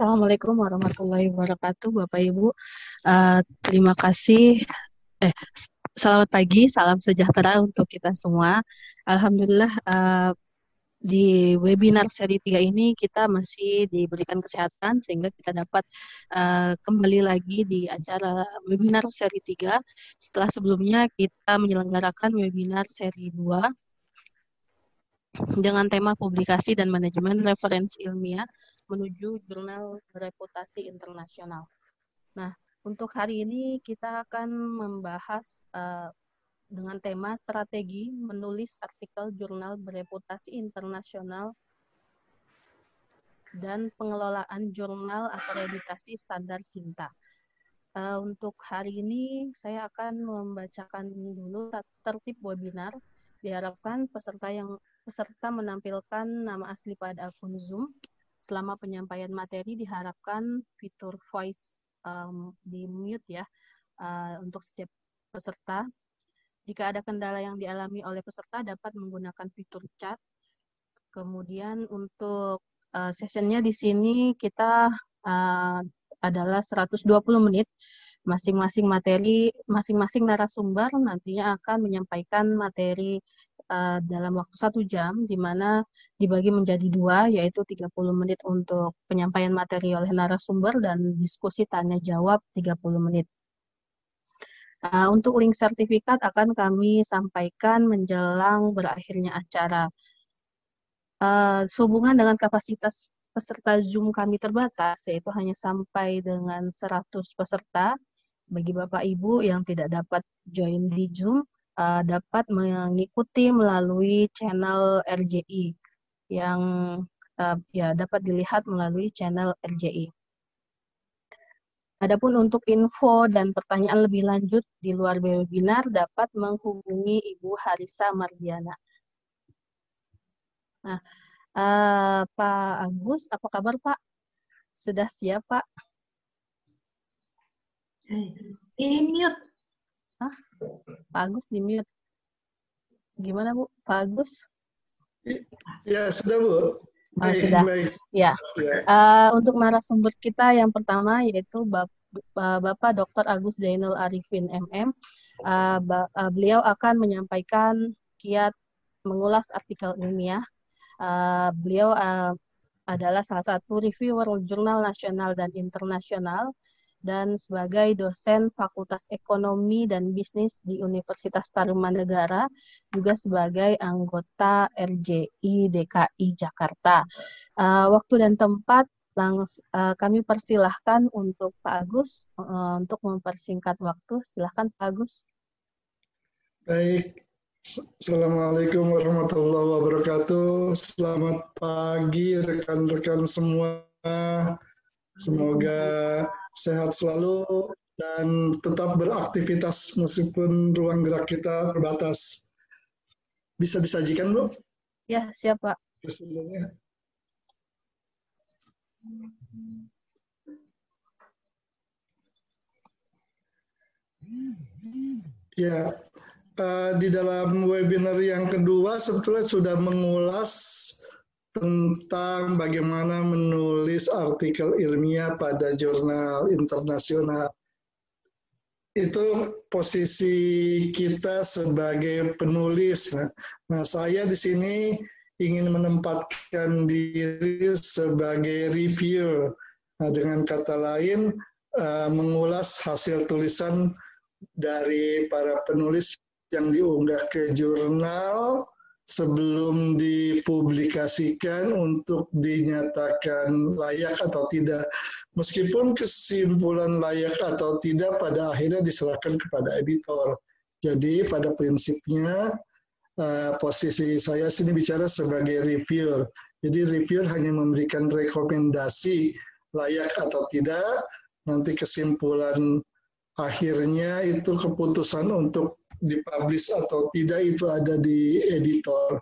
Assalamualaikum warahmatullahi wabarakatuh, Bapak Ibu. Uh, terima kasih. Eh, selamat pagi, salam sejahtera untuk kita semua. Alhamdulillah uh, di webinar seri 3 ini kita masih diberikan kesehatan sehingga kita dapat uh, kembali lagi di acara webinar seri 3 setelah sebelumnya kita menyelenggarakan webinar seri 2 dengan tema publikasi dan manajemen referensi ilmiah menuju jurnal reputasi internasional. Nah, untuk hari ini kita akan membahas uh, dengan tema strategi menulis artikel jurnal bereputasi internasional dan pengelolaan jurnal akreditasi standar Sinta. Uh, untuk hari ini saya akan membacakan dulu tertib webinar. Diharapkan peserta yang peserta menampilkan nama asli pada akun Zoom selama penyampaian materi diharapkan fitur voice um, di mute ya uh, untuk setiap peserta. Jika ada kendala yang dialami oleh peserta dapat menggunakan fitur chat. Kemudian untuk uh, sessionnya di sini kita uh, adalah 120 menit. Masing-masing materi, masing-masing narasumber nantinya akan menyampaikan materi uh, dalam waktu satu jam, di mana dibagi menjadi dua, yaitu 30 menit untuk penyampaian materi oleh narasumber dan diskusi tanya jawab 30 menit. Uh, untuk link sertifikat akan kami sampaikan menjelang berakhirnya acara. Uh, sehubungan dengan kapasitas peserta Zoom kami terbatas, yaitu hanya sampai dengan 100 peserta. Bagi Bapak Ibu yang tidak dapat join di Zoom, uh, dapat mengikuti melalui channel RJI yang uh, ya dapat dilihat melalui channel RJI. Adapun untuk info dan pertanyaan lebih lanjut di luar webinar dapat menghubungi Ibu Harisa Mardiana. Nah, uh, Pak Agus, apa kabar Pak? Sudah siap Pak? Ini mute. Hah? Pak Agus di mute. Gimana Bu? Pak Agus? Ya, sudah Bu. Oh, baik, sudah. Baik. Ya. ya. Uh, untuk narasumber kita yang pertama yaitu Bapak, Bapak Dr. Agus Zainul Arifin MM. Uh, uh, beliau akan menyampaikan kiat mengulas artikel ilmiah. Uh, beliau uh, adalah salah satu reviewer jurnal nasional dan internasional dan sebagai dosen Fakultas Ekonomi dan Bisnis di Universitas Tarumanegara, juga sebagai anggota RJI DKI Jakarta. Uh, waktu dan tempat langsung uh, kami persilahkan untuk Pak Agus uh, untuk mempersingkat waktu. Silahkan Pak Agus. Baik, Assalamualaikum warahmatullahi wabarakatuh. Selamat pagi rekan-rekan semua. Semoga sehat selalu dan tetap beraktivitas meskipun ruang gerak kita terbatas. Bisa disajikan, Bu? Ya, siap, Pak. Ya, uh, di dalam webinar yang kedua sebetulnya sudah mengulas tentang bagaimana menulis artikel ilmiah pada jurnal internasional. Itu posisi kita sebagai penulis. Nah, saya di sini ingin menempatkan diri sebagai reviewer. Nah, dengan kata lain, uh, mengulas hasil tulisan dari para penulis yang diunggah ke jurnal, sebelum dipublikasikan untuk dinyatakan layak atau tidak. Meskipun kesimpulan layak atau tidak pada akhirnya diserahkan kepada editor. Jadi pada prinsipnya uh, posisi saya sini bicara sebagai reviewer. Jadi reviewer hanya memberikan rekomendasi layak atau tidak. Nanti kesimpulan akhirnya itu keputusan untuk dipublish atau tidak itu ada di editor.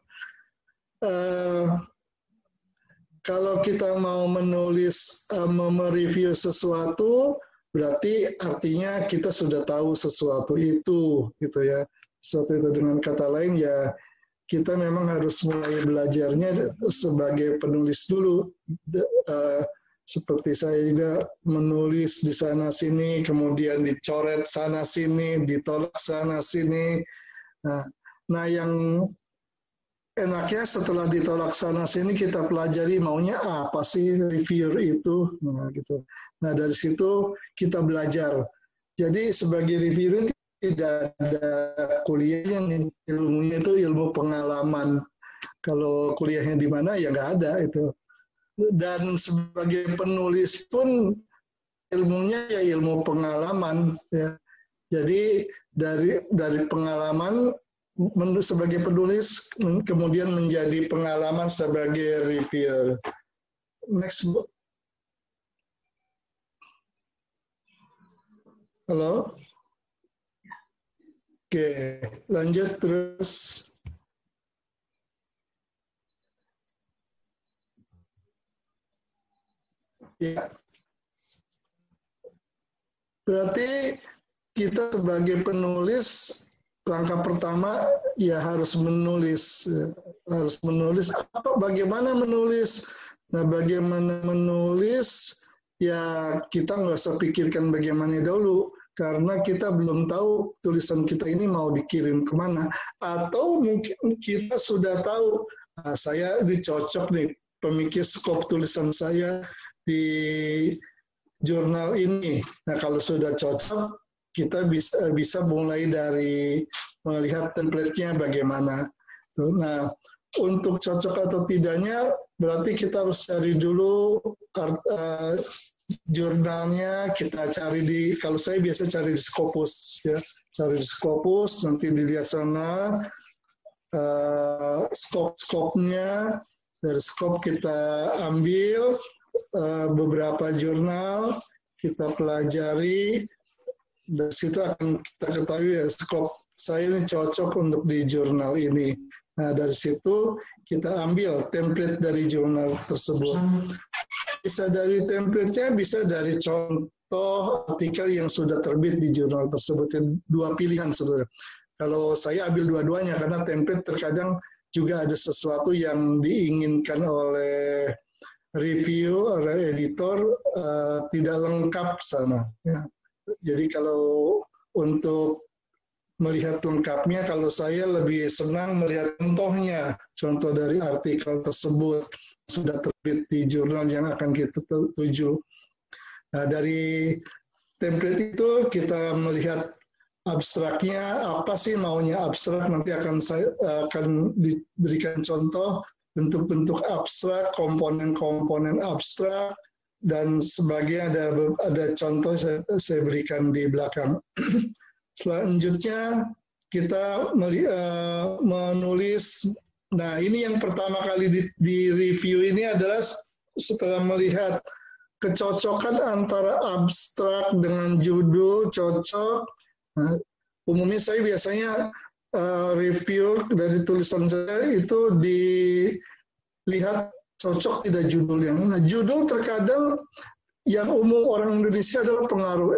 Uh, kalau kita mau menulis, uh, mereview sesuatu, berarti artinya kita sudah tahu sesuatu itu, gitu ya. Sesuatu itu dengan kata lain ya kita memang harus mulai belajarnya sebagai penulis dulu uh, seperti saya juga menulis di sana sini, kemudian dicoret sana sini, ditolak sana sini. Nah, nah yang enaknya setelah ditolak sana sini kita pelajari maunya apa sih reviewer itu, nah gitu. Nah dari situ kita belajar. Jadi sebagai reviewer tidak ada kuliah yang ilmunya itu ilmu pengalaman. Kalau kuliahnya di mana ya nggak ada itu dan sebagai penulis pun ilmunya ya ilmu pengalaman ya. Jadi dari dari pengalaman sebagai penulis kemudian menjadi pengalaman sebagai reviewer. Next book. Halo. Oke, lanjut terus. Ya. Berarti kita sebagai penulis langkah pertama ya harus menulis harus menulis apa bagaimana menulis? Nah bagaimana menulis? Ya kita nggak usah pikirkan bagaimana dulu karena kita belum tahu tulisan kita ini mau dikirim ke mana. Atau mungkin kita sudah tahu nah, saya dicocok nih pemikir skop tulisan saya di jurnal ini. Nah, kalau sudah cocok, kita bisa bisa mulai dari melihat template-nya bagaimana. Nah, untuk cocok atau tidaknya, berarti kita harus cari dulu uh, jurnalnya. Kita cari di, kalau saya biasa cari di Scopus, ya, cari di Scopus, nanti dilihat sana uh, skop-skopnya. Dari skop kita ambil, Eh, beberapa jurnal kita pelajari dari situ akan kita ketahui ya skop saya ini cocok untuk di jurnal ini. Nah dari situ kita ambil template dari jurnal tersebut. Bisa dari template-nya, bisa dari contoh artikel yang sudah terbit di jurnal tersebut. Dua pilihan saudara. Kalau saya ambil dua-duanya karena template terkadang juga ada sesuatu yang diinginkan oleh review oleh editor uh, tidak lengkap sana. Ya. Jadi kalau untuk melihat lengkapnya, kalau saya lebih senang melihat contohnya, contoh dari artikel tersebut sudah terbit di jurnal yang akan kita tuju. Nah, dari template itu kita melihat abstraknya apa sih maunya abstrak nanti akan saya akan diberikan contoh bentuk-bentuk abstrak, komponen-komponen abstrak, dan sebagainya ada ada contoh saya, saya berikan di belakang. Selanjutnya kita uh, menulis. Nah ini yang pertama kali di, di review ini adalah setelah melihat kecocokan antara abstrak dengan judul cocok. Nah, umumnya saya biasanya uh, review dari tulisan saya itu dilihat cocok tidak judulnya. Nah, judul terkadang yang umum orang Indonesia adalah pengaruh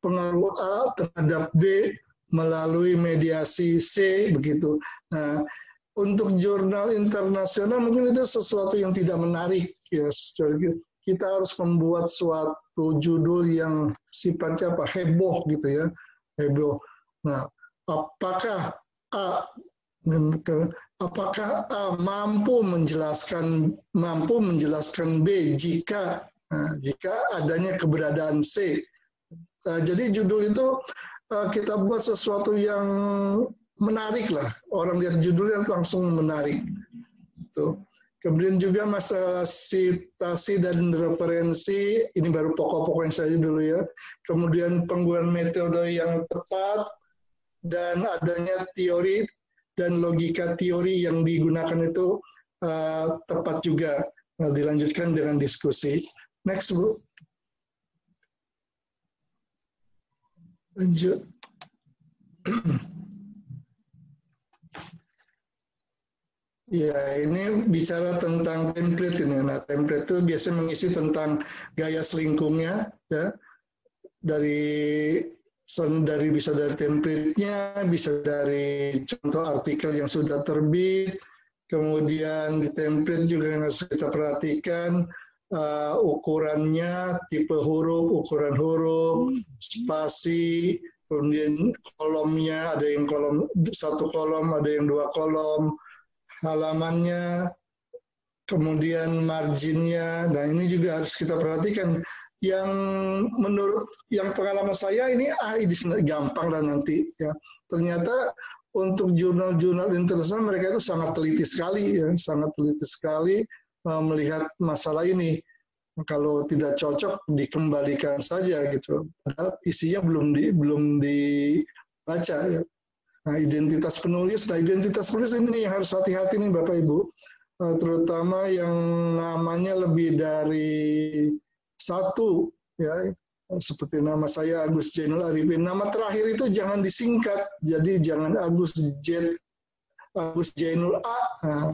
pengaruh A terhadap B melalui mediasi C begitu. Nah, untuk jurnal internasional mungkin itu sesuatu yang tidak menarik ya. Kita harus membuat suatu judul yang sifatnya apa heboh gitu ya, heboh. Nah, apakah A apakah A mampu menjelaskan mampu menjelaskan B jika nah, jika adanya keberadaan C. Nah, jadi judul itu uh, kita buat sesuatu yang menarik lah. Orang lihat judulnya langsung menarik. Itu. Kemudian juga masalah citasi dan referensi, ini baru pokok-pokok yang saya dulu ya. Kemudian penggunaan metode yang tepat, dan adanya teori dan logika teori yang digunakan itu uh, tepat juga. Nah, dilanjutkan dengan diskusi. Next, Bu. Lanjut. Ya, ini bicara tentang template ini. Nah, template itu biasanya mengisi tentang gaya selingkungnya, ya, dari dari bisa dari template-nya, bisa dari contoh artikel yang sudah terbit, kemudian di template juga yang harus kita perhatikan uh, ukurannya, tipe huruf, ukuran huruf, spasi, kemudian kolomnya ada yang kolom satu kolom, ada yang dua kolom, halamannya, kemudian marginnya. Nah ini juga harus kita perhatikan. Yang menurut yang pengalaman saya ini ah ini gampang dan nanti ya. Ternyata untuk jurnal-jurnal internasional mereka itu sangat teliti sekali ya. Sangat teliti sekali uh, melihat masalah ini. Kalau tidak cocok dikembalikan saja gitu. Padahal isinya belum di belum dibaca ya. Nah identitas penulis nah identitas penulis ini yang harus hati-hati nih bapak ibu. Uh, terutama yang namanya lebih dari satu ya seperti nama saya Agus Jainul Arifin. Nama terakhir itu jangan disingkat, jadi jangan Agus J Agus Jainul A. Nah,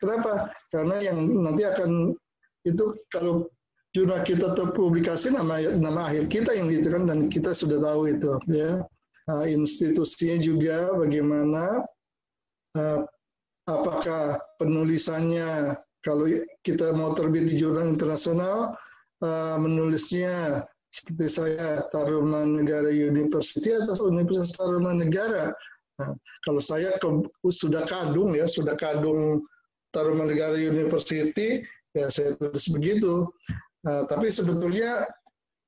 kenapa? Karena yang nanti akan itu kalau jurnal kita terpublikasi nama nama akhir kita yang itu kan dan kita sudah tahu itu ya. Nah, institusinya juga bagaimana uh, apakah penulisannya kalau kita mau terbit di jurnal internasional uh, menulisnya seperti saya Tarumanegara University atau Universitas Tarumanegara. Nah, kalau saya ke, sudah kadung ya, sudah kadung Tarumanegara University, ya saya tulis begitu. Nah, tapi sebetulnya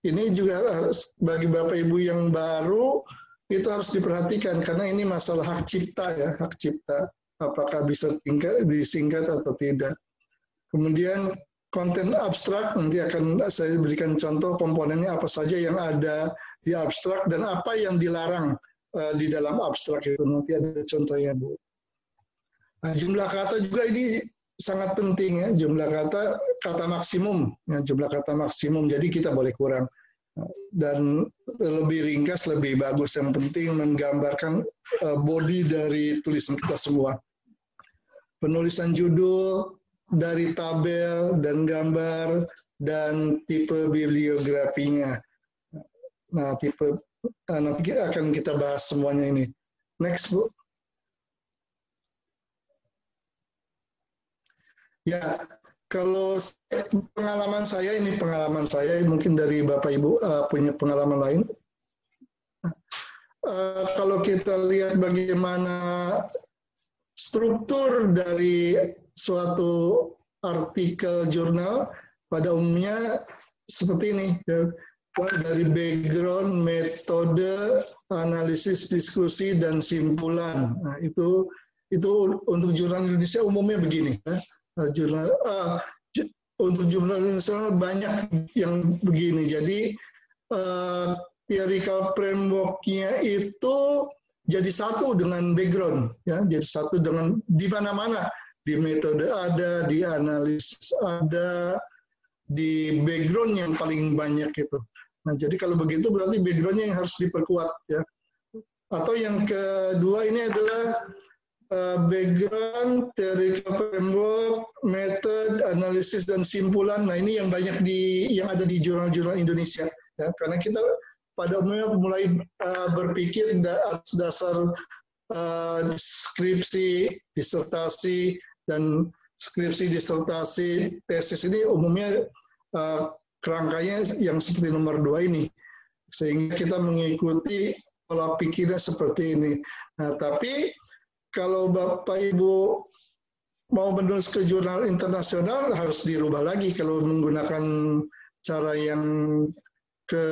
ini juga harus bagi Bapak Ibu yang baru itu harus diperhatikan karena ini masalah hak cipta ya, hak cipta. Apakah bisa disingkat atau tidak. Kemudian konten abstrak nanti akan saya berikan contoh komponennya apa saja yang ada di abstrak dan apa yang dilarang uh, di dalam abstrak itu. Nanti ada contohnya bu. Nah, jumlah kata juga ini sangat penting ya. Jumlah kata kata maksimum ya. Jumlah kata maksimum jadi kita boleh kurang. Dan lebih ringkas lebih bagus. Yang penting menggambarkan uh, body dari tulisan kita semua. Penulisan judul dari tabel dan gambar dan tipe bibliografinya. Nah, tipe nah, nanti akan kita bahas semuanya ini. Next, Bu. Ya, kalau pengalaman saya ini pengalaman saya mungkin dari Bapak Ibu uh, punya pengalaman lain. Uh, kalau kita lihat bagaimana struktur dari suatu artikel jurnal pada umumnya seperti ini ya. dari background, metode, analisis, diskusi dan simpulan. Nah, itu itu untuk jurnal Indonesia umumnya begini ya. Nah, jurnal uh, untuk jurnal Indonesia banyak yang begini. Jadi uh, theoretical framework-nya itu jadi satu dengan background ya, jadi satu dengan di mana-mana di metode ada, di analisis ada, di background yang paling banyak itu. Nah, jadi kalau begitu berarti backgroundnya yang harus diperkuat ya. Atau yang kedua ini adalah uh, background, theoretical framework, method, analisis dan simpulan. Nah, ini yang banyak di yang ada di jurnal-jurnal Indonesia ya. Karena kita pada umumnya mulai uh, berpikir atas dasar uh, skripsi, disertasi, dan skripsi disertasi tesis ini umumnya uh, kerangkanya yang seperti nomor dua ini sehingga kita mengikuti pola pikirnya seperti ini. Nah, tapi kalau Bapak Ibu mau menulis ke jurnal internasional harus dirubah lagi kalau menggunakan cara yang ke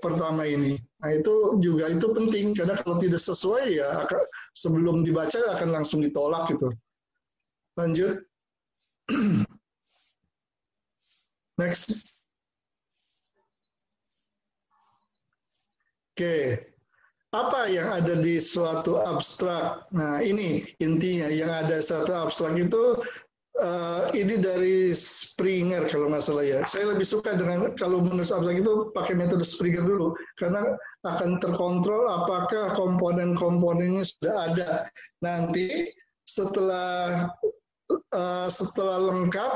pertama ini. Nah itu juga itu penting karena kalau tidak sesuai ya sebelum dibaca akan langsung ditolak gitu. Lanjut. Next. Oke. Apa yang ada di suatu abstrak? Nah, ini intinya yang ada satu abstrak itu uh, ini dari Springer kalau nggak salah ya. Saya lebih suka dengan kalau menulis abstrak itu pakai metode Springer dulu karena akan terkontrol apakah komponen-komponennya sudah ada. Nanti setelah uh, setelah lengkap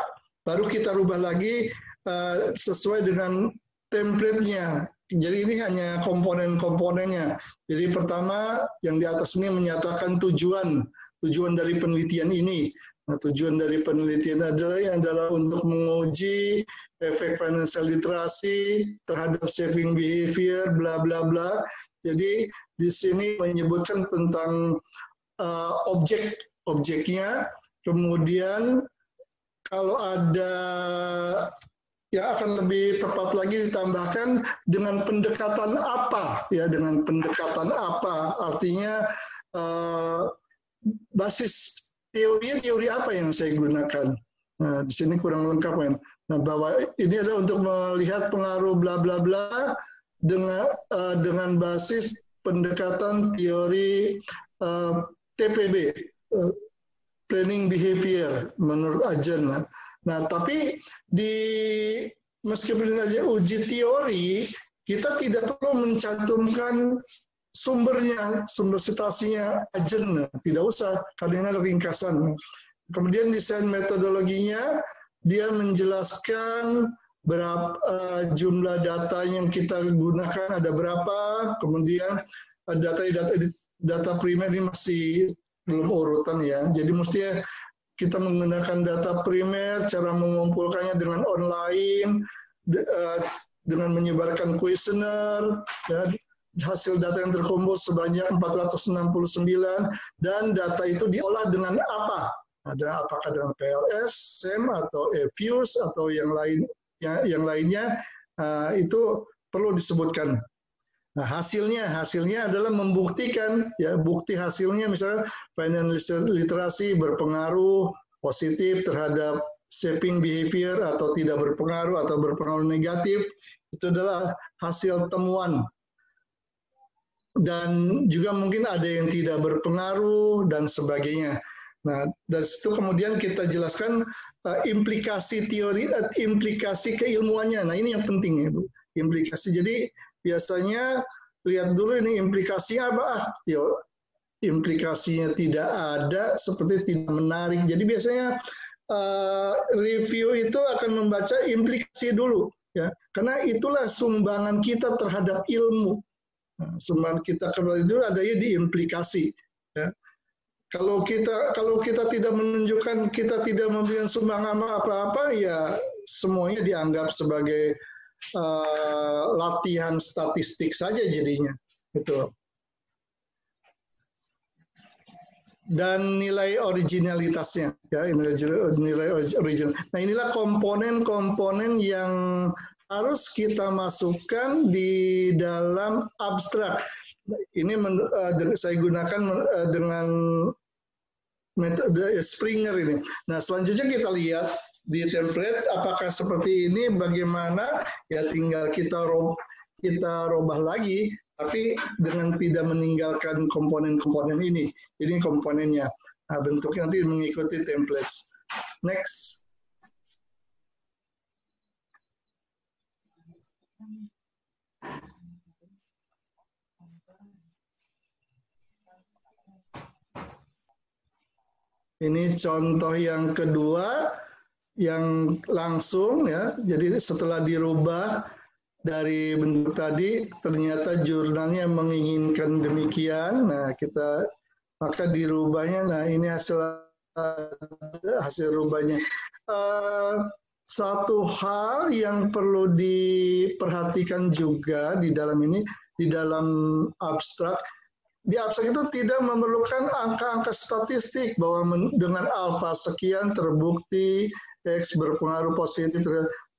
baru kita rubah lagi uh, sesuai dengan template-nya. Jadi ini hanya komponen-komponennya. Jadi pertama yang di atas ini menyatakan tujuan tujuan dari penelitian ini. Nah, tujuan dari penelitian adalah yang adalah untuk menguji efek financial literasi terhadap saving behavior, bla bla bla. Jadi di sini menyebutkan tentang uh, objek objeknya, kemudian kalau ada ya akan lebih tepat lagi ditambahkan dengan pendekatan apa? Ya dengan pendekatan apa? Artinya uh, basis teori teori apa yang saya gunakan? Nah di sini kurang lengkap kan nah bahwa ini adalah untuk melihat pengaruh bla bla bla dengan uh, dengan basis pendekatan teori eh, TPB uh, planning behavior menurut Ajen Nah, tapi di meskipun saja uji teori, kita tidak perlu mencantumkan sumbernya, sumber citasinya ajen, tidak usah, karena ada ringkasan. Kemudian desain metodologinya, dia menjelaskan berapa uh, jumlah data yang kita gunakan ada berapa, kemudian data data data primer ini masih belum urutan ya. Jadi mestinya kita menggunakan data primer, cara mengumpulkannya dengan online, eh, dengan menyebarkan kuesioner, ya, hasil data yang terkumpul sebanyak 469 dan data itu diolah dengan apa? Ada apakah dengan PLS, SEM atau EFUS atau yang lain yang, yang lainnya uh, itu perlu disebutkan. Nah, hasilnya hasilnya adalah membuktikan ya bukti hasilnya misalnya financial literasi berpengaruh positif terhadap shaping behavior atau tidak berpengaruh atau berpengaruh negatif itu adalah hasil temuan dan juga mungkin ada yang tidak berpengaruh dan sebagainya. Nah, dari situ kemudian kita jelaskan uh, implikasi teori, uh, implikasi keilmuannya. Nah, ini yang penting ya, Bu. Implikasi. Jadi biasanya lihat dulu ini implikasinya apa? Ah implikasinya tidak ada seperti tidak menarik. Jadi biasanya uh, review itu akan membaca implikasi dulu ya. Karena itulah sumbangan kita terhadap ilmu. Nah, sumbangan kita kembali itu adanya di implikasi ya. Kalau kita kalau kita tidak menunjukkan kita tidak memberikan sumbangan apa-apa ya semuanya dianggap sebagai uh, latihan statistik saja jadinya gitu dan nilai originalitasnya ya nilai original. Nah inilah komponen-komponen yang harus kita masukkan di dalam abstrak. Ini men, uh, saya gunakan uh, dengan metode Springer ini. Nah selanjutnya kita lihat di template apakah seperti ini bagaimana ya tinggal kita rob kita robah lagi tapi dengan tidak meninggalkan komponen-komponen ini. Ini komponennya. Nah, bentuknya nanti mengikuti templates. Next Ini contoh yang kedua yang langsung ya. Jadi setelah dirubah dari bentuk tadi ternyata jurnalnya menginginkan demikian. Nah, kita maka dirubahnya. Nah, ini hasil hasil rubahnya. Uh, satu hal yang perlu diperhatikan juga di dalam ini di dalam abstrak di abstrak itu tidak memerlukan angka-angka statistik bahwa dengan alfa sekian terbukti X berpengaruh positif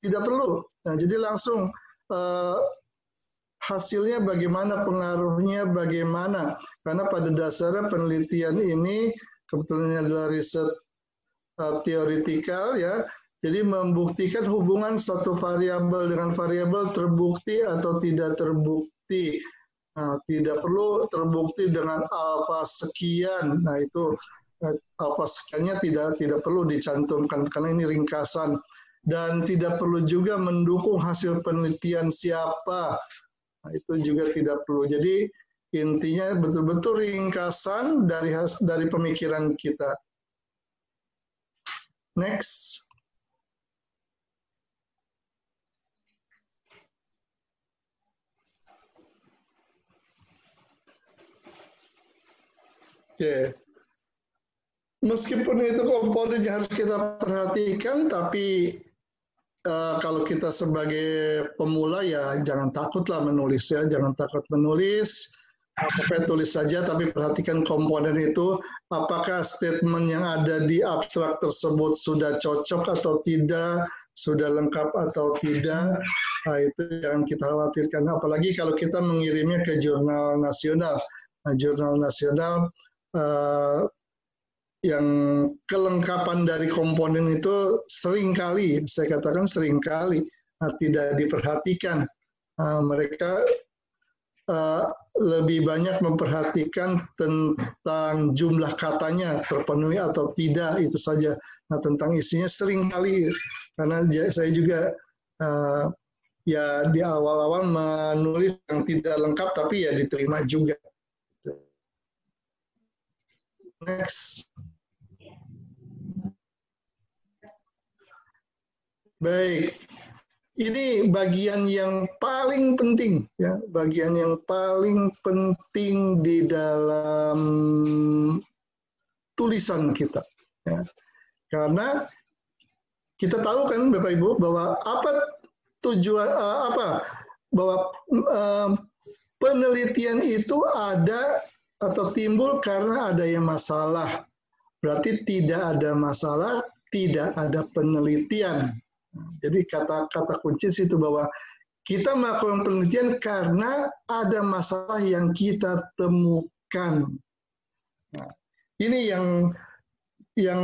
tidak perlu. Nah, jadi langsung uh, hasilnya bagaimana, pengaruhnya bagaimana. Karena pada dasarnya penelitian ini kebetulan adalah riset uh, teoritikal ya. Jadi membuktikan hubungan satu variabel dengan variabel terbukti atau tidak terbukti. Nah, tidak perlu terbukti dengan alfa sekian. Nah, itu apa sekiannya tidak tidak perlu dicantumkan karena ini ringkasan. Dan tidak perlu juga mendukung hasil penelitian siapa. Nah, itu juga tidak perlu. Jadi intinya betul-betul ringkasan dari dari pemikiran kita. Next Oke, okay. meskipun itu komponen yang harus kita perhatikan, tapi uh, kalau kita sebagai pemula ya jangan takutlah menulis ya, jangan takut menulis. Pokoknya tulis saja, tapi perhatikan komponen itu. Apakah statement yang ada di abstrak tersebut sudah cocok atau tidak, sudah lengkap atau tidak. Nah, itu yang kita khawatirkan. Apalagi kalau kita mengirimnya ke jurnal nasional. Nah, jurnal nasional uh, yang kelengkapan dari komponen itu sering kali, saya katakan sering kali nah, tidak diperhatikan. Nah, mereka uh, lebih banyak memperhatikan tentang jumlah katanya terpenuhi atau tidak itu saja. Nah tentang isinya sering kali karena saya juga uh, ya di awal-awal menulis yang tidak lengkap tapi ya diterima juga. Next. Baik, ini bagian yang paling penting ya, bagian yang paling penting di dalam tulisan kita ya. Karena kita tahu kan Bapak Ibu bahwa apa tujuan uh, apa bahwa uh, penelitian itu ada atau timbul karena ada yang masalah. Berarti tidak ada masalah, tidak ada penelitian. Jadi kata-kata kunci itu bahwa kita melakukan penelitian karena ada masalah yang kita temukan. Nah, ini yang yang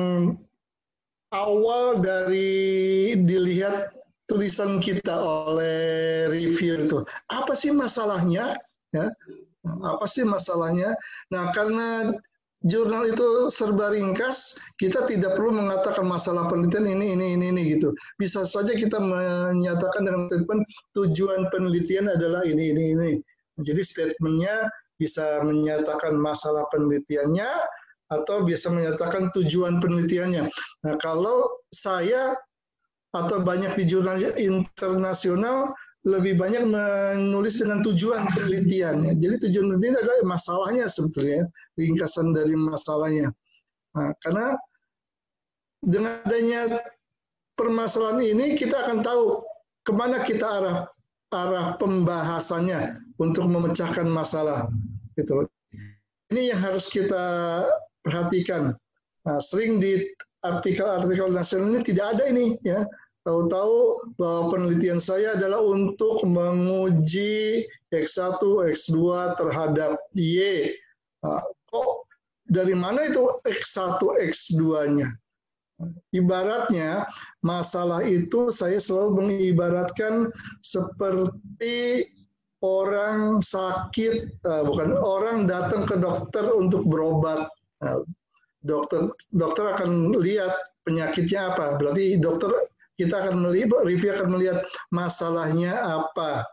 awal dari dilihat tulisan kita oleh review itu. Apa sih masalahnya? Ya, apa sih masalahnya? Nah, karena jurnal itu serba ringkas, kita tidak perlu mengatakan masalah penelitian ini, ini, ini, ini gitu. Bisa saja kita menyatakan dengan statement tujuan penelitian adalah ini, ini, ini. Jadi statementnya bisa menyatakan masalah penelitiannya atau bisa menyatakan tujuan penelitiannya. Nah, kalau saya atau banyak di jurnal internasional lebih banyak menulis dengan tujuan penelitian. Jadi tujuan penelitian adalah masalahnya sebetulnya, ringkasan dari masalahnya. Nah, karena dengan adanya permasalahan ini kita akan tahu ke mana kita arah arah pembahasannya untuk memecahkan masalah. Itu. Ini yang harus kita perhatikan. Nah, sering di artikel-artikel nasional ini tidak ada ini ya Tahu-tahu bahwa penelitian saya adalah untuk menguji X1, X2 terhadap Y. Nah, kok dari mana itu X1, X2-nya? Ibaratnya masalah itu saya selalu mengibaratkan seperti orang sakit, uh, bukan orang datang ke dokter untuk berobat. Nah, dokter dokter akan lihat penyakitnya apa. Berarti dokter kita akan melihat, review akan melihat masalahnya apa.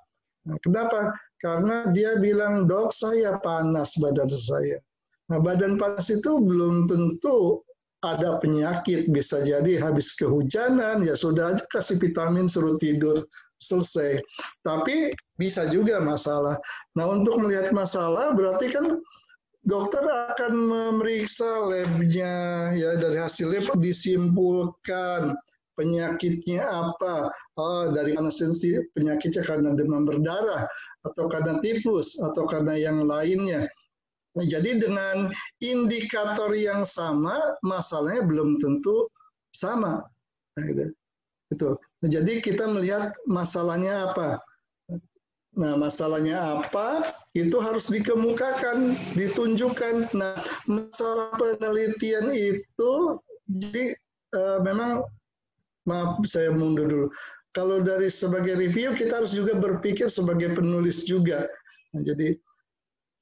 Nah, kenapa? Karena dia bilang, dok saya panas badan saya. Nah, badan panas itu belum tentu ada penyakit, bisa jadi habis kehujanan, ya sudah aja kasih vitamin suruh tidur, selesai. Tapi bisa juga masalah. Nah, untuk melihat masalah berarti kan dokter akan memeriksa labnya, ya dari hasil lab disimpulkan penyakitnya apa? Oh, dari mana penyakitnya karena demam berdarah atau karena tifus atau karena yang lainnya. Nah, jadi dengan indikator yang sama, masalahnya belum tentu sama. Nah, gitu. Itu. Nah, jadi kita melihat masalahnya apa. Nah, masalahnya apa? Itu harus dikemukakan, ditunjukkan. Nah, masalah penelitian itu jadi uh, memang maaf saya mundur dulu. Kalau dari sebagai review kita harus juga berpikir sebagai penulis juga. Nah, jadi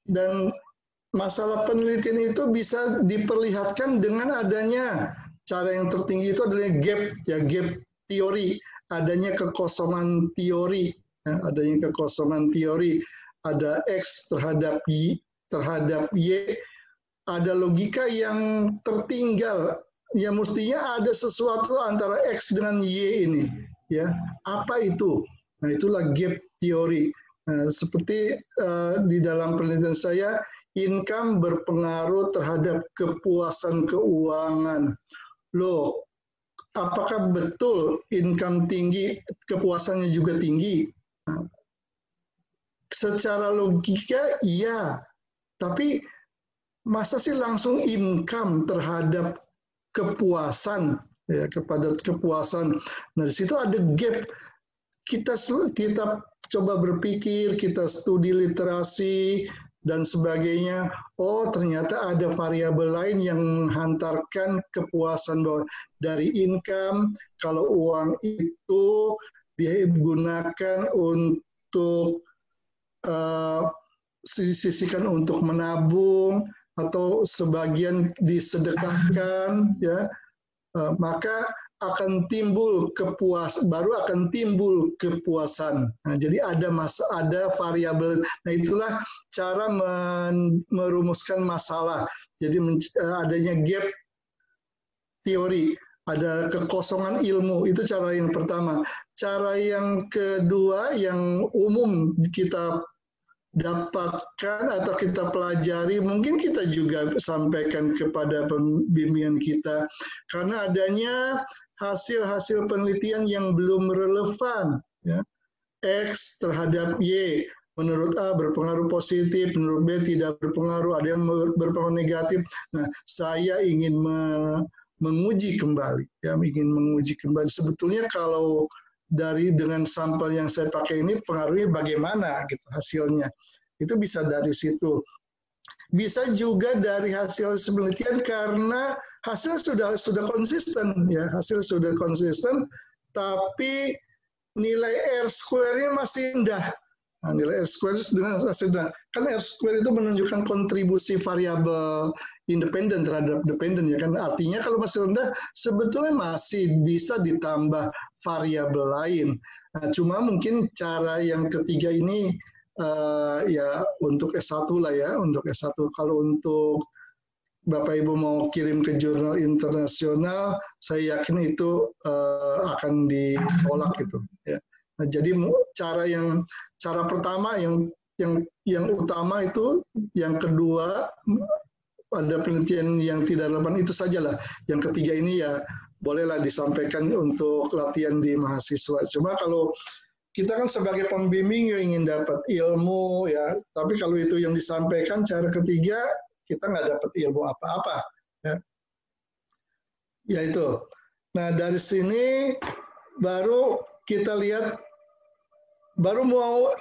dan masalah penelitian itu bisa diperlihatkan dengan adanya cara yang tertinggi itu adalah gap ya gap teori, adanya kekosongan teori, ya, adanya kekosongan teori, ada x terhadap y terhadap y, ada logika yang tertinggal ya mestinya ada sesuatu antara X dengan Y ini. Ya, apa itu? Nah, itulah gap teori. Nah, seperti uh, di dalam penelitian saya, income berpengaruh terhadap kepuasan keuangan. Loh, apakah betul income tinggi, kepuasannya juga tinggi? Nah, secara logika iya, tapi masa sih langsung income terhadap kepuasan ya kepada kepuasan. Nah di situ ada gap. Kita kita coba berpikir, kita studi literasi dan sebagainya. Oh ternyata ada variabel lain yang menghantarkan kepuasan bahwa dari income kalau uang itu digunakan untuk uh, sisihkan untuk menabung atau sebagian disedekahkan ya uh, maka akan timbul kepuas baru akan timbul kepuasan. Nah, jadi ada mas ada variabel. Nah, itulah cara men, merumuskan masalah. Jadi men, uh, adanya gap teori, ada kekosongan ilmu. Itu cara yang pertama. Cara yang kedua yang umum kita dapatkan atau kita pelajari, mungkin kita juga sampaikan kepada pembimbingan kita, karena adanya hasil-hasil penelitian yang belum relevan. Ya. X terhadap Y, menurut A berpengaruh positif, menurut B tidak berpengaruh, ada yang berpengaruh negatif. Nah, saya ingin me menguji kembali, ya, ingin menguji kembali. Sebetulnya kalau dari dengan sampel yang saya pakai ini pengaruhnya bagaimana gitu hasilnya. Itu bisa dari situ. Bisa juga dari hasil penelitian karena hasil sudah sudah konsisten ya, hasil sudah konsisten tapi nilai R square-nya masih rendah. Nah, nilai R square dengan hasil rendah. Kan R square itu menunjukkan kontribusi variabel independen terhadap dependen ya kan artinya kalau masih rendah sebetulnya masih bisa ditambah variabel lain. Nah, cuma mungkin cara yang ketiga ini uh, ya untuk S1 lah ya, untuk S1. Kalau untuk Bapak Ibu mau kirim ke jurnal internasional, saya yakin itu uh, akan ditolak gitu ya. Nah, jadi cara yang cara pertama yang yang yang utama itu, yang kedua ada penelitian yang tidak relevan itu sajalah. Yang ketiga ini ya bolehlah disampaikan untuk latihan di mahasiswa. Cuma kalau kita kan sebagai pembimbing yang ingin dapat ilmu ya, tapi kalau itu yang disampaikan cara ketiga kita nggak dapat ilmu apa-apa ya. Ya itu. Nah dari sini baru kita lihat baru mau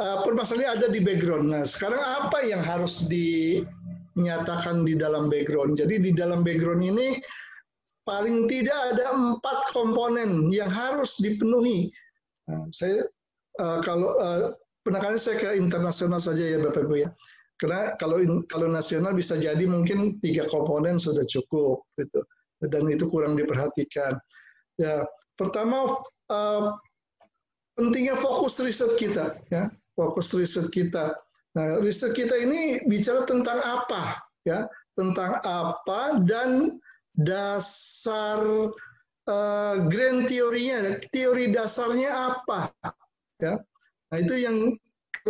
uh, permasalahan ada di background. Nah sekarang apa yang harus dinyatakan di dalam background? Jadi di dalam background ini paling tidak ada empat komponen yang harus dipenuhi. Nah, saya uh, kalau uh, penekanannya saya ke internasional saja ya Bapak Ibu ya. Karena kalau kalau nasional bisa jadi mungkin tiga komponen sudah cukup gitu. Dan itu kurang diperhatikan. Ya, pertama uh, pentingnya fokus riset kita ya, fokus riset kita. Nah, riset kita ini bicara tentang apa ya? Tentang apa dan dasar uh, grand teorinya, teori dasarnya apa, ya. Nah itu yang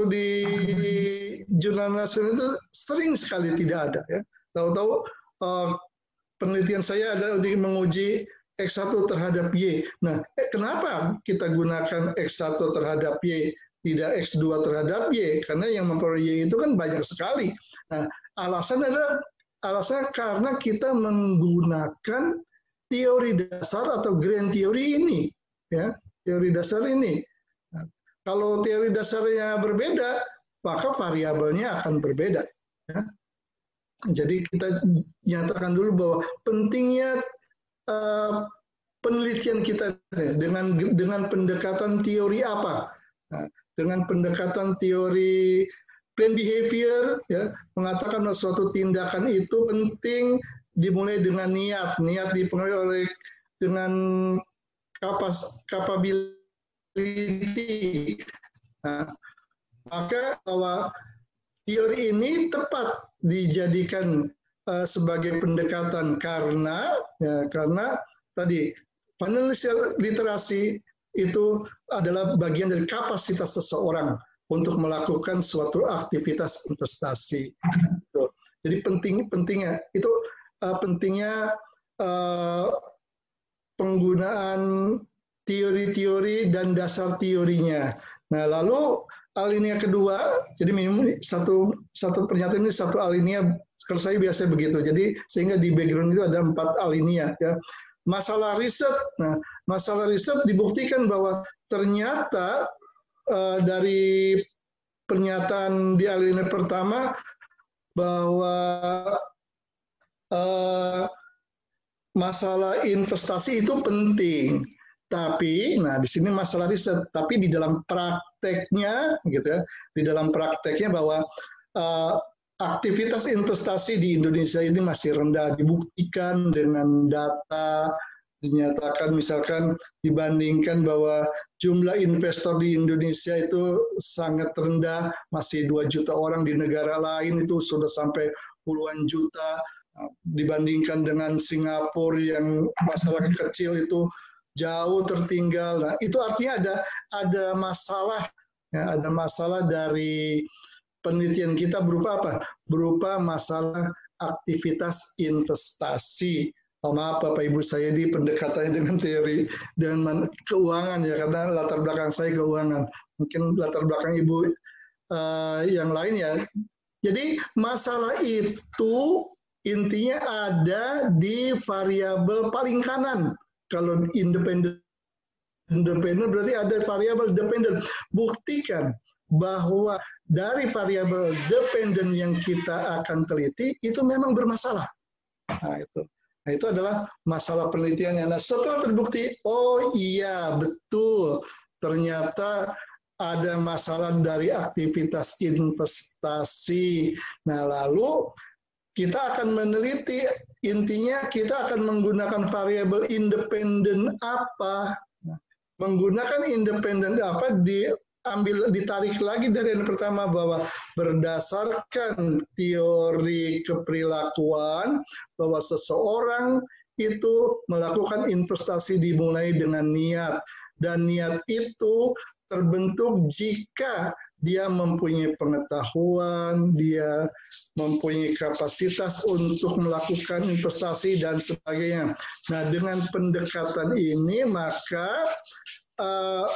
di jurnal nasional itu sering sekali tidak ada, ya. Tahu-tahu uh, penelitian saya ada untuk menguji X1 terhadap Y. Nah, eh, kenapa kita gunakan X1 terhadap Y, tidak X2 terhadap Y? Karena yang memperoleh Y itu kan banyak sekali. Nah, alasan adalah Alasannya karena kita menggunakan teori dasar atau grand teori ini, ya teori dasar ini. Nah, kalau teori dasarnya berbeda, maka variabelnya akan berbeda. Ya. Jadi kita nyatakan dulu bahwa pentingnya uh, penelitian kita dengan dengan pendekatan teori apa? Nah, dengan pendekatan teori Plan behavior ya mengatakan bahwa suatu tindakan itu penting dimulai dengan niat. Niat dipengaruhi oleh dengan kapas capability. Nah, maka bahwa teori ini tepat dijadikan uh, sebagai pendekatan karena ya karena tadi financial literasi itu adalah bagian dari kapasitas seseorang untuk melakukan suatu aktivitas investasi. Jadi penting pentingnya itu uh, pentingnya uh, penggunaan teori-teori dan dasar teorinya. Nah, lalu alinea kedua, jadi minimum satu satu pernyataan ini satu alinea kalau saya biasa begitu. Jadi sehingga di background itu ada empat alinea ya. Masalah riset, nah masalah riset dibuktikan bahwa ternyata uh, dari pernyataan di alinea pertama bahwa uh, masalah investasi itu penting. Tapi, nah di sini masalah riset. Tapi di dalam prakteknya, gitu ya, di dalam prakteknya bahwa uh, aktivitas investasi di Indonesia ini masih rendah. Dibuktikan dengan data, dinyatakan misalkan dibandingkan bahwa jumlah investor di Indonesia itu sangat rendah, masih 2 juta orang di negara lain itu sudah sampai puluhan juta dibandingkan dengan Singapura yang masyarakat kecil itu jauh tertinggal. Nah, itu artinya ada ada masalah ya, ada masalah dari penelitian kita berupa apa? Berupa masalah aktivitas investasi. Oh, maaf Bapak Ibu saya di pendekatannya dengan teori dengan keuangan ya karena latar belakang saya keuangan. Mungkin latar belakang Ibu uh, yang lain ya. Jadi masalah itu intinya ada di variabel paling kanan kalau independen independen berarti ada variabel dependen. Buktikan bahwa dari variabel dependen yang kita akan teliti itu memang bermasalah. Nah, itu. Nah, itu adalah masalah penelitiannya. Nah, setelah terbukti, oh iya, betul. Ternyata ada masalah dari aktivitas investasi. Nah, lalu kita akan meneliti intinya kita akan menggunakan variabel independen apa? Menggunakan independen apa? Diambil ditarik lagi dari yang pertama bahwa berdasarkan teori keperilakuan bahwa seseorang itu melakukan investasi dimulai dengan niat. Dan niat itu terbentuk jika dia mempunyai pengetahuan, dia mempunyai kapasitas untuk melakukan investasi dan sebagainya. Nah, dengan pendekatan ini maka uh,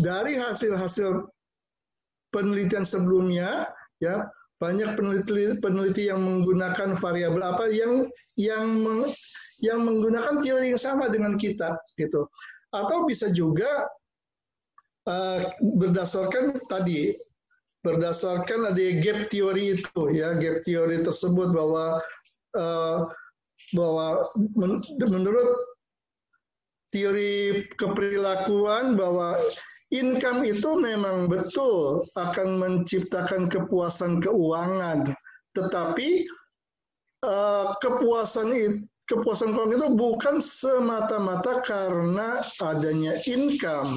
dari hasil-hasil penelitian sebelumnya, ya banyak peneliti peneliti yang menggunakan variabel apa yang yang meng, yang menggunakan teori yang sama dengan kita, gitu. Atau bisa juga uh, berdasarkan tadi berdasarkan ada gap teori itu ya gap teori tersebut bahwa uh, bahwa men menurut teori keperilakuan bahwa income itu memang betul akan menciptakan kepuasan keuangan tetapi uh, kepuasan kepuasan keuangan itu bukan semata-mata karena adanya income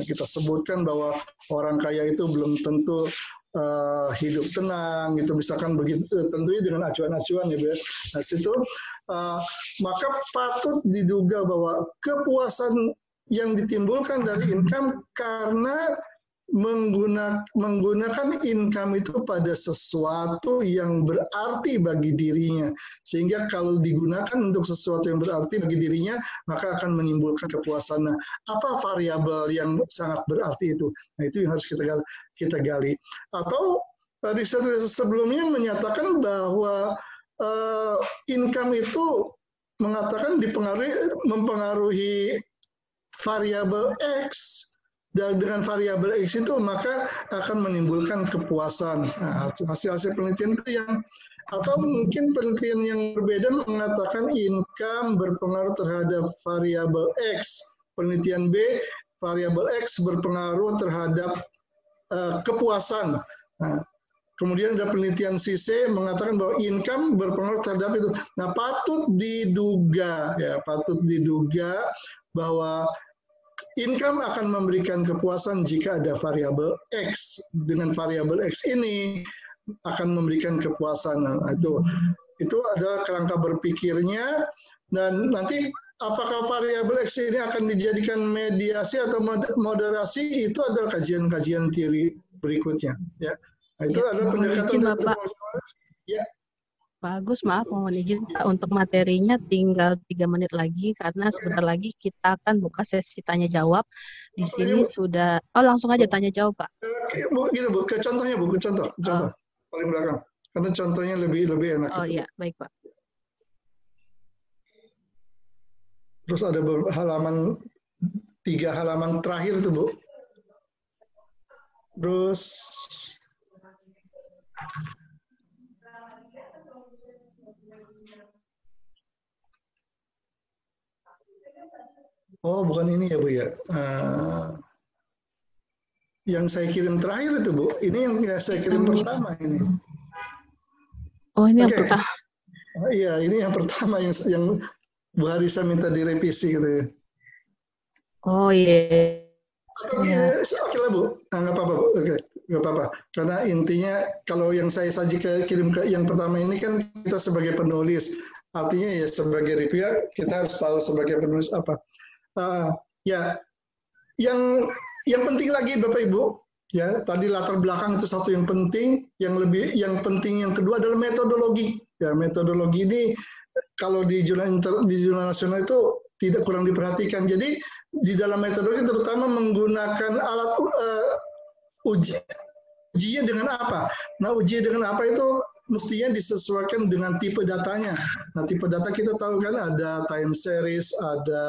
kita sebutkan bahwa orang kaya itu belum tentu uh, hidup tenang gitu misalkan begitu tentunya dengan acuan-acuan ya Bu. Nah situ uh, maka patut diduga bahwa kepuasan yang ditimbulkan dari income karena menggunakan, menggunakan income itu pada sesuatu yang berarti bagi dirinya. Sehingga kalau digunakan untuk sesuatu yang berarti bagi dirinya, maka akan menimbulkan kepuasan. Nah, apa variabel yang sangat berarti itu? Nah, itu yang harus kita gali. Kita gali. Atau eh, riset-riset sebelumnya menyatakan bahwa uh, income itu mengatakan dipengaruhi mempengaruhi variabel X dan dengan variabel X itu maka akan menimbulkan kepuasan. Nah, hasil-hasil penelitian itu yang atau mungkin penelitian yang berbeda mengatakan income berpengaruh terhadap variabel X. Penelitian B variabel X berpengaruh terhadap uh, kepuasan. Nah, kemudian ada penelitian CC mengatakan bahwa income berpengaruh terhadap itu. Nah, patut diduga ya, patut diduga bahwa income akan memberikan kepuasan jika ada variabel X. Dengan variabel X ini akan memberikan kepuasan. Nah, itu itu ada kerangka berpikirnya dan nanti apakah variabel X ini akan dijadikan mediasi atau moderasi itu adalah kajian-kajian teori berikutnya. Ya, nah, itu Ya, adalah pendekatan Bapak. Ya, Pak Agus, maaf mohon izin untuk materinya tinggal tiga menit lagi karena sebentar lagi kita akan buka sesi tanya jawab. Di Oh, sini sudah, oh langsung aja tanya jawab Pak. Bu, gitu Bu, ke contohnya Bu, ke contoh, contoh paling belakang. Karena contohnya lebih lebih enak. Oh iya, baik Pak. Terus ada halaman tiga halaman terakhir itu Bu. Terus Oh, bukan ini ya Bu ya. Eh, yang saya kirim terakhir itu Bu. Ini yang ya, saya kirim Yang- pertama ini. Oh ini yang Oke. pertama. Ah, iya, ini yang pertama yang yang Bu Harisa minta direvisi gitu ya. Oh iya. Atau Iya. ya, oke lah Bu, Ah, nggak apa-apa Bu, oke, nggak apa-apa. Karena intinya kalau yang saya saji ke, kirim ke yang pertama ini kan kita sebagai penulis, artinya ya sebagai reviewer kita harus tahu sebagai penulis apa. Ah, ya, yang yang penting lagi Bapak Ibu, ya tadi latar belakang itu satu yang penting, yang lebih yang penting yang kedua adalah metodologi. Ya metodologi ini kalau di jurnal inter, di jurnal nasional itu tidak kurang diperhatikan. Jadi di dalam metodologi terutama menggunakan alat uh, uji ujinya dengan apa? Nah uji dengan apa itu mestinya disesuaikan dengan tipe datanya. Nah tipe data kita tahu kan ada time series, ada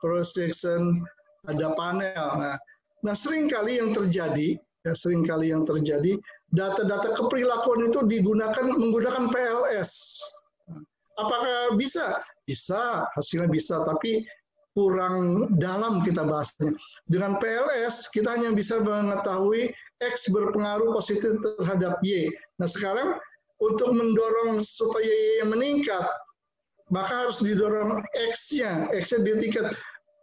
cross section, ada panel. Nah, nah sering kali yang terjadi, ya sering kali yang terjadi data-data keperilakuan itu digunakan menggunakan PLS. Apakah bisa? Bisa, hasilnya bisa, tapi kurang dalam kita bahasnya. Dengan PLS kita hanya bisa mengetahui X berpengaruh positif terhadap Y. Nah sekarang untuk mendorong supaya Y meningkat, maka harus didorong X-nya, X-nya di tingkat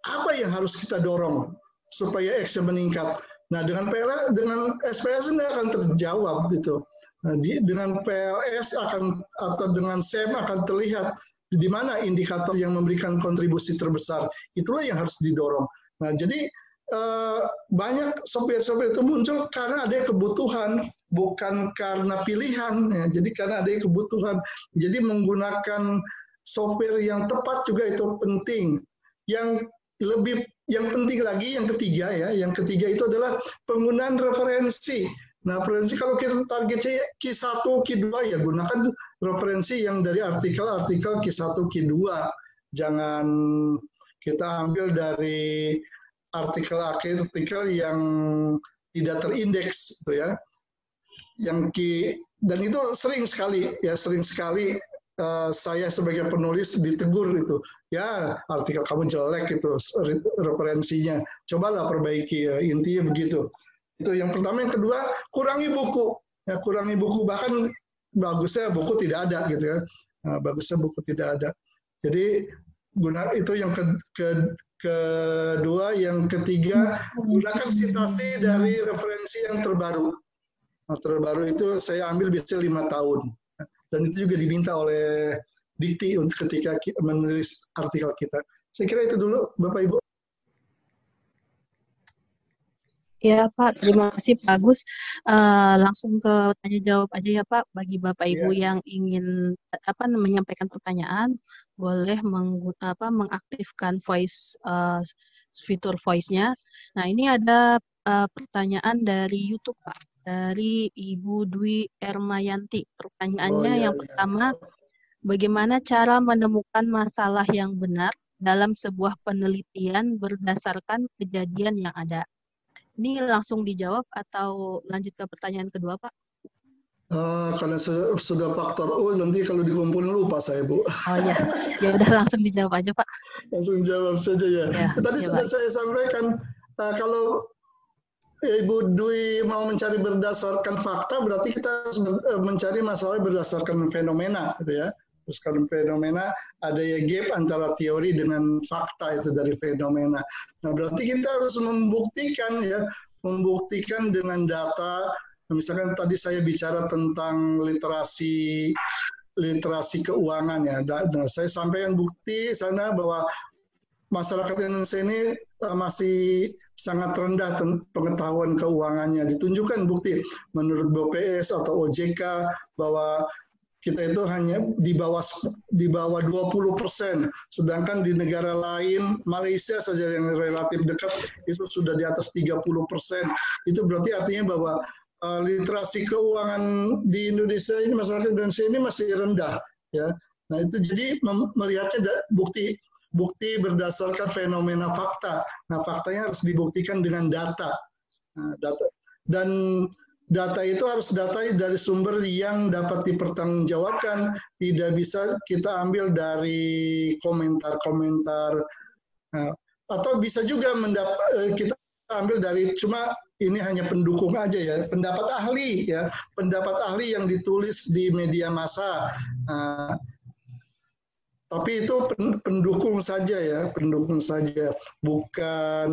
apa yang harus kita dorong supaya X-nya meningkat. Nah dengan PLS, dengan SPS ini akan terjawab gitu. Nah, di, dengan PLS akan atau dengan SEM akan terlihat di mana indikator yang memberikan kontribusi terbesar. Itulah yang harus didorong. Nah, jadi eh, banyak sopir-sopir itu muncul karena ada kebutuhan, bukan karena pilihan. Ya. Jadi karena ada kebutuhan. Jadi menggunakan software yang tepat juga itu penting. Yang lebih yang penting lagi yang ketiga ya, yang ketiga itu adalah penggunaan referensi. Nah, referensi kalau kita target Q1, Q2 ya gunakan referensi yang dari artikel-artikel Q1, Q2. Jangan kita ambil dari artikel-artikel yang tidak terindeks gitu ya. Yang Q dan itu sering sekali ya sering sekali uh, saya sebagai penulis ditegur itu ya artikel kamu jelek itu referensinya. Cobalah perbaiki ya intinya begitu. Itu yang pertama. Yang kedua kurangi buku. Ya kurangi buku. Bahkan bagusnya buku tidak ada gitu ya. Nah, bagusnya buku tidak ada. Jadi guna itu yang ke, ke kedua. Yang ketiga gunakan citasi dari referensi yang terbaru. Nah, terbaru itu saya ambil biasanya lima tahun. Dan itu juga diminta oleh dikti untuk ketika menulis artikel kita saya kira itu dulu bapak ibu Ya Pak, terima kasih Pak Agus. Uh, langsung ke tanya jawab aja ya Pak. Bagi Bapak Ibu ya. yang ingin apa menyampaikan pertanyaan, boleh meng, apa, mengaktifkan voice uh, fitur voice-nya. Nah ini ada uh, pertanyaan dari YouTube Pak, dari Ibu Dwi Ermayanti. Pertanyaannya oh, ya, yang ya. pertama, bagaimana cara menemukan masalah yang benar dalam sebuah penelitian berdasarkan kejadian yang ada? Ini langsung dijawab atau lanjut ke pertanyaan kedua, Pak? Uh, karena sudah, sudah faktor U, nanti kalau dikumpulin lupa saya, Bu. Oh iya, ya udah langsung dijawab aja, Pak. Langsung jawab saja ya. ya Tadi ya, sudah Pak. saya sampaikan, uh, kalau Ibu Dwi mau mencari berdasarkan fakta, berarti kita harus mencari masalah berdasarkan fenomena, gitu ya. Terus kalau fenomena ada ya gap antara teori dengan fakta itu dari fenomena. Nah berarti kita harus membuktikan ya, membuktikan dengan data. Misalkan tadi saya bicara tentang literasi literasi keuangan ya. Dan saya sampaikan bukti sana bahwa masyarakat Indonesia ini masih sangat rendah pengetahuan keuangannya. Ditunjukkan bukti menurut BPS atau OJK bahwa kita itu hanya di bawah di bawah 20 persen, sedangkan di negara lain Malaysia saja yang relatif dekat itu sudah di atas 30 persen. Itu berarti artinya bahwa uh, literasi keuangan di Indonesia ini masyarakat Indonesia ini masih rendah, ya. Nah itu jadi melihatnya bukti bukti berdasarkan fenomena fakta. Nah faktanya harus dibuktikan dengan data. Nah, data dan data itu harus data dari sumber yang dapat dipertanggungjawabkan, tidak bisa kita ambil dari komentar-komentar nah, atau bisa juga mendapat eh, kita ambil dari cuma ini hanya pendukung aja ya, pendapat ahli ya, pendapat ahli yang ditulis di media massa. Nah, tapi itu pendukung saja ya, pendukung saja, bukan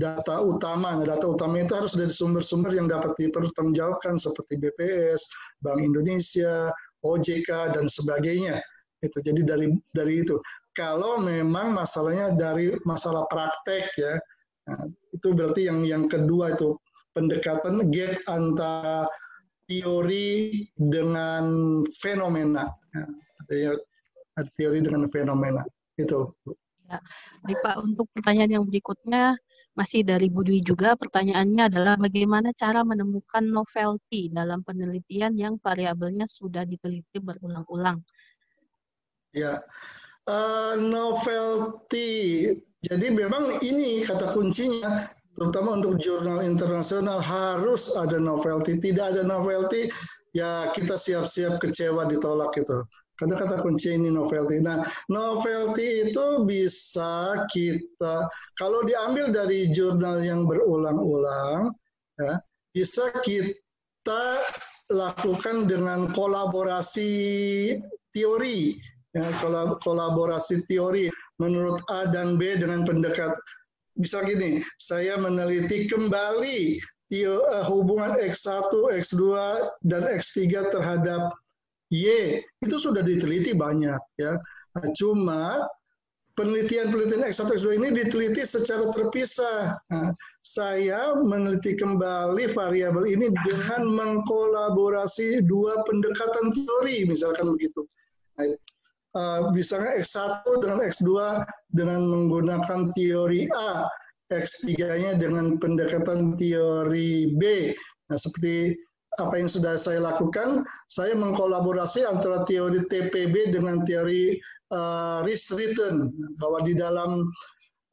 data utama. Nah, data utama itu harus dari sumber-sumber yang dapat dipertanggungjawabkan seperti BPS, Bank Indonesia, OJK dan sebagainya. Itu jadi dari dari itu. Kalau memang masalahnya dari masalah praktek ya, nah, itu berarti yang yang kedua itu pendekatan gap antara teori dengan fenomena. Nah, teori dengan fenomena itu. Ya. Baik Pak, untuk pertanyaan yang berikutnya masih dari Bu Dwi juga, pertanyaannya adalah bagaimana cara menemukan novelty dalam penelitian yang variabelnya sudah diteliti berulang-ulang? Ya, uh, novelty. Jadi memang ini kata kuncinya, terutama untuk jurnal internasional harus ada novelty. Tidak ada novelty, ya kita siap-siap kecewa ditolak itu. Karena kata kunci ini novelty. Nah, novelty itu bisa kita, kalau diambil dari jurnal yang berulang-ulang, ya, bisa kita lakukan dengan kolaborasi teori, ya, kolaborasi teori menurut A dan B dengan pendekat. Bisa gini, saya meneliti kembali eh, hubungan X1, X2, dan X3 terhadap Y itu sudah diteliti banyak ya. Cuma penelitian-penelitian X1 X2 ini diteliti secara terpisah. Nah, saya meneliti kembali variabel ini dengan mengkolaborasi dua pendekatan teori, misalkan begitu. Nah, uh, misalnya X1 dengan X2 dengan menggunakan teori A, X3-nya dengan pendekatan teori B. Nah, seperti apa yang sudah saya lakukan, saya mengkolaborasi antara teori TPB dengan teori uh, risk return bahwa di dalam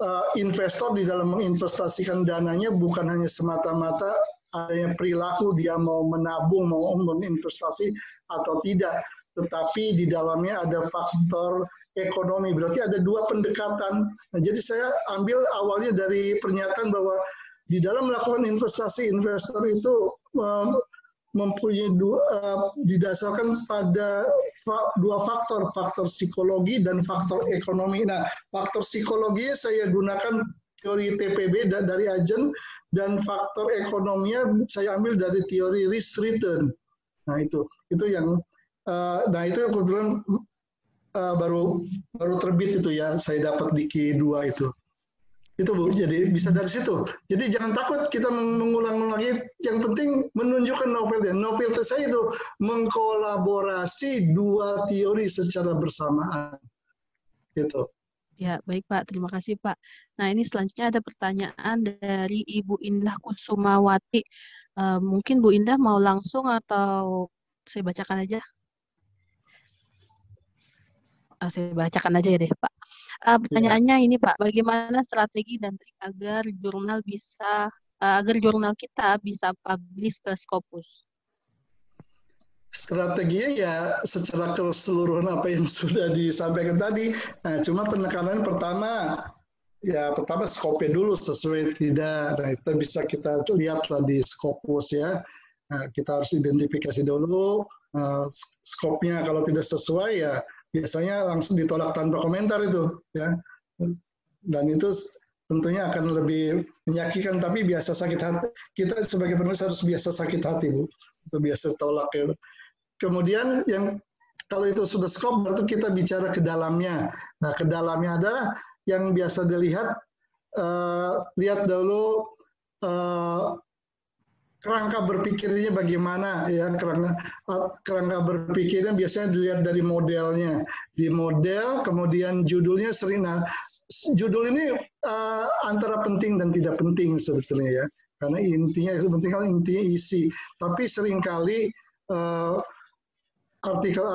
uh, investor di dalam menginvestasikan dananya bukan hanya semata-mata adanya perilaku dia mau menabung mau menginvestasi atau tidak, tetapi di dalamnya ada faktor ekonomi. Berarti ada dua pendekatan. Nah, jadi saya ambil awalnya dari pernyataan bahwa di dalam melakukan investasi investor itu um, mempunyai dua, uh, didasarkan pada dua faktor, faktor psikologi dan faktor ekonomi. Nah, faktor psikologi saya gunakan teori TPB dari Ajen dan faktor ekonominya saya ambil dari teori risk return. Nah, itu itu yang uh, nah itu kebetulan uh, baru baru terbit itu ya saya dapat di Q2 itu. Itu Bu, jadi bisa dari situ. Jadi jangan takut kita mengulang lagi. Yang penting menunjukkan novelty. Novelty saya itu mengkolaborasi dua teori secara bersamaan. Gitu. Ya, baik Pak. Terima kasih Pak. Nah, ini selanjutnya ada pertanyaan dari Ibu Indah Kusumawati. Uh, mungkin Bu Indah mau langsung atau saya bacakan aja? Uh, saya bacakan aja ya deh Pak. Uh, pertanyaannya ya. ini Pak, bagaimana strategi dan trik agar jurnal bisa uh, agar jurnal kita bisa publish ke Scopus? Strateginya ya secara keseluruhan apa yang sudah disampaikan tadi. Nah, cuma penekanan pertama ya pertama skopnya dulu sesuai tidak. Nah, itu bisa kita lihat lah di Scopus ya. Nah, kita harus identifikasi dulu uh, skopnya kalau tidak sesuai ya biasanya langsung ditolak tanpa komentar itu ya. Dan itu tentunya akan lebih menyakitkan tapi biasa sakit hati kita sebagai penulis harus biasa sakit hati bu. Itu biasa tolak ya kemudian yang kalau itu sudah skop berarti kita bicara ke dalamnya. Nah ke dalamnya ada yang biasa dilihat uh, lihat dulu uh, kerangka berpikirnya bagaimana ya. Kerangka kerangka berpikirnya biasanya dilihat dari modelnya. Di model kemudian judulnya sering nah judul ini uh, antara penting dan tidak penting sebetulnya ya. Karena intinya itu penting kan intinya isi. Tapi sering kali uh, artikel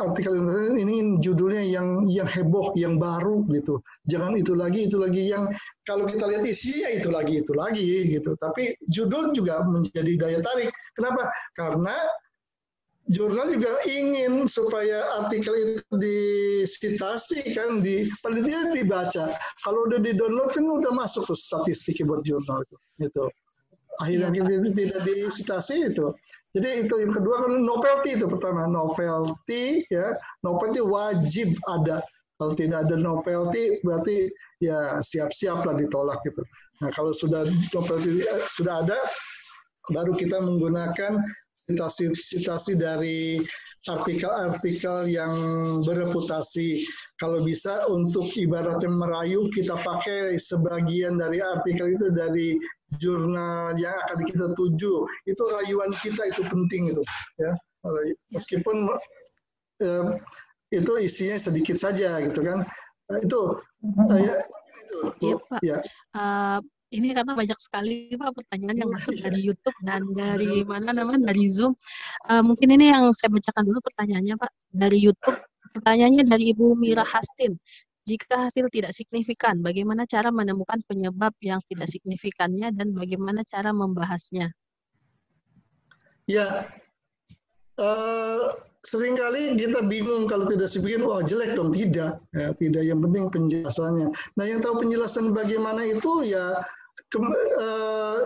artikel ini judulnya yang yang heboh yang baru gitu. Jangan itu lagi itu lagi yang kalau kita lihat isi ya itu lagi itu lagi gitu. Tapi judul juga menjadi daya tarik. Kenapa? Karena jurnal juga ingin supaya artikel itu disitasi kan di tidak dibaca. Kalau udah di download kan udah masuk tuh statistik buat jurnal itu gitu akhirnya ya, kita tidak disitasi itu. Jadi itu yang kedua kan novelty itu pertama. Novelty ya. Novelty wajib ada. Kalau tidak ada novelty berarti ya siap-siap lah ditolak gitu. Nah kalau sudah novelty eh, sudah ada baru kita menggunakan citasi-citasi dari artikel-artikel yang bereputasi. Kalau bisa untuk ibaratnya merayu kita pakai sebagian dari artikel itu dari jurnal yang akan kita tuju. Itu rayuan kita itu penting itu ya. Meskipun eh, itu isinya sedikit saja gitu kan. Nah, itu uh, ya, itu. Iya, Pak. ya. Uh, ini karena banyak sekali Pak pertanyaan yang masuk dari YouTube dan dari mana namanya dari Zoom. Uh, mungkin ini yang saya bacakan dulu pertanyaannya Pak dari YouTube. Pertanyaannya dari Ibu Mira Hastin. Jika hasil tidak signifikan, bagaimana cara menemukan penyebab yang tidak signifikannya dan bagaimana cara membahasnya? Ya, uh, sering kali kita bingung kalau tidak signifikan, wah jelek dong, tidak. Ya, tidak, yang penting penjelasannya. Nah, yang tahu penjelasan bagaimana itu ya uh,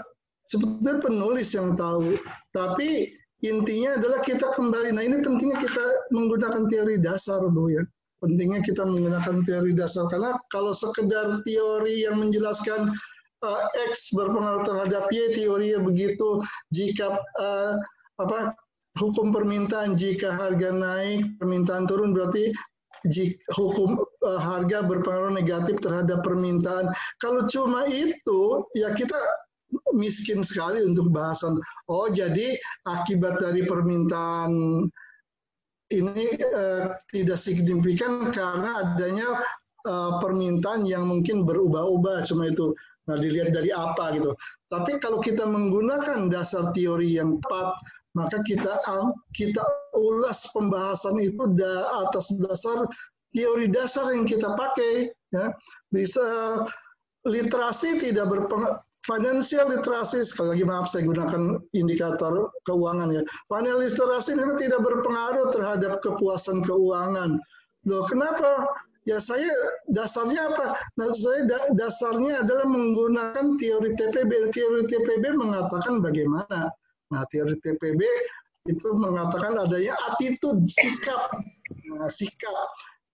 sebetulnya penulis yang tahu. Tapi intinya adalah kita kembali. Nah, ini pentingnya kita menggunakan teori dasar, Bu ya pentingnya kita menggunakan teori dasar karena kalau sekedar teori yang menjelaskan uh, X berpengaruh terhadap Y teorinya begitu jika uh, apa hukum permintaan jika harga naik permintaan turun berarti hukum uh, harga berpengaruh negatif terhadap permintaan kalau cuma itu ya kita miskin sekali untuk bahasan oh jadi akibat dari permintaan ini uh, tidak signifikan karena adanya uh, permintaan yang mungkin berubah-ubah cuma itu. Nah, dilihat dari apa gitu. Tapi kalau kita menggunakan dasar teori yang tepat, maka kita kita ulas pembahasan itu da, atas dasar teori dasar yang kita pakai. Ya. Bisa literasi tidak berpengaruh Financial literasi, sekali lagi maaf saya gunakan indikator keuangan ya. Financial literasi memang tidak berpengaruh terhadap kepuasan keuangan. Loh, kenapa? Ya saya dasarnya apa? Nah, saya dasarnya adalah menggunakan teori TPB. Teori TPB mengatakan bagaimana? Nah, teori TPB itu mengatakan adanya attitude, sikap. Nah, sikap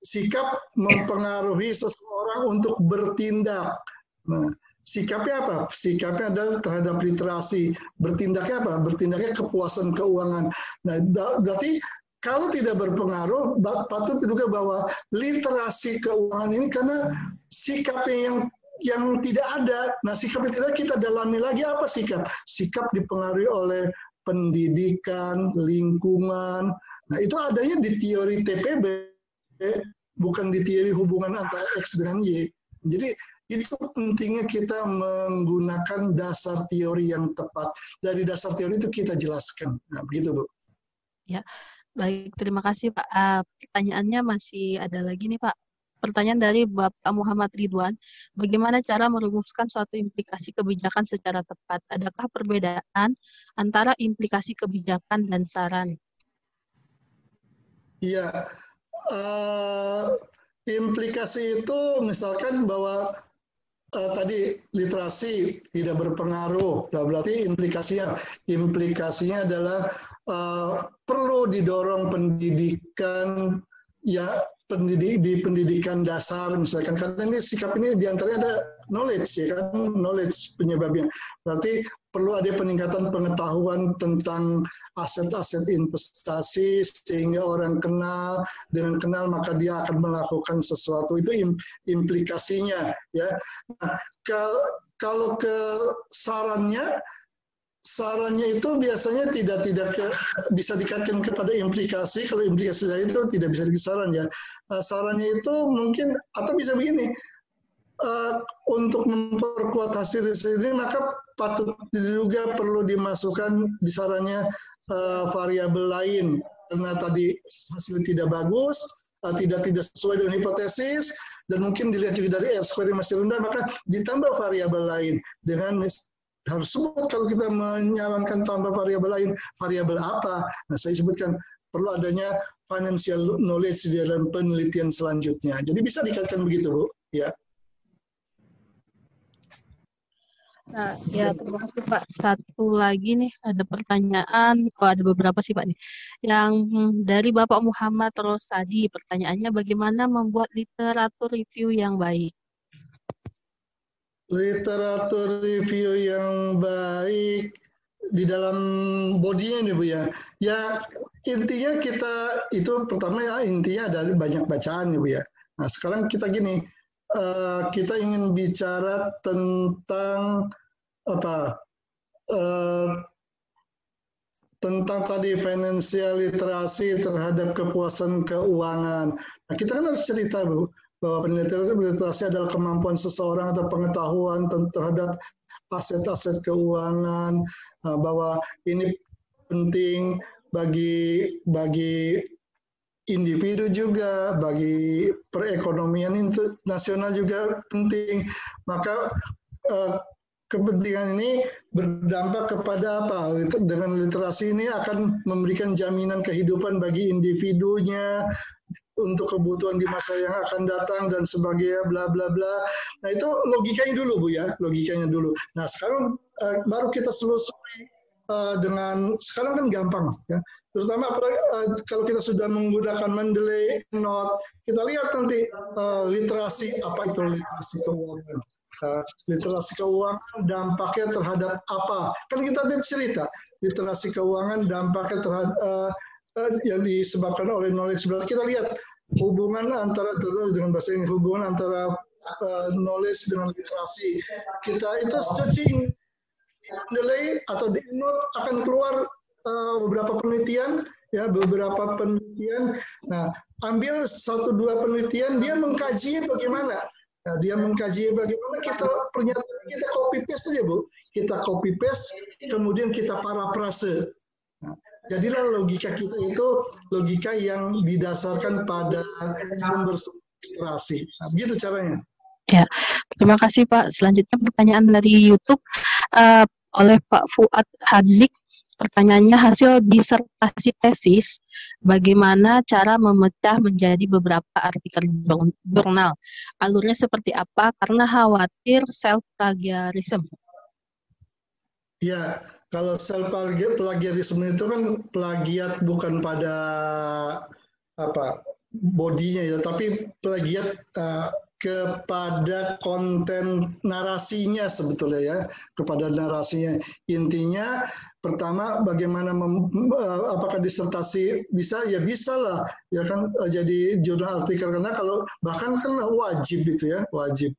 sikap mempengaruhi seseorang untuk bertindak. Nah, Sikapnya apa? Sikapnya adalah terhadap literasi. Bertindaknya apa? Bertindaknya kepuasan keuangan. Nah, berarti kalau tidak berpengaruh, patut diduga bahwa literasi keuangan ini karena sikapnya yang yang tidak ada. Nah, sikap yang tidak kita dalami lagi apa sikap? Sikap dipengaruhi oleh pendidikan, lingkungan. Nah, itu adanya di teori TPB, bukan di teori hubungan antara X dengan Y. Jadi itu pentingnya kita menggunakan dasar teori yang tepat. Dari dasar teori itu kita jelaskan. Nah, begitu, Bu. Ya, baik. Terima kasih, Pak. Uh, pertanyaannya masih ada lagi nih, Pak. Pertanyaan dari Bapak Muhammad Ridwan, bagaimana cara merumuskan suatu implikasi kebijakan secara tepat? Adakah perbedaan antara implikasi kebijakan dan saran? Iya, uh, implikasi itu misalkan bahwa uh, tadi literasi tidak berpengaruh. Nah, berarti implikasinya implikasinya adalah uh, perlu didorong pendidikan ya pendidik di pendidikan dasar misalkan. Karena ini sikap ini di antaranya ada knowledge ya kan? Knowledge penyebabnya. Berarti perlu ada peningkatan pengetahuan tentang aset-aset investasi sehingga orang kenal dengan kenal maka dia akan melakukan sesuatu. Itu implikasinya ya. Nah, kalau ke sarannya sarannya itu biasanya tidak tidak ke, bisa dikaitkan kepada implikasi. Kalau implikasi itu tidak bisa disaran ya. Uh, sarannya itu mungkin atau bisa begini. Uh, untuk memperkuat hasil riset ini maka patut diduga perlu dimasukkan di sarannya uh, variabel lain karena tadi hasil tidak bagus, uh, tidak tidak sesuai dengan hipotesis dan mungkin dilihat juga dari R square masih rendah maka ditambah variabel lain dengan harus sebut kalau kita menyarankan tambah variabel lain, variabel apa? Nah, saya sebutkan perlu adanya financial knowledge di dalam penelitian selanjutnya. Jadi bisa dikaitkan begitu, Bu. Ya. Nah, ya terima kasih Pak. Satu lagi nih ada pertanyaan, oh ada beberapa sih Pak nih. Yang dari Bapak Muhammad Rosadi, pertanyaannya bagaimana membuat literatur review yang baik? Literatur review yang baik di dalam bodinya nih Bu ya. Ya intinya kita itu pertama ya intinya ada banyak bacaan nih Bu ya. Nah sekarang kita gini, uh, kita ingin bicara tentang apa? Uh, tentang tadi financial literasi terhadap kepuasan keuangan. Nah, kita kan harus cerita, Bu bahwa literasi adalah kemampuan seseorang atau pengetahuan terhadap aset-aset keuangan uh, bahwa ini penting bagi bagi individu juga bagi perekonomian internasional juga penting maka uh, kepentingan ini berdampak kepada apa? Dengan literasi ini akan memberikan jaminan kehidupan bagi individunya, untuk kebutuhan di masa yang akan datang dan sebagainya bla bla bla. Nah itu logikanya dulu Bu ya, logikanya dulu. Nah sekarang uh, baru kita selusuri uh, dengan sekarang kan gampang ya. Terutama uh, kalau kita sudah menggunakan Mendeley Note, kita lihat nanti uh, literasi apa itu literasi keuangan. Uh, literasi keuangan dampaknya terhadap apa? Kan kita ada cerita literasi keuangan dampaknya terhadap uh, yang disebabkan oleh knowledge Kita lihat hubungan antara dengan bahasa Inggris hubungan antara uh, knowledge dengan literasi. Kita itu searching delay atau di note akan keluar uh, beberapa penelitian ya beberapa penelitian. Nah ambil satu dua penelitian dia mengkaji bagaimana. Nah, dia mengkaji bagaimana kita pernyataan kita copy paste saja bu. Kita copy paste kemudian kita parafrase nah, jadilah logika kita itu logika yang didasarkan pada sumber-sumber inspirasi. Nah, begitu caranya. Ya, terima kasih Pak. Selanjutnya pertanyaan dari YouTube uh, oleh Pak Fuad Hazik. Pertanyaannya hasil disertasi tesis, bagaimana cara memecah menjadi beberapa artikel jurnal? Alurnya seperti apa? Karena khawatir self plagiarism. Ya, kalau self plagiarisme itu kan plagiat bukan pada apa bodinya ya, tapi plagiat uh, kepada konten narasinya sebetulnya ya, kepada narasinya. Intinya pertama bagaimana mem, uh, apakah disertasi bisa ya bisa lah ya kan uh, jadi jurnal artikel karena kalau bahkan kan wajib itu ya wajib.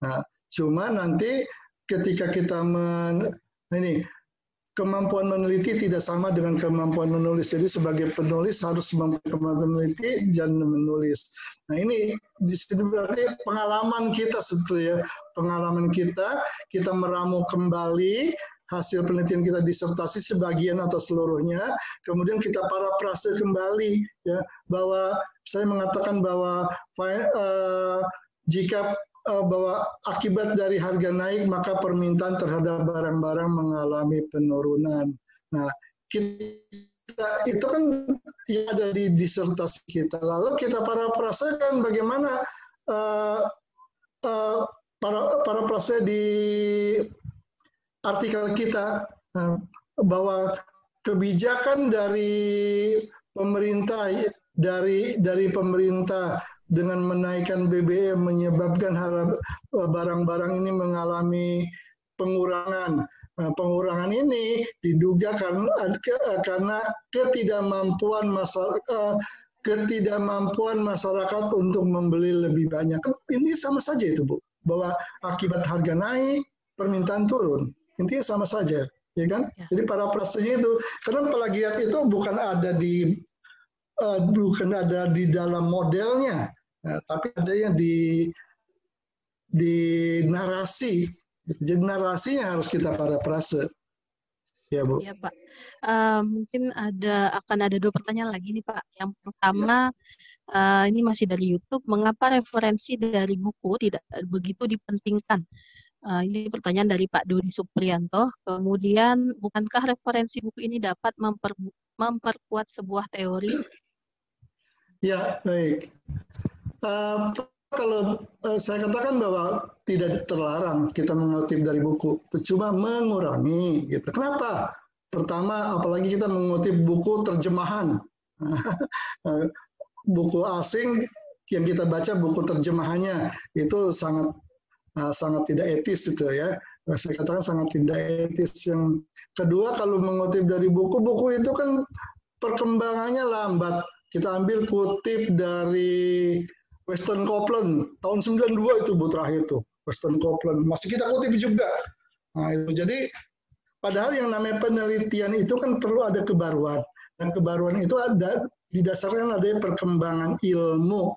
Nah, cuma nanti ketika kita men ini kemampuan meneliti tidak sama dengan kemampuan menulis. Jadi sebagai penulis harus mampu kemampuan meneliti dan menulis. Nah ini di sini berarti pengalaman kita sebetulnya, pengalaman kita, kita meramu kembali hasil penelitian kita disertasi sebagian atau seluruhnya, kemudian kita parafrase kembali ya bahwa saya mengatakan bahwa uh, jika uh, bahwa akibat dari harga naik maka permintaan terhadap barang-barang mengalami penurunan. Nah, kita itu kan yang ada di disertasi kita. Lalu kita para perasakan bagaimana uh, uh, para para prase di artikel kita uh, bahwa kebijakan dari pemerintah dari dari pemerintah dengan menaikkan BBM menyebabkan eh, barang-barang ini mengalami pengurangan. Nah, pengurangan ini diduga karena, eh, ketidakmampuan masyarakat eh, ketidakmampuan masyarakat untuk membeli lebih banyak. Ini sama saja itu, Bu. bahwa akibat harga naik, permintaan turun. Intinya sama saja, ya kan? Ya. Jadi para prasenya itu, karena plagiat itu bukan ada di uh, bukan ada di dalam modelnya, nah, tapi ada yang di di narasi. Jadi narasinya harus kita para prase. Ya Bu. Ya Pak. Uh, mungkin ada akan ada dua pertanyaan lagi nih Pak. Yang pertama uh, ini masih dari YouTube. Mengapa referensi dari buku tidak begitu dipentingkan? Uh, ini pertanyaan dari Pak Dodi Suprianto. Kemudian, bukankah referensi buku ini dapat memper, memperkuat sebuah teori? Ya, baik. Uh, kalau uh, saya katakan bahwa tidak terlarang kita mengutip dari buku, cuma mengurangi. Gitu. Kenapa? Pertama, apalagi kita mengutip buku terjemahan, buku asing yang kita baca buku terjemahannya itu sangat uh, sangat tidak etis itu ya. Saya katakan sangat tidak etis. Yang kedua, kalau mengutip dari buku, buku itu kan perkembangannya lambat. Kita ambil kutip dari Western Copeland tahun 92 itu bu terakhir tuh Western Copeland masih kita kutip juga. Nah itu. Jadi padahal yang namanya penelitian itu kan perlu ada kebaruan. Dan kebaruan itu ada didasarkan ada perkembangan ilmu.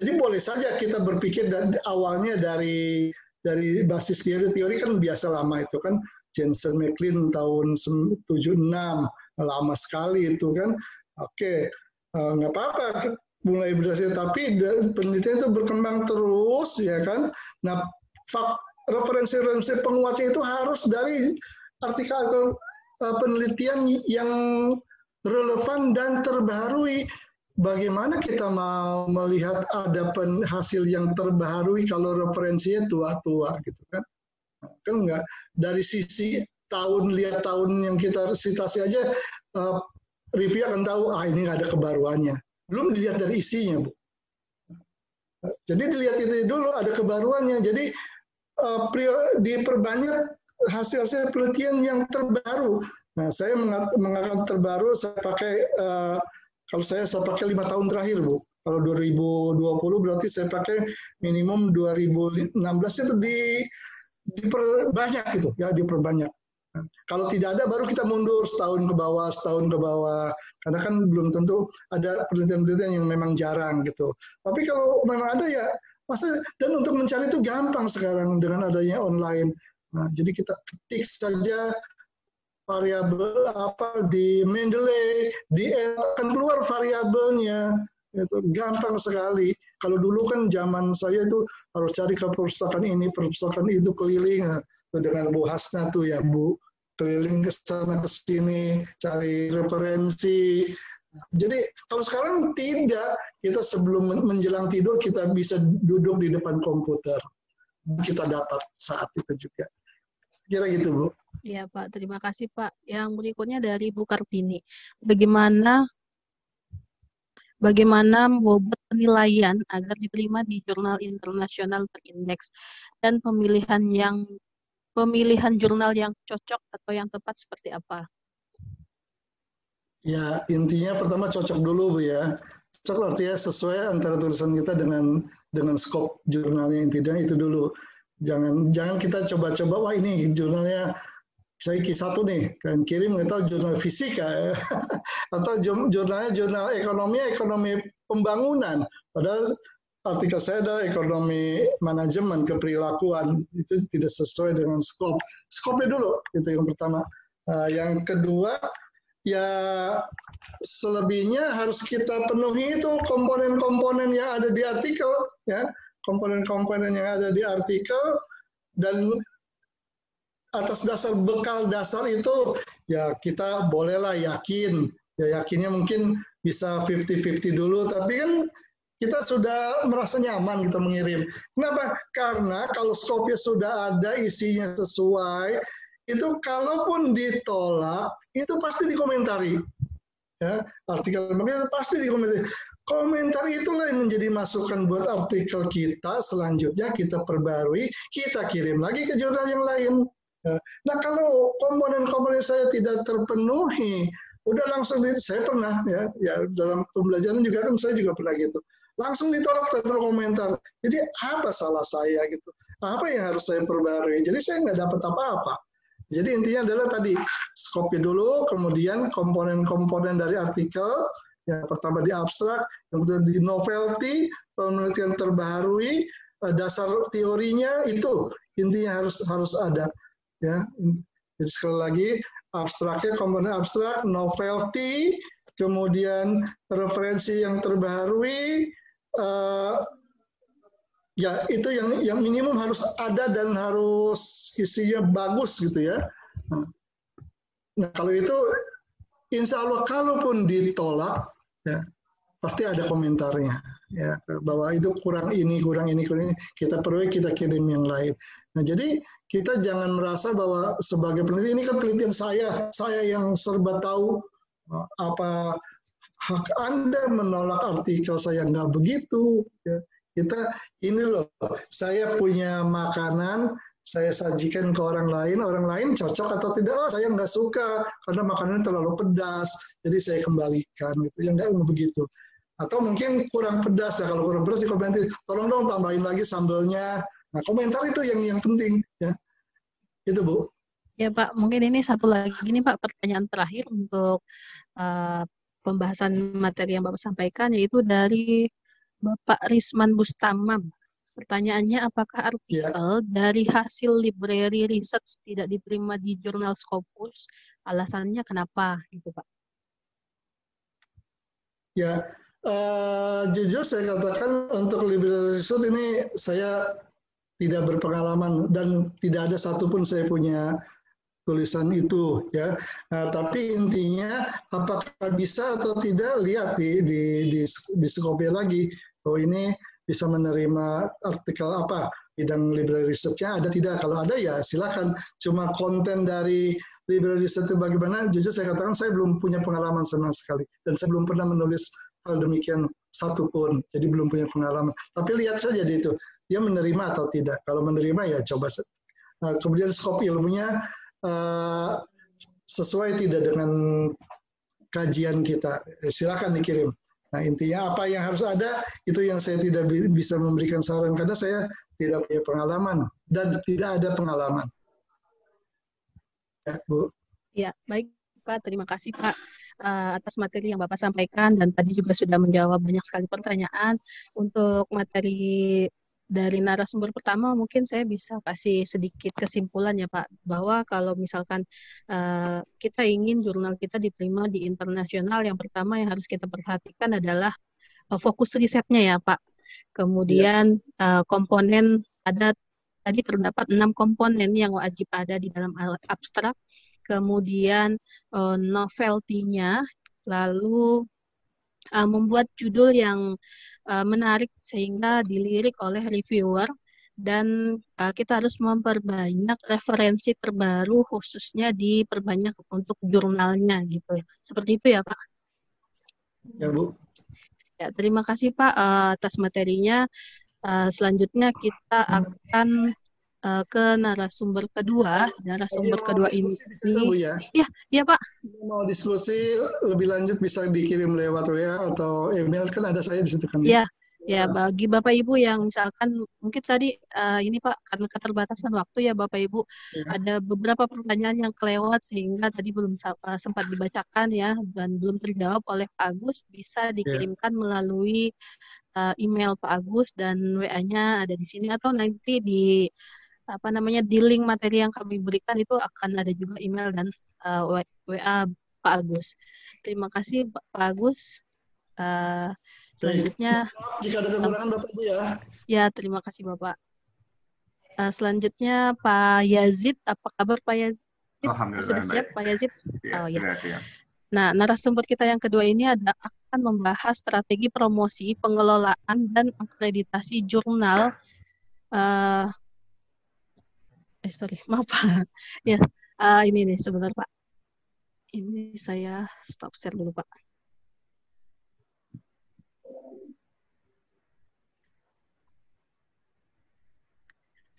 Jadi boleh saja kita berpikir dan awalnya dari dari basis teori teori kan biasa lama itu kan. Jensen McLean tahun 76 lama sekali itu kan. Oke eh, nggak apa-apa mulai berdasarkan tapi penelitian itu berkembang terus ya kan? Nah referensi-referensi penguatnya itu harus dari artikel uh, penelitian yang relevan dan terbaharui. Bagaimana kita mau melihat ada hasil yang terbaharui kalau referensinya tua-tua gitu kan? Kan enggak dari sisi tahun lihat tahun yang kita citasi aja uh, review akan tahu ah ini ada kebaruannya belum dilihat dari isinya, Bu. Jadi dilihat itu dulu ada kebaruannya. Jadi uh, diperbanyak hasil-hasil penelitian yang terbaru. Nah, saya mengatakan terbaru saya pakai uh, kalau saya saya pakai lima tahun terakhir, Bu. Kalau 2020 berarti saya pakai minimum 2016 itu di diperbanyak itu ya diperbanyak. Nah, kalau tidak ada baru kita mundur setahun ke bawah, setahun ke bawah. Karena kan belum tentu ada penelitian-penelitian yang memang jarang gitu. Tapi kalau memang ada ya masa dan untuk mencari itu gampang sekarang dengan adanya online. Nah, jadi kita ketik saja variabel apa di Mendeley, di akan keluar variabelnya. Itu gampang sekali. Kalau dulu kan zaman saya itu harus cari ke perpustakaan ini, perpustakaan itu keliling nah, dengan Bu Hasna tuh ya Bu keliling ke sana ke sini cari referensi. Jadi kalau sekarang tidak, kita sebelum menjelang tidur kita bisa duduk di depan komputer. Kita dapat saat itu juga. Kira gitu, Bu. Iya, Pak. Terima kasih, Pak. Yang berikutnya dari Bu Kartini. Bagaimana bagaimana bobot penilaian agar diterima di jurnal internasional terindeks dan pemilihan yang pemilihan jurnal yang cocok atau yang tepat seperti apa? Ya, intinya pertama cocok dulu Bu ya. Cocok artinya sesuai antara tulisan kita dengan dengan skop jurnalnya intinya itu dulu. Jangan jangan kita coba-coba wah ini jurnalnya saya satu nih kan kirim tahu jurnal fisika atau jurnalnya jurnal ekonomi ekonomi pembangunan padahal artikel saya adalah ekonomi manajemen keperilakuan itu tidak sesuai dengan skop skopnya dulu itu yang pertama. Uh, yang kedua ya selebihnya harus kita penuhi itu komponen-komponen yang ada di artikel ya. Komponen-komponen yang ada di artikel dan atas dasar bekal dasar itu ya kita bolehlah yakin. Ya yakinnya mungkin bisa 50-50 dulu tapi kan kita sudah merasa nyaman kita mengirim. Kenapa? Karena kalau skopnya sudah ada isinya sesuai, itu kalaupun ditolak itu pasti dikomentari. Ya, artikel itu pasti dikomentari. Komentar itulah yang menjadi masukan buat artikel kita selanjutnya kita perbarui, kita kirim lagi ke jurnal yang lain. Ya. Nah kalau komponen-komponen saya tidak terpenuhi, udah langsung saya pernah ya, ya dalam pembelajaran juga kan saya juga pernah gitu langsung ditolak tanpa komentar. Jadi apa salah saya gitu? Apa yang harus saya perbarui? Jadi saya nggak dapat apa-apa. Jadi intinya adalah tadi copy dulu, kemudian komponen-komponen dari artikel, yang pertama di abstrak, yang kedua di novelty, penelitian terbaharui, eh, dasar teorinya itu intinya harus harus ada. Ya, jadi sekali lagi abstraknya komponen abstrak, novelty, kemudian referensi yang terbaharui, uh, ya itu yang yang minimum harus ada dan harus isinya bagus gitu ya. Nah kalau itu insya Allah kalaupun ditolak ya pasti ada komentarnya ya bahwa itu kurang ini kurang ini kurang ini kita perlu kita kirim yang lain. Nah jadi kita jangan merasa bahwa sebagai peneliti ini kan penelitian saya saya yang serba tahu apa hak Anda menolak artikel saya nggak begitu. Ya kita ini loh, saya punya makanan, saya sajikan ke orang lain, orang lain cocok atau tidak, oh saya nggak suka karena makanan terlalu pedas, jadi saya kembalikan gitu, yang nggak begitu. Atau mungkin kurang pedas ya, kalau kurang pedas di komentar, tolong dong tambahin lagi sambelnya. Nah komentar itu yang yang penting ya, itu bu. Ya Pak, mungkin ini satu lagi nih Pak pertanyaan terakhir untuk uh, pembahasan materi yang Bapak sampaikan yaitu dari Bapak Risman Bustamam. Pertanyaannya, apakah artikel ya. dari hasil library research tidak diterima di jurnal Scopus? Alasannya kenapa, gitu Pak? Ya, uh, jujur saya katakan untuk library research ini saya tidak berpengalaman dan tidak ada satupun saya punya tulisan itu ya. Nah, tapi intinya apakah bisa atau tidak lihat di di di, di Skopje lagi. Oh ini bisa menerima artikel apa? Bidang library research-nya ada tidak? Kalau ada ya silakan. Cuma konten dari library research itu bagaimana? Jujur saya katakan saya belum punya pengalaman sama sekali. Dan saya belum pernah menulis hal demikian satupun jadi belum punya pengalaman. Tapi lihat saja di itu. Dia menerima atau tidak. Kalau menerima ya coba nah, kemudian skop ilmunya uh, sesuai tidak dengan kajian kita silakan dikirim Nah intinya apa yang harus ada itu yang saya tidak bisa memberikan saran karena saya tidak punya pengalaman dan tidak ada pengalaman. Ya, Bu. Ya, baik Pak. Terima kasih Pak uh, atas materi yang Bapak sampaikan dan tadi juga sudah menjawab banyak sekali pertanyaan. Untuk materi dari narasumber pertama mungkin saya bisa kasih sedikit kesimpulan ya Pak bahwa kalau misalkan uh, kita ingin jurnal kita diterima di internasional yang pertama yang harus kita perhatikan adalah uh, fokus risetnya ya Pak. Kemudian ya. uh, komponen ada tadi terdapat enam komponen yang wajib ada di dalam abstrak. Kemudian uh, novelty-nya lalu uh, membuat judul yang uh, menarik sehingga dilirik oleh reviewer dan uh, kita harus memperbanyak referensi terbaru khususnya diperbanyak untuk jurnalnya gitu seperti itu ya Pak. Ya Bu. Ya terima kasih Pak uh, atas materinya. Uh, selanjutnya kita akan uh, ke narasumber kedua. Narasumber Jadi, kedua ini, ya? ya, ya Pak. Mau diskusi lebih lanjut bisa dikirim lewat WA atau email kan ada saya di situ kan? Ya, ya bagi Bapak Ibu yang misalkan mungkin tadi uh, ini Pak karena keterbatasan waktu ya Bapak Ibu ya. ada beberapa pertanyaan yang kelewat sehingga tadi belum uh, sempat dibacakan ya dan belum terjawab oleh Pak Agus bisa ya. dikirimkan ya. melalui uh, email Pak Agus dan WA-nya ada di sini atau nanti di apa namanya di link materi yang kami berikan itu akan ada juga email dan uh, eh, WA Pak Agus. Terima kasih Pak Agus. Uh, selanjutnya jika ada kekurangan Bapak Ibu ya. Ya, terima kasih Bapak. Uh, selanjutnya Pak Yazid, apa kabar Pak Yazid? Alhamdulillah. Sudah siap baik. Pak Yazid? Ya, oh, ya. siap. Nah, narasumber kita yang kedua ini ada akan membahas strategi promosi, pengelolaan dan akreditasi jurnal uh, eh sorry. Maaf pak. Ya uh, ini nih sebentar pak. Ini saya stop share dulu pak.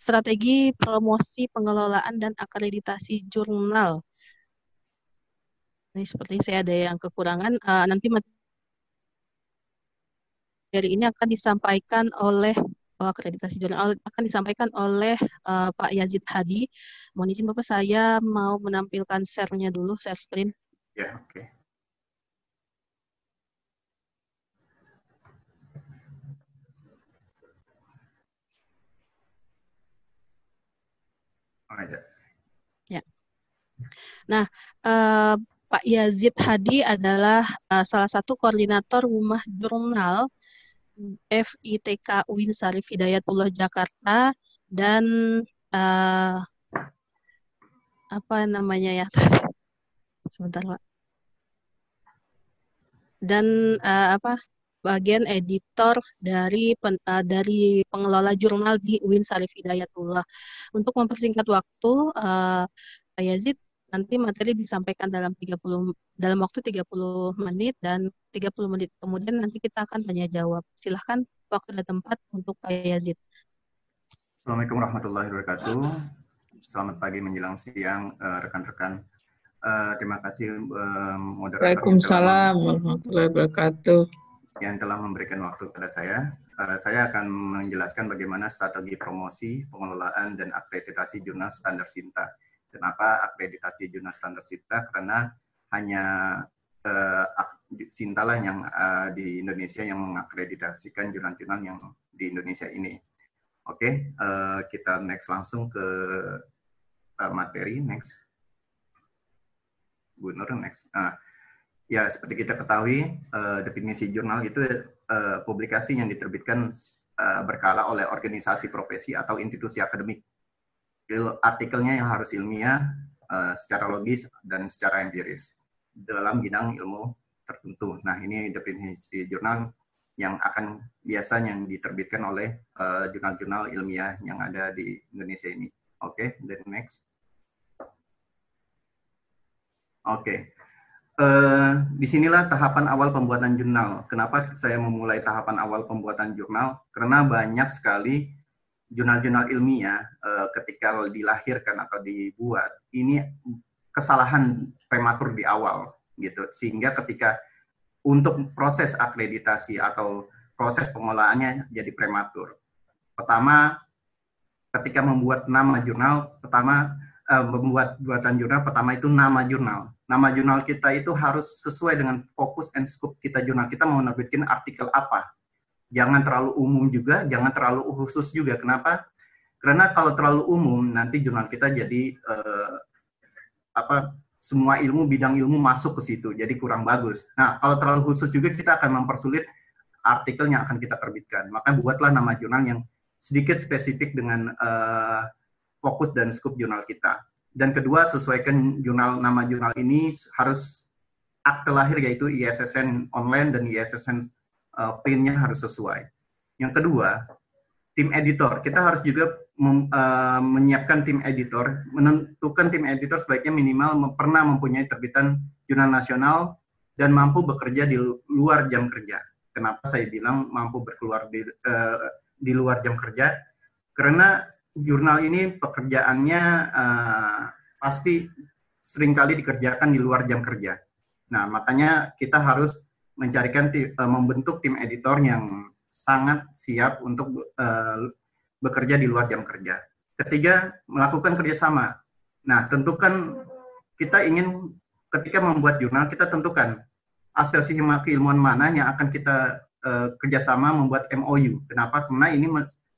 Strategi promosi pengelolaan dan akreditasi jurnal. Ini seperti saya ada yang kekurangan uh, nanti materi ini akan disampaikan oleh oh, akreditasi jurnal akan disampaikan oleh uh, Pak Yazid Hadi. Mohon izin Bapak saya mau menampilkan share-nya dulu, share screen. Ya, oke. Okay. Oh, ya. ya. Nah, uh, Pak Yazid Hadi adalah uh, salah satu koordinator rumah jurnal FITK UIN Sarif Hidayatullah Jakarta dan uh, apa namanya ya? Sebentar pak. Dan uh, apa bagian editor dari pen, uh, dari pengelola jurnal di UIN Sarif Hidayatullah. Untuk mempersingkat waktu uh, Pak Yazid nanti materi disampaikan dalam 30 dalam waktu 30 menit dan 30 menit kemudian nanti kita akan tanya jawab. Silahkan waktu dan tempat untuk Pak Yazid. Assalamualaikum warahmatullahi wabarakatuh. Selamat pagi menjelang siang eh, rekan-rekan. Uh, terima kasih uh, moderator. Waalaikumsalam warahmatullahi wabarakatuh. Yang telah memberikan waktu kepada saya. Uh, saya akan menjelaskan bagaimana strategi promosi, pengelolaan, dan akreditasi jurnal standar Sinta Kenapa akreditasi jurnal standar SITA? Karena hanya uh, Sinta lah yang uh, di Indonesia yang mengakreditasikan jurnal-jurnal yang di Indonesia ini. Oke, okay, uh, eh, kita next langsung ke uh, materi next. Bu Nur next. Nah, ya seperti kita ketahui uh, definisi jurnal itu uh, publikasi yang diterbitkan uh, berkala oleh organisasi profesi atau institusi akademik artikelnya yang harus ilmiah uh, secara logis dan secara empiris dalam bidang ilmu tertentu. Nah, ini definisi jurnal yang akan biasanya diterbitkan oleh eh, jurnal-jurnal uh, ilmiah yang ada di Indonesia ini. Oke, okay, then next. Oke, okay. uh, di sinilah tahapan awal pembuatan jurnal. Kenapa saya memulai tahapan awal pembuatan jurnal? Karena banyak sekali jurnal-jurnal ilmiah uh, ketika dilahirkan atau dibuat ini kesalahan prematur di awal gitu sehingga ketika untuk proses akreditasi atau proses pengolahannya jadi prematur. Pertama ketika membuat nama jurnal pertama uh, membuat buatan jurnal pertama itu nama jurnal. Nama jurnal kita itu harus sesuai dengan fokus and scope kita jurnal. Kita mau menerbitkan artikel apa jangan terlalu umum juga, jangan terlalu khusus juga. Kenapa? Karena kalau terlalu umum nanti jurnal kita jadi uh, apa semua ilmu bidang ilmu masuk ke situ, jadi kurang bagus. Nah, kalau terlalu khusus juga kita akan mempersulit artikel yang akan kita terbitkan. Maka buatlah nama jurnal yang sedikit spesifik dengan uh, fokus dan scope jurnal kita. Dan kedua, sesuaikan jurnal nama jurnal ini harus akte lahir yaitu ISSN online dan ISSN uh, harus sesuai. Yang kedua, tim editor. Kita harus juga mem, uh, menyiapkan tim editor, menentukan tim editor sebaiknya minimal mem pernah mempunyai terbitan jurnal nasional dan mampu bekerja di luar jam kerja. Kenapa saya bilang mampu berkeluar di, uh, di luar jam kerja? Karena jurnal ini pekerjaannya uh, pasti sering kali dikerjakan di luar jam kerja. Nah, makanya kita harus mencarikan uh, membentuk tim editor yang sangat siap untuk uh, bekerja di luar jam kerja. Ketiga, melakukan kerjasama. Nah, tentukan kita ingin ketika membuat jurnal kita tentukan asosiasi keilmuan mana yang akan kita uh, kerjasama membuat MOU. Kenapa? Karena ini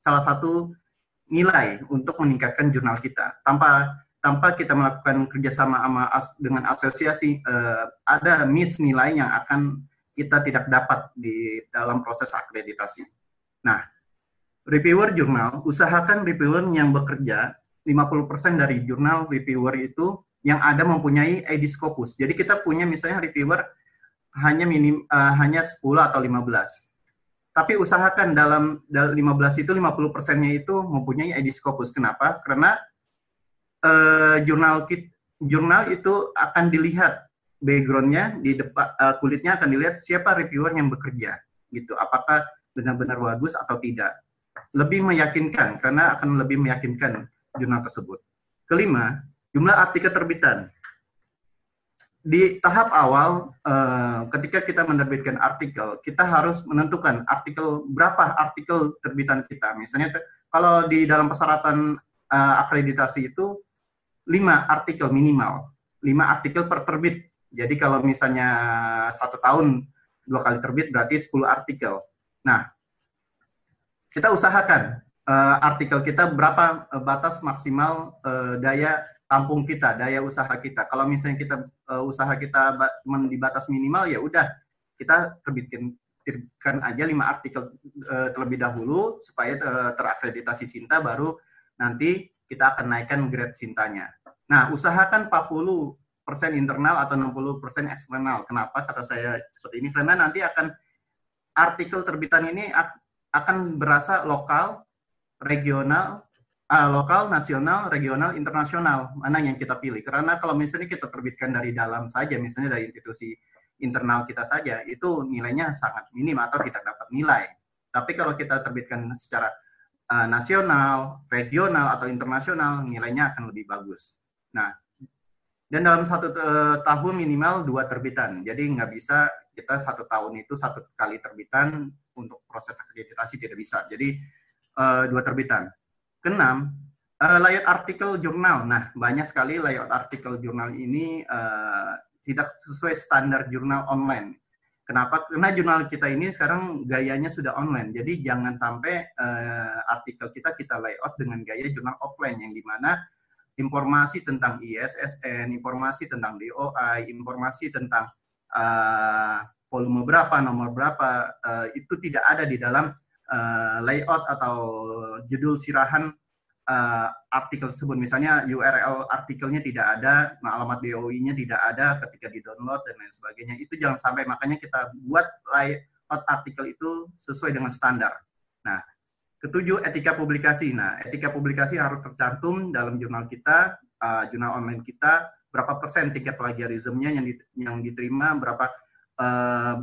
salah satu nilai untuk meningkatkan jurnal kita. Tanpa tanpa kita melakukan kerjasama sama as, dengan asosiasi, uh, ada miss nilai yang akan kita tidak dapat di dalam proses akreditasi. Nah, reviewer jurnal, usahakan reviewer yang bekerja 50% dari jurnal reviewer itu yang ada mempunyai ID Scopus. Jadi kita punya misalnya reviewer hanya minim uh, hanya 10 atau 15. Tapi usahakan dalam, dalam 15 itu 50 persennya itu mempunyai ID Scopus. Kenapa? Karena uh, jurnal jurnal itu akan dilihat backgroundnya di depan uh, kulitnya akan dilihat siapa reviewer yang bekerja gitu. Apakah benar-benar bagus atau tidak. Lebih meyakinkan karena akan lebih meyakinkan jurnal tersebut. Kelima jumlah artikel terbitan di tahap awal, uh, ketika kita menerbitkan artikel, kita harus menentukan artikel berapa artikel terbitan kita. Misalnya, kalau di dalam persyaratan uh, akreditasi itu lima artikel minimal, lima artikel per terbit. Jadi kalau misalnya satu tahun dua kali terbit berarti 10 artikel. Nah, kita usahakan uh, artikel kita berapa uh, batas maksimal uh, daya tampung kita, daya usaha kita. Kalau misalnya kita uh, usaha kita di batas minimal ya udah kita terbitkan terbitkan aja lima artikel uh, terlebih dahulu supaya uh, terakreditasi Sinta baru nanti kita akan naikkan grade Sintanya. Nah, usahakan 40 persen internal atau 60 persen eksternal. Kenapa kata saya seperti ini? Karena nanti akan artikel terbitan ini akan berasa lokal, regional, uh, lokal, nasional, regional, internasional, mana yang kita pilih. Karena kalau misalnya kita terbitkan dari dalam saja, misalnya dari institusi internal kita saja, itu nilainya sangat minim atau tidak dapat nilai. Tapi kalau kita terbitkan secara uh, nasional, regional, atau internasional, nilainya akan lebih bagus. Nah, dan dalam satu uh, tahun minimal dua terbitan. Jadi nggak bisa kita satu tahun itu satu kali terbitan untuk proses akreditasi tidak bisa. Jadi uh, dua terbitan. Keenam, uh, layout artikel jurnal. Nah, banyak sekali layout artikel jurnal ini uh, tidak sesuai standar jurnal online. Kenapa? Karena jurnal kita ini sekarang gayanya sudah online. Jadi jangan sampai uh, artikel kita kita layout dengan gaya jurnal offline yang di mana informasi tentang ISSN, informasi tentang DOI, informasi tentang uh, volume berapa, nomor berapa, uh, itu tidak ada di dalam uh, layout atau judul sirahan uh, artikel tersebut. Misalnya URL artikelnya tidak ada, alamat DOI-nya tidak ada ketika di-download dan lain sebagainya. Itu jangan sampai makanya kita buat layout artikel itu sesuai dengan standar. Nah, ketujuh etika publikasi. Nah, etika publikasi harus tercantum dalam jurnal kita, uh, jurnal online kita, berapa persen tingkat plagiarismenya yang, yang diterima, berapa uh,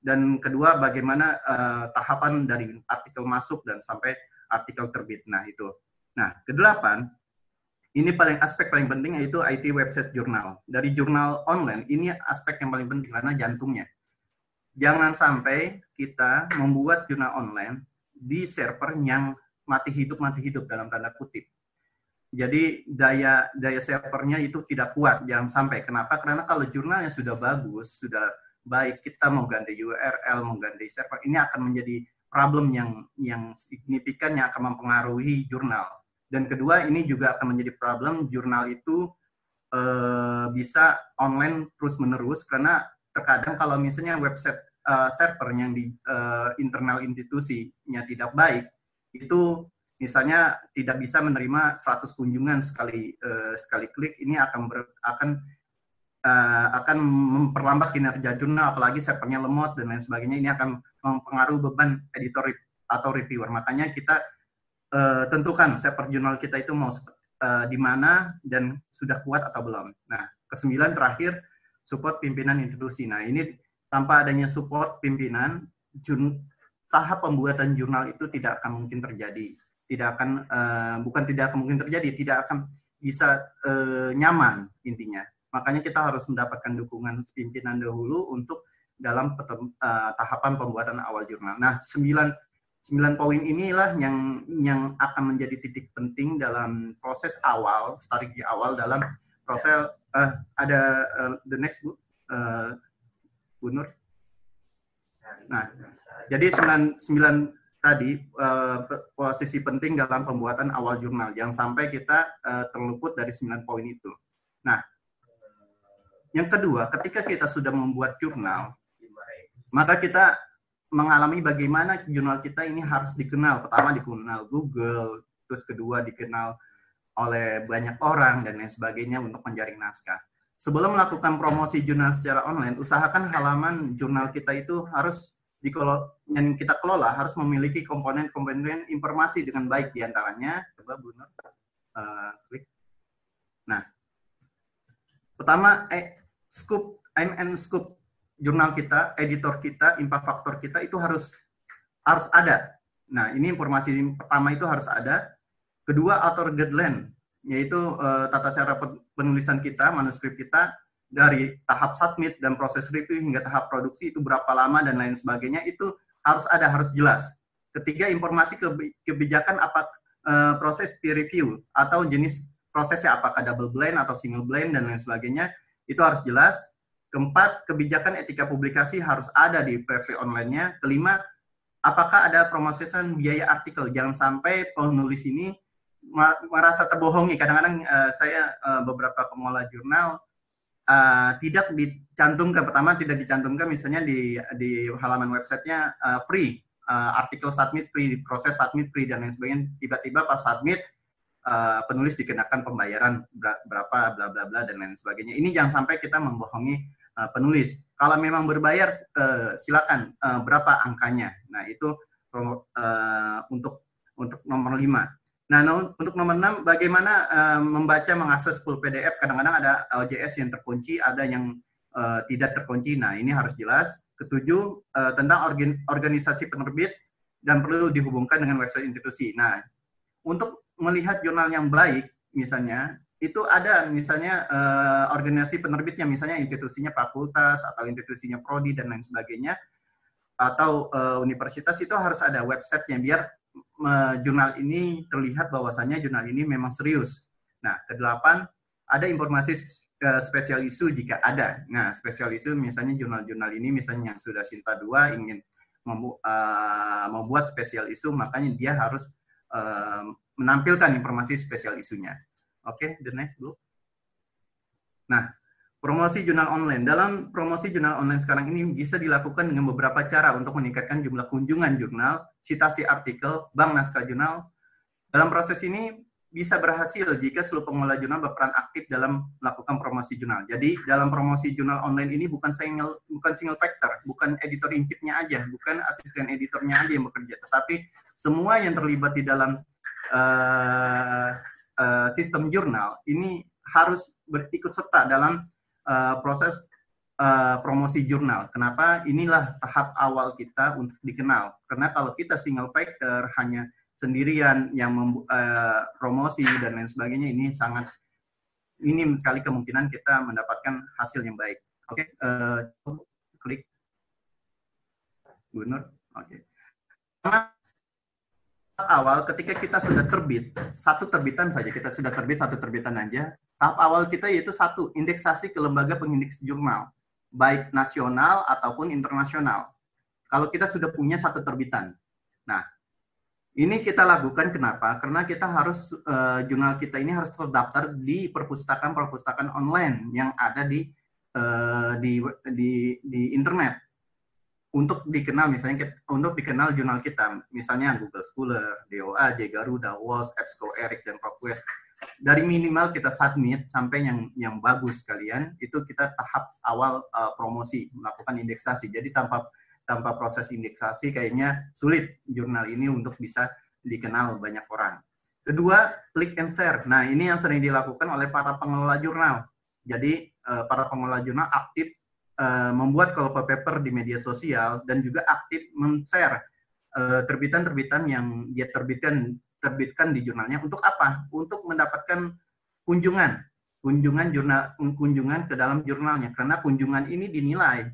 dan kedua bagaimana uh, tahapan dari artikel masuk dan sampai artikel terbit. Nah itu. Nah kedelapan ini paling aspek paling penting yaitu IT website jurnal. Dari jurnal online ini aspek yang paling penting karena jantungnya. Jangan sampai kita membuat jurnal online di server yang mati hidup mati hidup dalam tanda kutip. Jadi daya daya servernya itu tidak kuat, jangan sampai. Kenapa? Karena kalau jurnalnya sudah bagus, sudah baik kita mau ganti URL, mau ganti server, ini akan menjadi problem yang yang signifikan yang akan mempengaruhi jurnal. Dan kedua, ini juga akan menjadi problem jurnal itu uh, bisa online terus-menerus karena terkadang kalau misalnya website uh, server yang di uh, internal institusinya tidak baik, itu misalnya tidak bisa menerima 100 kunjungan sekali uh, sekali klik, ini akan ber, akan uh, akan memperlambat kinerja jurnal, apalagi servernya lemot dan lain sebagainya. Ini akan mempengaruhi beban editor atau reviewer. Makanya kita uh, tentukan server jurnal kita itu mau uh, di mana dan sudah kuat atau belum. Nah, kesembilan terakhir support pimpinan institusi. Nah, ini tanpa adanya support pimpinan, jun, tahap pembuatan jurnal itu tidak akan mungkin terjadi. Tidak akan, uh, bukan tidak akan mungkin terjadi, tidak akan bisa uh, nyaman intinya. Makanya kita harus mendapatkan dukungan pimpinan dahulu untuk dalam uh, tahapan pembuatan awal jurnal. Nah, sembilan, sembilan poin inilah yang yang akan menjadi titik penting dalam proses awal, strategi awal dalam proses uh, ada uh, the next bu, uh, Bu Nur. Nah, jadi sembilan, sembilan tadi uh, posisi penting dalam pembuatan awal jurnal. Jangan sampai kita uh, terluput dari sembilan poin itu. Nah, yang kedua, ketika kita sudah membuat jurnal, maka kita mengalami bagaimana jurnal kita ini harus dikenal. Pertama dikenal Google, terus kedua dikenal oleh banyak orang dan lain sebagainya untuk menjaring naskah. Sebelum melakukan promosi jurnal secara online, usahakan halaman jurnal kita itu harus dikelola, yang kita kelola harus memiliki komponen-komponen informasi dengan baik di antaranya. Coba Bu Nur, uh, klik. Nah, pertama, eh, scoop MN scoop jurnal kita, editor kita, impact factor kita itu harus harus ada. Nah, ini informasi pertama itu harus ada. Kedua, author guideline, yaitu uh, tata cara penulisan kita, manuskrip kita, dari tahap submit dan proses review hingga tahap produksi itu berapa lama dan lain sebagainya itu harus ada harus jelas. Ketiga informasi kebijakan apa uh, proses peer review atau jenis prosesnya apakah double blind atau single blind dan lain sebagainya itu harus jelas. Keempat, kebijakan etika publikasi harus ada di preview online-nya. Kelima, apakah ada promosisan biaya artikel? Jangan sampai penulis ini merasa terbohongi. Kadang-kadang uh, saya uh, beberapa pengelola jurnal uh, tidak dicantumkan. Pertama tidak dicantumkan misalnya di di halaman websitenya uh, free. Uh, artikel submit free proses submit free dan lain sebagainya. Tiba-tiba pas submit uh, penulis dikenakan pembayaran berapa bla bla bla dan lain sebagainya. Ini jangan sampai kita membohongi uh, penulis. Kalau memang berbayar uh, silakan uh, berapa angkanya. Nah itu uh, untuk untuk nomor lima Nah, untuk nomor 6, bagaimana uh, membaca, mengakses full PDF. Kadang-kadang ada OJS yang terkunci, ada yang uh, tidak terkunci. Nah, ini harus jelas. Ketujuh, uh, tentang organ, organisasi penerbit dan perlu dihubungkan dengan website institusi. Nah, untuk melihat jurnal yang baik, misalnya, itu ada misalnya uh, organisasi penerbitnya, misalnya institusinya fakultas atau institusinya prodi dan lain sebagainya, atau uh, universitas itu harus ada websitenya biar jurnal ini terlihat bahwasannya jurnal ini memang serius. Nah, kedelapan ada informasi spesial isu jika ada. Nah, spesial isu misalnya jurnal-jurnal ini misalnya yang sudah Sinta 2 ingin membu uh, membuat spesial isu, makanya dia harus uh, menampilkan informasi spesial isunya. Oke, okay, the next book. Nah, Promosi jurnal online. Dalam promosi jurnal online sekarang ini bisa dilakukan dengan beberapa cara untuk meningkatkan jumlah kunjungan jurnal, citasi artikel, bank naskah jurnal. Dalam proses ini bisa berhasil jika seluruh pengelola jurnal berperan aktif dalam melakukan promosi jurnal. Jadi dalam promosi jurnal online ini bukan single bukan single factor, bukan editor in chief-nya aja, bukan asisten editornya aja yang bekerja, tetapi semua yang terlibat di dalam uh, uh, sistem jurnal ini harus berikut serta dalam uh, proses uh, promosi jurnal. Kenapa? Inilah tahap awal kita untuk dikenal. Karena kalau kita single factor hanya sendirian yang uh, promosi dan lain sebagainya ini sangat minim sekali kemungkinan kita mendapatkan hasil yang baik. Oke, okay, uh, klik. Gunur. Oke. Okay. awal ketika kita sudah terbit, satu terbitan saja, kita sudah terbit satu terbitan aja, Tahap awal kita yaitu satu, indeksasi ke lembaga pengindeks jurnal, baik nasional ataupun internasional. Kalau kita sudah punya satu terbitan. Nah, ini kita lakukan kenapa? Karena kita harus uh, jurnal kita ini harus terdaftar di perpustakaan-perpustakaan online yang ada di uh, di di di internet untuk dikenal misalnya untuk dikenal jurnal kita misalnya Google Scholar, DOA, J Garuda, WOS, EBSCO, ERIC dan ProQuest dari minimal kita submit sampai yang yang bagus kalian itu kita tahap awal uh, promosi melakukan indeksasi. Jadi tanpa tanpa proses indeksasi kayaknya sulit jurnal ini untuk bisa dikenal banyak orang. Kedua click and share. Nah ini yang sering dilakukan oleh para pengelola jurnal. Jadi uh, para pengelola jurnal aktif uh, membuat kalau paper di media sosial dan juga aktif men-share terbitan-terbitan yang dia terbitkan terbitkan di jurnalnya untuk apa? Untuk mendapatkan kunjungan, kunjungan jurnal, kunjungan ke dalam jurnalnya. Karena kunjungan ini dinilai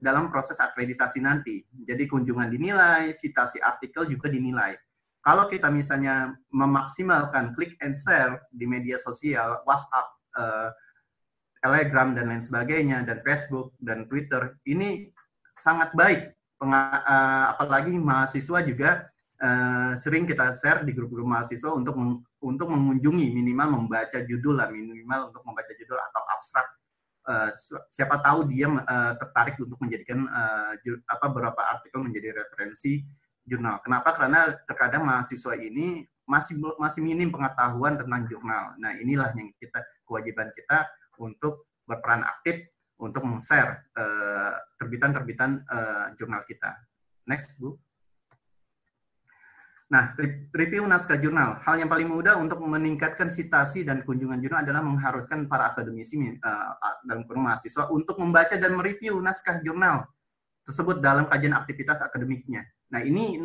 dalam proses akreditasi nanti. Jadi kunjungan dinilai, citasi artikel juga dinilai. Kalau kita misalnya memaksimalkan click and share di media sosial, WhatsApp, uh, Telegram dan lain sebagainya, dan Facebook dan Twitter, ini sangat baik. Penga, uh, apalagi mahasiswa juga uh, sering kita share di grup-grup mahasiswa untuk untuk mengunjungi minimal membaca judul lah minimal untuk membaca judul atau abstrak uh, siapa tahu dia uh, tertarik untuk menjadikan uh, apa beberapa artikel menjadi referensi jurnal. Kenapa? Karena terkadang mahasiswa ini masih masih minim pengetahuan tentang jurnal. Nah, inilah yang kita kewajiban kita untuk berperan aktif untuk men-share terbitan-terbitan uh, jurnal kita. Next, Bu. Nah, review naskah jurnal. Hal yang paling mudah untuk meningkatkan citasi dan kunjungan jurnal adalah mengharuskan para akademisi uh, dalam kurung mahasiswa untuk membaca dan mereview naskah jurnal tersebut dalam kajian aktivitas akademiknya. Nah, ini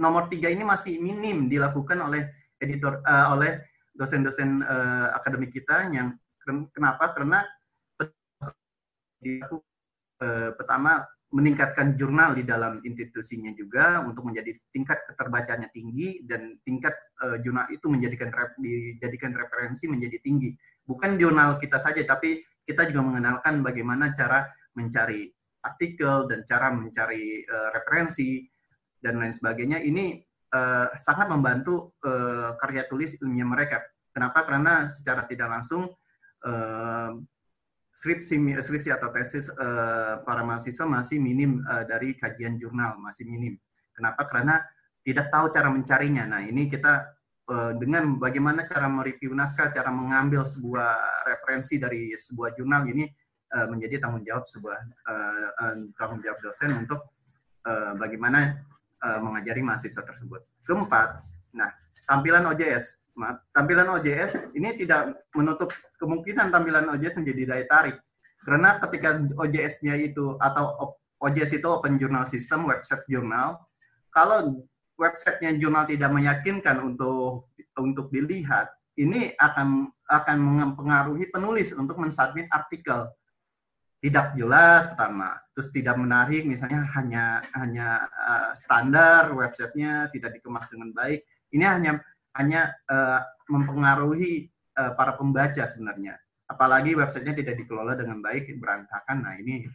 nomor tiga ini masih minim dilakukan oleh editor uh, oleh dosen-dosen uh, akademik kita yang kenapa? Karena eh, pertama meningkatkan jurnal di dalam institusinya juga untuk menjadi tingkat keterbacanya tinggi dan tingkat uh, jurnal itu menjadikan dijadikan referensi menjadi tinggi. Bukan jurnal kita saja, tapi kita juga mengenalkan bagaimana cara mencari artikel dan cara mencari uh, referensi dan lain sebagainya. Ini uh, sangat membantu uh, karya tulis ilmiah mereka. Kenapa? Karena secara tidak langsung uh, skripsi skripsi atau tesis uh, para mahasiswa masih minim uh, dari kajian jurnal masih minim. Kenapa? Karena tidak tahu cara mencarinya. Nah ini kita uh, dengan bagaimana cara mereview naskah, cara mengambil sebuah referensi dari sebuah jurnal ini menjadi tanggung jawab sebuah tanggung jawab dosen untuk bagaimana mengajari mahasiswa tersebut. Keempat, nah tampilan OJS tampilan OJS ini tidak menutup kemungkinan tampilan OJS menjadi daya tarik. Karena ketika OJS-nya itu atau OJS itu Open Journal System, website jurnal, kalau websitenya jurnal tidak meyakinkan untuk untuk dilihat, ini akan akan mempengaruhi penulis untuk mensubmit artikel tidak jelas pertama, terus tidak menarik, misalnya hanya hanya uh, standar websitenya tidak dikemas dengan baik. Ini hanya hanya uh, mempengaruhi uh, para pembaca sebenarnya. Apalagi websitenya tidak dikelola dengan baik, berantakan. Nah ini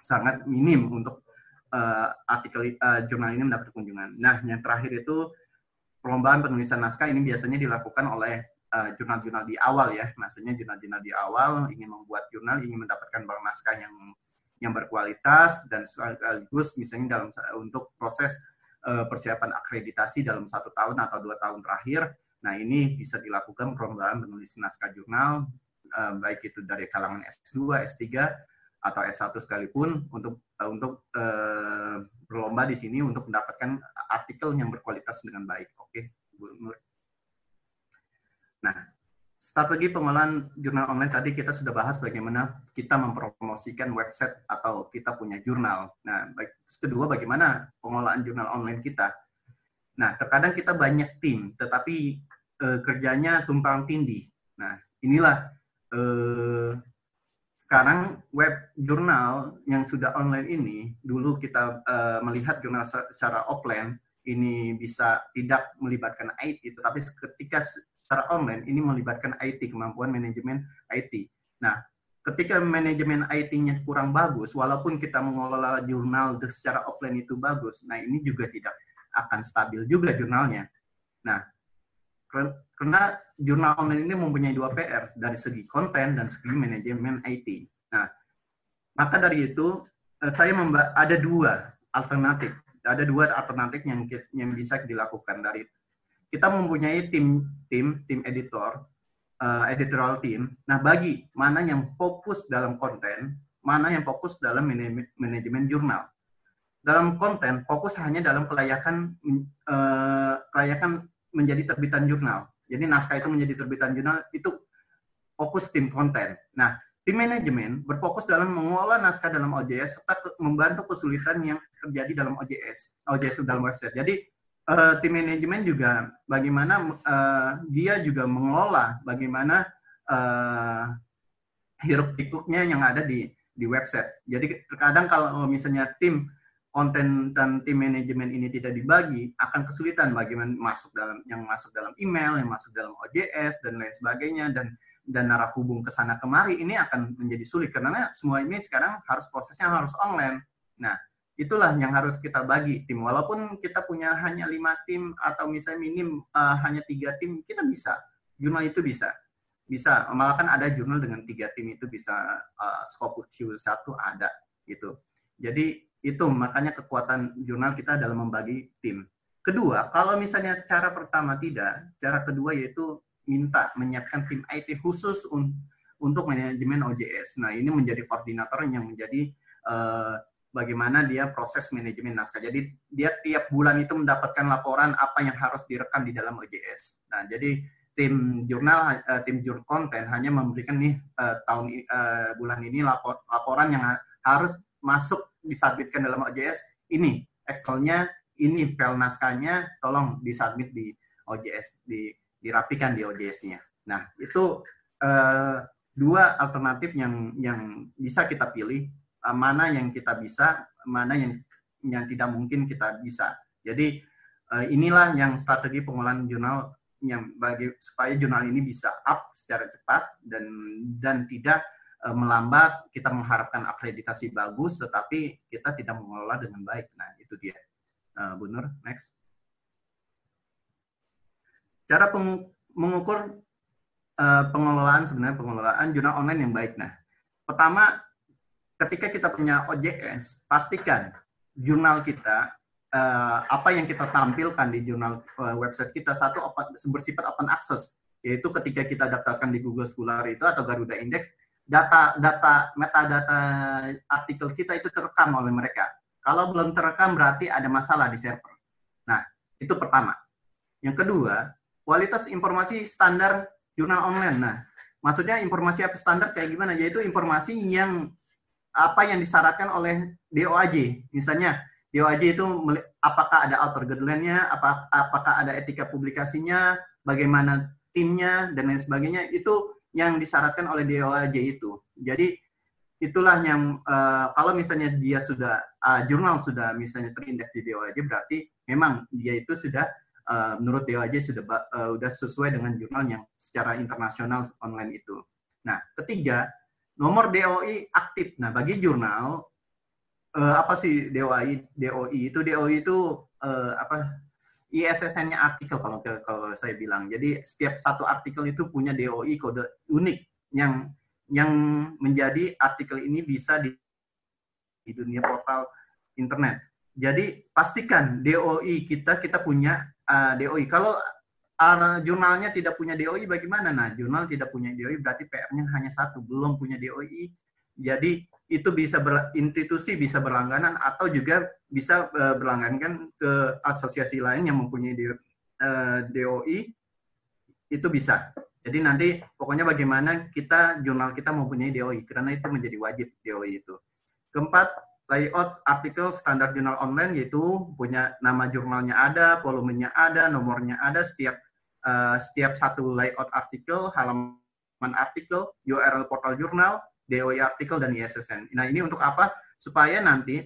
sangat minim untuk uh, artikel uh, jurnal ini mendapat kunjungan. Nah yang terakhir itu perlombaan penulisan naskah ini biasanya dilakukan oleh jurnal-jurnal uh, di awal ya. Maksudnya jurnal-jurnal di awal ingin membuat jurnal, ingin mendapatkan barang naskah yang yang berkualitas dan sekaligus misalnya dalam untuk proses persiapan akreditasi dalam satu tahun atau dua tahun terakhir. Nah ini bisa dilakukan perlombaan menulis naskah jurnal, uh, baik itu dari kalangan S2, S3, atau S1 sekalipun untuk uh, untuk berlomba di sini untuk mendapatkan artikel yang berkualitas dengan baik. Oke, Bu Nur. Nah, Strategi pengolahan jurnal online tadi kita sudah bahas bagaimana kita mempromosikan website atau kita punya jurnal. Nah, baik, kedua bagaimana pengolahan jurnal online kita. Nah, terkadang kita banyak tim, tetapi eh, kerjanya tumpang tindih. Nah, inilah eh, sekarang web jurnal yang sudah online ini, dulu kita eh, melihat jurnal secara offline, ini bisa tidak melibatkan IT, tetapi ketika secara online ini melibatkan IT, kemampuan manajemen IT. Nah, ketika manajemen IT-nya kurang bagus, walaupun kita mengelola jurnal secara offline itu bagus, nah ini juga tidak akan stabil juga jurnalnya. Nah, karena jurnal online ini mempunyai dua PR dari segi konten dan segi manajemen IT. Nah, maka dari itu eh, saya ada dua alternatif, ada dua alternatif yang yang bisa dilakukan dari kita mempunyai tim tim tim editor uh, editorial team. Nah, bagi mana yang fokus dalam konten, mana yang fokus dalam manajemen jurnal. Dalam konten fokus hanya dalam kelayakan uh, kelayakan menjadi terbitan jurnal. Jadi naskah itu menjadi terbitan jurnal itu fokus tim konten. Nah, tim manajemen berfokus dalam mengolah naskah dalam OJS serta membantu kesulitan yang terjadi dalam OJS, OJS dalam website. Jadi uh, tim manajemen juga bagaimana uh, dia juga mengelola bagaimana uh, hiruk pikuknya yang ada di di website. Jadi terkadang kalau misalnya tim konten dan tim manajemen ini tidak dibagi, akan kesulitan bagaimana masuk dalam yang masuk dalam email, yang masuk dalam OJS dan lain sebagainya dan dan narah hubung ke sana kemari ini akan menjadi sulit karena semua ini sekarang harus prosesnya harus online. Nah, itulah yang harus kita bagi tim. Walaupun kita punya hanya lima tim atau misalnya minim uh, hanya tiga tim kita bisa. Jurnal itu bisa. Bisa. Malah kan ada jurnal dengan tiga tim itu bisa uh, Scopus Q1 ada gitu. Jadi itu makanya kekuatan jurnal kita dalam membagi tim. Kedua kalau misalnya cara pertama tidak cara kedua yaitu minta menyiapkan tim IT khusus un untuk manajemen OJS nah ini menjadi koordinator yang menjadi uh, bagaimana dia proses manajemen naskah. Jadi dia tiap bulan itu mendapatkan laporan apa yang harus direkam di dalam OJS. Nah, jadi tim jurnal, uh, tim jurnal konten hanya memberikan nih uh, tahun uh, bulan ini lapor, laporan yang harus masuk disubmitkan dalam OJS ini Excelnya ini file naskahnya tolong disubmit di OJS di dirapikan di OJS-nya. Nah itu uh, dua alternatif yang yang bisa kita pilih uh, mana yang kita bisa, mana yang yang tidak mungkin kita bisa. Jadi uh, inilah yang strategi pengolahan jurnal yang bagi supaya jurnal ini bisa up secara cepat dan dan tidak uh, melambat. Kita mengharapkan akreditasi bagus, tetapi kita tidak mengelola dengan baik. Nah itu dia, uh, Bu Nur. Next. Cara mengukur pengelolaan sebenarnya pengelolaan jurnal online yang baik. Nah, pertama ketika kita punya OJS, pastikan jurnal kita uh, apa yang kita tampilkan di jurnal uh, website kita satu open, bersifat open access yaitu ketika kita daftarkan di Google Scholar itu atau Garuda Index data data metadata artikel kita itu terekam oleh mereka. Kalau belum terekam berarti ada masalah di server. Nah, itu pertama. Yang kedua, kualitas informasi standar jurnal online. Nah, maksudnya informasi apa standar kayak gimana? Yaitu informasi yang apa yang disyaratkan oleh DOAJ. Misalnya, DOAJ itu apakah ada author guideline-nya, apakah ada etika publikasinya, bagaimana timnya, dan lain sebagainya. Itu yang disyaratkan oleh DOAJ itu. Jadi, itulah yang uh, kalau misalnya dia sudah uh, jurnal sudah misalnya terindeks di DOAJ berarti memang dia itu sudah uh, menurut DOAJ sudah sudah sesuai dengan jurnal yang secara internasional online itu. Nah, ketiga, nomor DOI aktif. Nah, bagi jurnal uh, apa sih DOI DOI itu DOI itu uh, apa ISSN-nya artikel kalau kalau saya bilang. Jadi setiap satu artikel itu punya DOI kode unik yang yang menjadi artikel ini bisa di, di dunia portal internet. Jadi pastikan DOI kita kita punya uh, DOI. Kalau uh, jurnalnya tidak punya DOI bagaimana? Nah, jurnal tidak punya DOI berarti PR-nya hanya satu, belum punya DOI. Jadi itu bisa ber, institusi bisa berlangganan atau juga bisa uh, berlangganan ke asosiasi lain yang mempunyai DOI, uh, DOI itu bisa. Jadi nanti pokoknya bagaimana kita jurnal kita mempunyai DOI karena itu menjadi wajib DOI itu. Keempat, layout artikel standar jurnal online yaitu punya nama jurnalnya ada, volumenya ada, nomornya ada, setiap uh, setiap satu layout artikel, halaman artikel, URL portal jurnal, DOI artikel dan ISSN. Nah ini untuk apa? Supaya nanti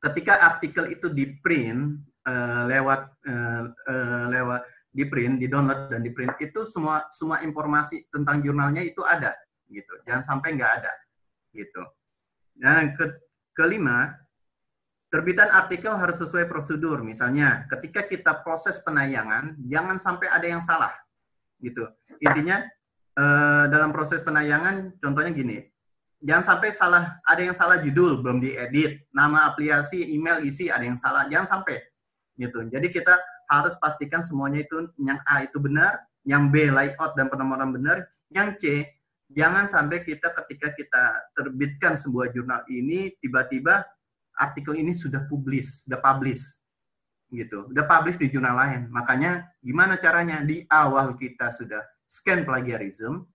ketika artikel itu di print uh, lewat uh, uh, lewat di print, di download dan di print itu semua semua informasi tentang jurnalnya itu ada gitu. Jangan sampai nggak ada gitu. Dan ke, kelima, terbitan artikel harus sesuai prosedur. Misalnya, ketika kita proses penayangan, jangan sampai ada yang salah gitu. Intinya dalam proses penayangan, contohnya gini, jangan sampai salah ada yang salah judul belum diedit nama aplikasi email isi ada yang salah jangan sampai gitu jadi kita harus pastikan semuanya itu yang A itu benar yang B layout dan penomoran benar yang C jangan sampai kita ketika kita terbitkan sebuah jurnal ini tiba-tiba artikel ini sudah publish sudah publish gitu udah publish di jurnal lain makanya gimana caranya di awal kita sudah scan plagiarism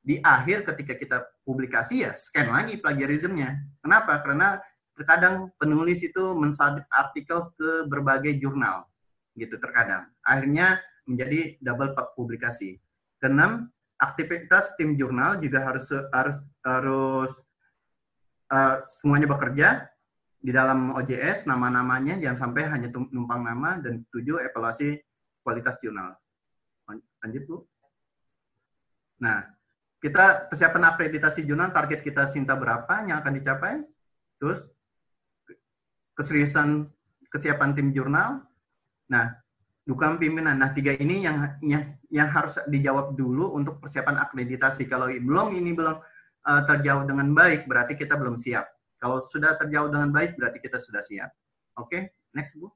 di akhir ketika kita publikasi ya scan lagi plagiarismnya. Kenapa? Karena terkadang penulis itu mensubmit artikel ke berbagai jurnal gitu terkadang. Akhirnya menjadi double publikasi. Keenam, aktivitas tim jurnal juga harus harus harus uh, semuanya bekerja di dalam OJS nama-namanya jangan sampai hanya numpang nama dan tujuh evaluasi kualitas jurnal. Lanjut Bu. Nah, kita persiapan akreditasi jurnal target kita Sinta berapa yang akan dicapai? Terus keseriusan kesiapan tim jurnal. Nah, dukungan pimpinan. Nah, tiga ini yang yang yang harus dijawab dulu untuk persiapan akreditasi. Kalau belum ini belum uh, terjawab dengan baik, berarti kita belum siap. Kalau sudah terjawab dengan baik, berarti kita sudah siap. Oke, okay? next Bu.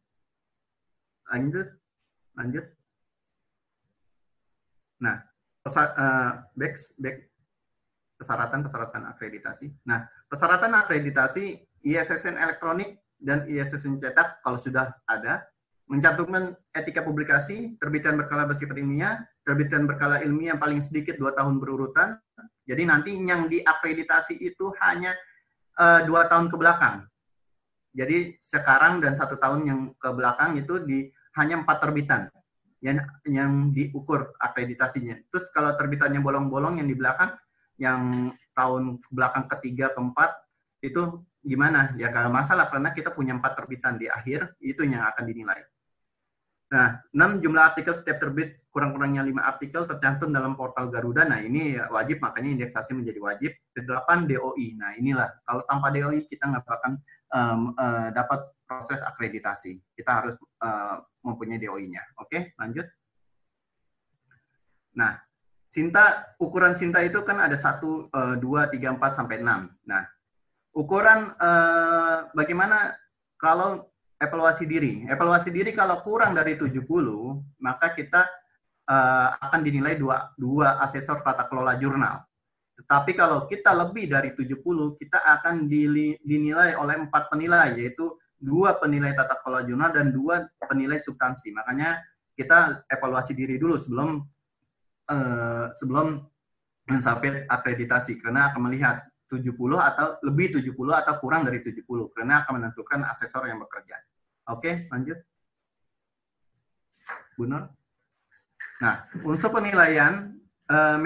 Lanjut. Lanjut. Nah, uh, back, back persyaratan-persyaratan akreditasi. Nah, persyaratan akreditasi ISSN elektronik dan ISSN cetak kalau sudah ada, mencantumkan etika publikasi, terbitan berkala bersifat ilmiah, terbitan berkala ilmiah paling sedikit dua tahun berurutan. Jadi nanti yang diakreditasi itu hanya uh, dua tahun ke belakang. Jadi sekarang dan satu tahun yang ke belakang itu di hanya empat terbitan yang yang diukur akreditasinya. Terus kalau terbitannya bolong-bolong yang di belakang yang tahun belakang ketiga keempat itu gimana? Ya kalau masalah karena kita punya empat terbitan di akhir itu yang akan dinilai. Nah, 6 jumlah artikel setiap terbit kurang-kurangnya 5 artikel tercantum dalam portal Garuda. Nah, ini wajib makanya indeksasi menjadi wajib. Kedelapan DOI. Nah, inilah kalau tanpa DOI kita nggak akan um, uh, dapat proses akreditasi. Kita harus uh, mempunyai DOI-nya. Oke, lanjut. Nah, Sinta ukuran Sinta itu kan ada 1 2 3 4 sampai 6. Nah, ukuran uh, bagaimana kalau evaluasi diri. Evaluasi diri kalau kurang dari 70, maka kita uh, akan dinilai dua, dua asesor tata kelola jurnal. Tetapi kalau kita lebih dari 70, kita akan dinilai oleh empat penilai, yaitu dua penilai tata kelola jurnal dan dua penilai substansi. Makanya kita evaluasi diri dulu sebelum uh, sebelum mencapai akreditasi, karena akan melihat 70 atau lebih 70 atau kurang dari 70 karena akan menentukan asesor yang bekerja. Oke, lanjut. Bu Nur. Nah, unsur penilaian uh,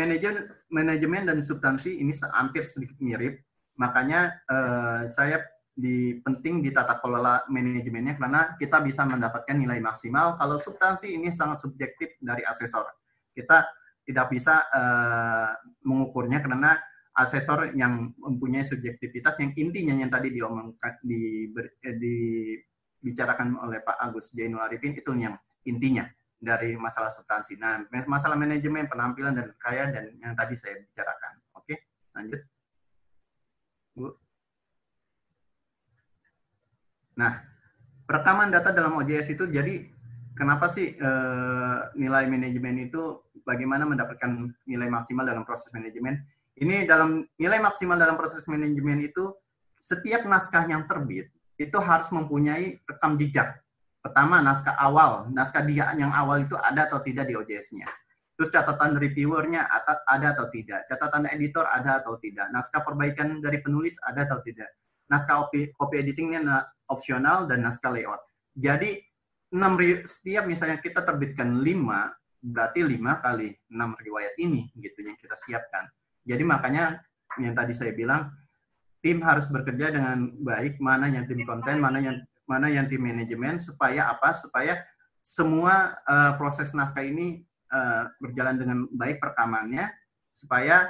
manajemen dan substansi ini hampir sedikit mirip. Makanya uh, saya di penting di tata kelola manajemennya karena kita bisa mendapatkan nilai maksimal. Kalau substansi ini sangat subjektif dari asesor. Kita tidak bisa uh, mengukurnya karena asesor yang mempunyai subjektivitas yang intinya yang tadi diomongkan di, dibicarakan oleh Pak Agus Jainul Arifin itu yang intinya dari masalah substansi. Nah, masalah manajemen penampilan dan kaya dan yang tadi saya bicarakan. Oke, lanjut. Bu. Nah, rekaman data dalam OJS itu jadi kenapa sih e, nilai manajemen itu bagaimana mendapatkan nilai maksimal dalam proses manajemen? Ini dalam nilai maksimal dalam proses manajemen itu setiap naskah yang terbit itu harus mempunyai rekam jejak. Pertama, naskah awal. Naskah dia yang awal itu ada atau tidak di OJS-nya. Terus catatan reviewernya ada atau tidak. Catatan editor ada atau tidak. Naskah perbaikan dari penulis ada atau tidak. Naskah copy, copy editingnya opsional dan naskah layout. Jadi, 6 setiap misalnya kita terbitkan 5, berarti 5 kali 6 riwayat ini gitu yang kita siapkan. Jadi makanya yang tadi saya bilang tim harus bekerja dengan baik mana yang tim konten, mana yang mana yang tim manajemen supaya apa? Supaya semua uh, proses naskah ini uh, berjalan dengan baik perekamannya supaya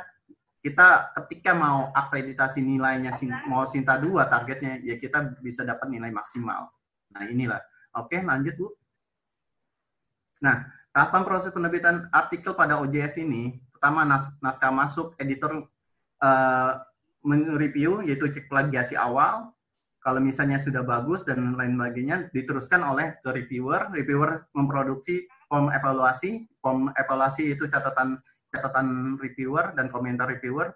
kita ketika mau akreditasi nilainya mau Sinta 2 targetnya ya kita bisa dapat nilai maksimal. Nah, inilah. Oke, lanjut, Bu. Nah, tahapan proses penerbitan artikel pada OJS ini pertama nas naskah masuk editor uh, mereview yaitu cek plagiasi awal. Kalau misalnya sudah bagus dan lain sebagainya diteruskan oleh ke reviewer. Reviewer memproduksi form evaluasi. Form evaluasi itu catatan catatan reviewer dan komentar reviewer.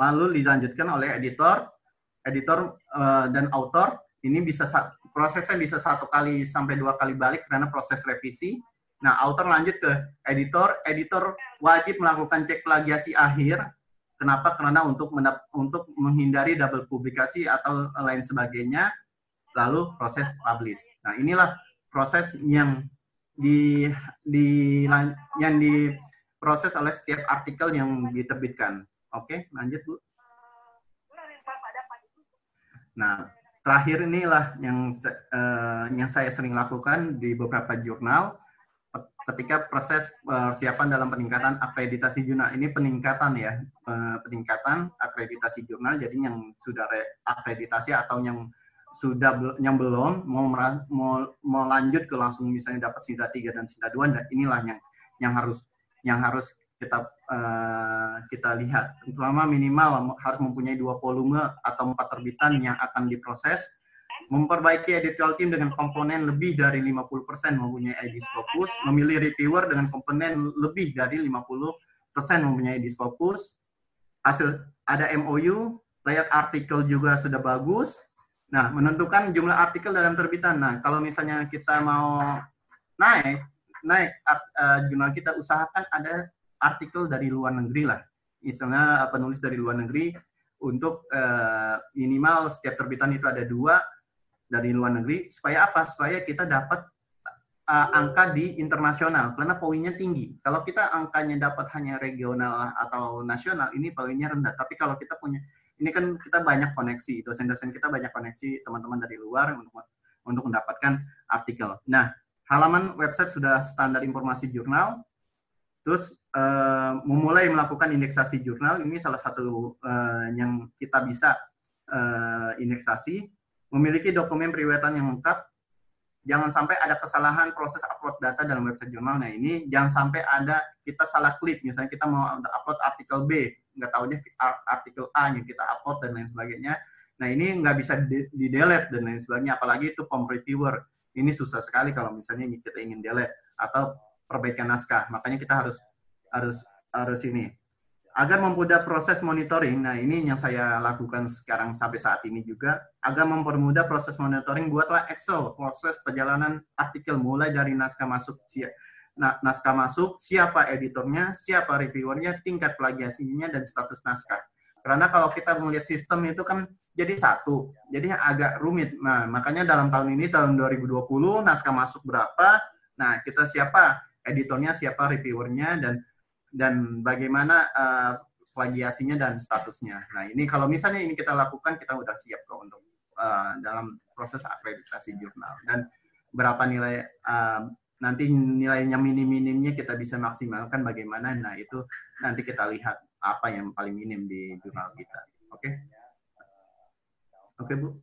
Lalu dilanjutkan oleh editor editor uh, dan author. Ini bisa prosesnya bisa satu kali sampai dua kali balik karena proses revisi. Nah, author lanjut ke editor, editor wajib melakukan cek plagiasi akhir. Kenapa? Karena untuk untuk menghindari double publikasi atau lain sebagainya. Lalu proses publish. Nah, inilah proses yang di di yang diproses oleh setiap artikel yang diterbitkan. Oke, lanjut Bu. Nah, terakhir inilah yang uh, yang saya sering lakukan di beberapa jurnal ketika proses persiapan dalam peningkatan akreditasi jurnal. Ini peningkatan ya peningkatan akreditasi jurnal. Jadi yang sudah akreditasi atau yang sudah yang belum mau mau lanjut ke langsung misalnya dapat sida 3 dan sida 2 dan inilah yang yang harus yang harus kita uh, kita lihat. Terutama minimal harus mempunyai dua volume atau empat terbitan yang akan diproses memperbaiki editorial team dengan komponen lebih dari 50% mempunyai ID Scopus, memilih reviewer dengan komponen lebih dari 50% mempunyai ID Scopus, hasil ada MOU, layout artikel juga sudah bagus. Nah, menentukan jumlah artikel dalam terbitan. Nah, kalau misalnya kita mau naik, naik uh, jurnal kita usahakan ada artikel dari luar negeri lah. Misalnya penulis dari luar negeri untuk uh, minimal setiap terbitan itu ada dua dari luar negeri supaya apa? Supaya kita dapat uh, angka di internasional karena poinnya tinggi. Kalau kita angkanya dapat hanya regional atau nasional, ini poinnya rendah. Tapi kalau kita punya ini kan kita banyak koneksi, dosen-dosen kita banyak koneksi teman-teman dari luar untuk untuk mendapatkan artikel. Nah, halaman website sudah standar informasi jurnal. Terus uh, memulai melakukan indeksasi jurnal ini salah satu uh, yang kita bisa uh, indeksasi. Memiliki dokumen periwetan yang lengkap, jangan sampai ada kesalahan proses upload data dalam website jurnal. Nah ini jangan sampai ada kita salah klik, misalnya kita mau upload artikel B, nggak tahunya artikel A yang kita upload dan lain sebagainya. Nah ini nggak bisa di delete dan lain sebagainya, apalagi itu form reviewer. Ini susah sekali kalau misalnya kita ingin delete atau perbaikan naskah. Makanya kita harus harus harus ini agar mempermudah proses monitoring, nah ini yang saya lakukan sekarang sampai saat ini juga, agar mempermudah proses monitoring, buatlah Excel, proses perjalanan artikel mulai dari naskah masuk, nah, naskah masuk, siapa editornya, siapa reviewernya, tingkat plagiasinya, dan status naskah. Karena kalau kita melihat sistem itu kan jadi satu, jadi agak rumit. Nah, makanya dalam tahun ini, tahun 2020, naskah masuk berapa, nah kita siapa editornya, siapa reviewernya, dan dan bagaimana uh, plagiasinya dan statusnya. Nah ini kalau misalnya ini kita lakukan kita udah siap kok untuk uh, dalam proses akreditasi jurnal dan berapa nilai uh, nanti nilainya minim-minimnya kita bisa maksimalkan bagaimana. Nah itu nanti kita lihat apa yang paling minim di jurnal kita. Oke? Okay? Oke okay, bu. Oke.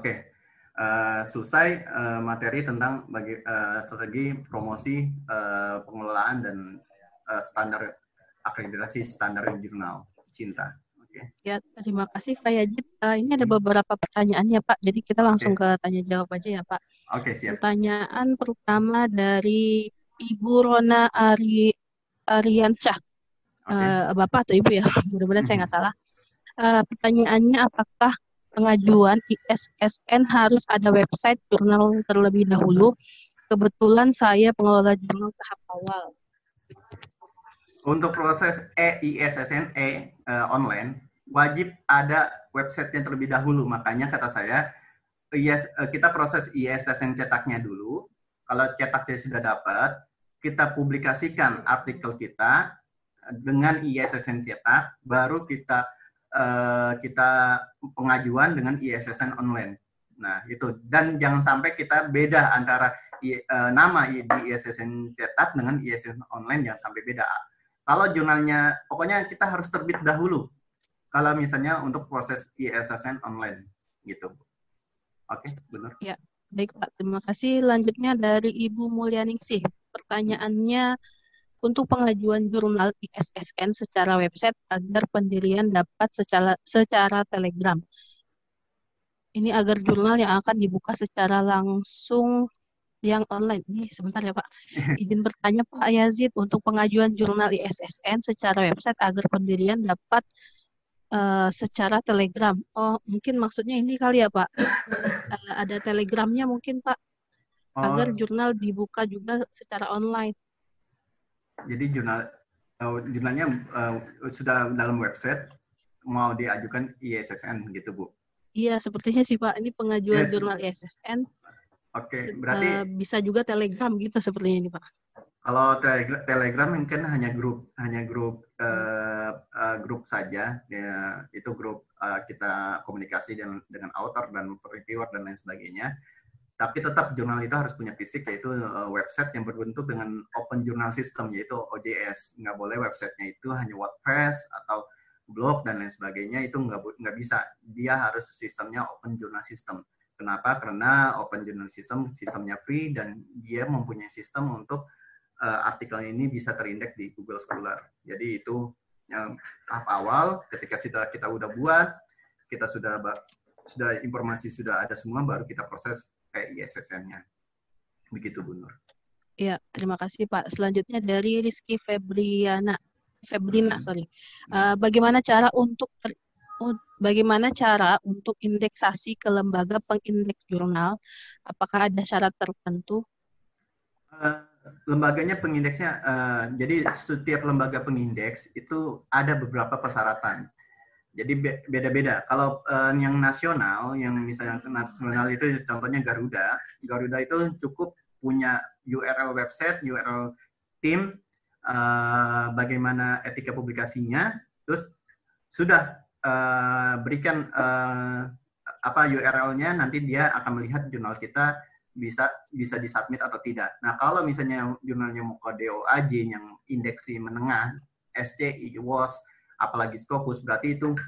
Okay uh, selesai uh, materi tentang bagi, uh, strategi promosi uh, pengelolaan dan uh, standar akreditasi standar jurnal cinta. Okay. Ya, terima kasih Pak Yajid. Uh, ini ada beberapa pertanyaan ya Pak, jadi kita langsung okay. ke tanya jawab aja ya Pak. Oke, okay, siap. Pertanyaan pertama dari Ibu Rona Ari Ariansyah. Okay. Uh, Bapak atau Ibu ya, mudah-mudahan saya nggak salah. Uh, pertanyaannya apakah pengajuan ISSN harus ada website jurnal terlebih dahulu. Kebetulan saya pengelola jurnal tahap awal. Untuk proses e-ISSN e uh, online wajib ada website yang terlebih dahulu. Makanya kata saya IS, uh, kita proses ISSN cetaknya dulu. Kalau cetaknya sudah dapat, kita publikasikan artikel kita dengan ISSN cetak, baru kita uh, kita pengajuan dengan ISSN online. Nah, itu. Dan jangan sampai kita beda antara uh, nama di ISSN cetak dengan ISSN online, jangan sampai beda. Kalau jurnalnya, pokoknya kita harus terbit dahulu. Kalau misalnya untuk proses ISSN online, gitu. Oke, okay, benar. Ya, baik Pak. Terima kasih. Lanjutnya dari Ibu Mulyaningsih. Pertanyaannya, untuk pengajuan jurnal ISSN secara website agar pendirian dapat secara, secara telegram. Ini agar jurnal yang akan dibuka secara langsung yang online. Ini sebentar ya Pak. Izin bertanya Pak Yazid untuk pengajuan jurnal ISSN secara website agar pendirian dapat uh, secara telegram. Oh, mungkin maksudnya ini kali ya Pak. Uh, ada telegramnya mungkin Pak. Agar oh. jurnal dibuka juga secara online. Jadi jurnal uh, jurnalnya uh, sudah dalam website mau diajukan ISSN gitu Bu. Iya, sepertinya sih Pak. Ini pengajuan yes. jurnal ISSN. Oke, okay, berarti uh, bisa juga Telegram gitu sepertinya ini Pak. Kalau telegram, telegram mungkin hanya grup, hanya grup uh, uh, grup saja. Ya, itu grup uh, kita komunikasi dengan dengan author dan reviewer dan lain sebagainya tapi tetap jurnal itu harus punya fisik yaitu uh, website yang berbentuk dengan open journal system yaitu OJS nggak boleh websitenya itu hanya WordPress atau blog dan lain sebagainya itu nggak nggak bisa. Dia harus sistemnya open journal system. Kenapa? Karena open journal system sistemnya free dan dia mempunyai sistem untuk uh, artikel ini bisa terindeks di Google Scholar. Jadi itu yang tahap awal ketika kita kita udah buat kita sudah sudah informasi sudah ada semua baru kita proses ISSN-nya. Begitu Bu Nur. Iya, terima kasih Pak. Selanjutnya dari Rizky Febriana, Febrina, hmm. sorry. Uh, bagaimana cara untuk bagaimana cara untuk indeksasi ke lembaga pengindeks jurnal? Apakah ada syarat tertentu? Uh, lembaganya pengindeksnya, uh, jadi setiap lembaga pengindeks itu ada beberapa persyaratan. Jadi beda-beda. Kalau uh, yang nasional, yang misalnya nasional itu contohnya Garuda. Garuda itu cukup punya URL website, URL tim, uh, bagaimana etika publikasinya, terus sudah uh, berikan uh, apa URL-nya, nanti dia akan melihat jurnal kita bisa bisa disubmit atau tidak. Nah kalau misalnya jurnalnya mau ke DOAJ yang indeksi menengah, SCI, WOS, apalagi Scopus, berarti itu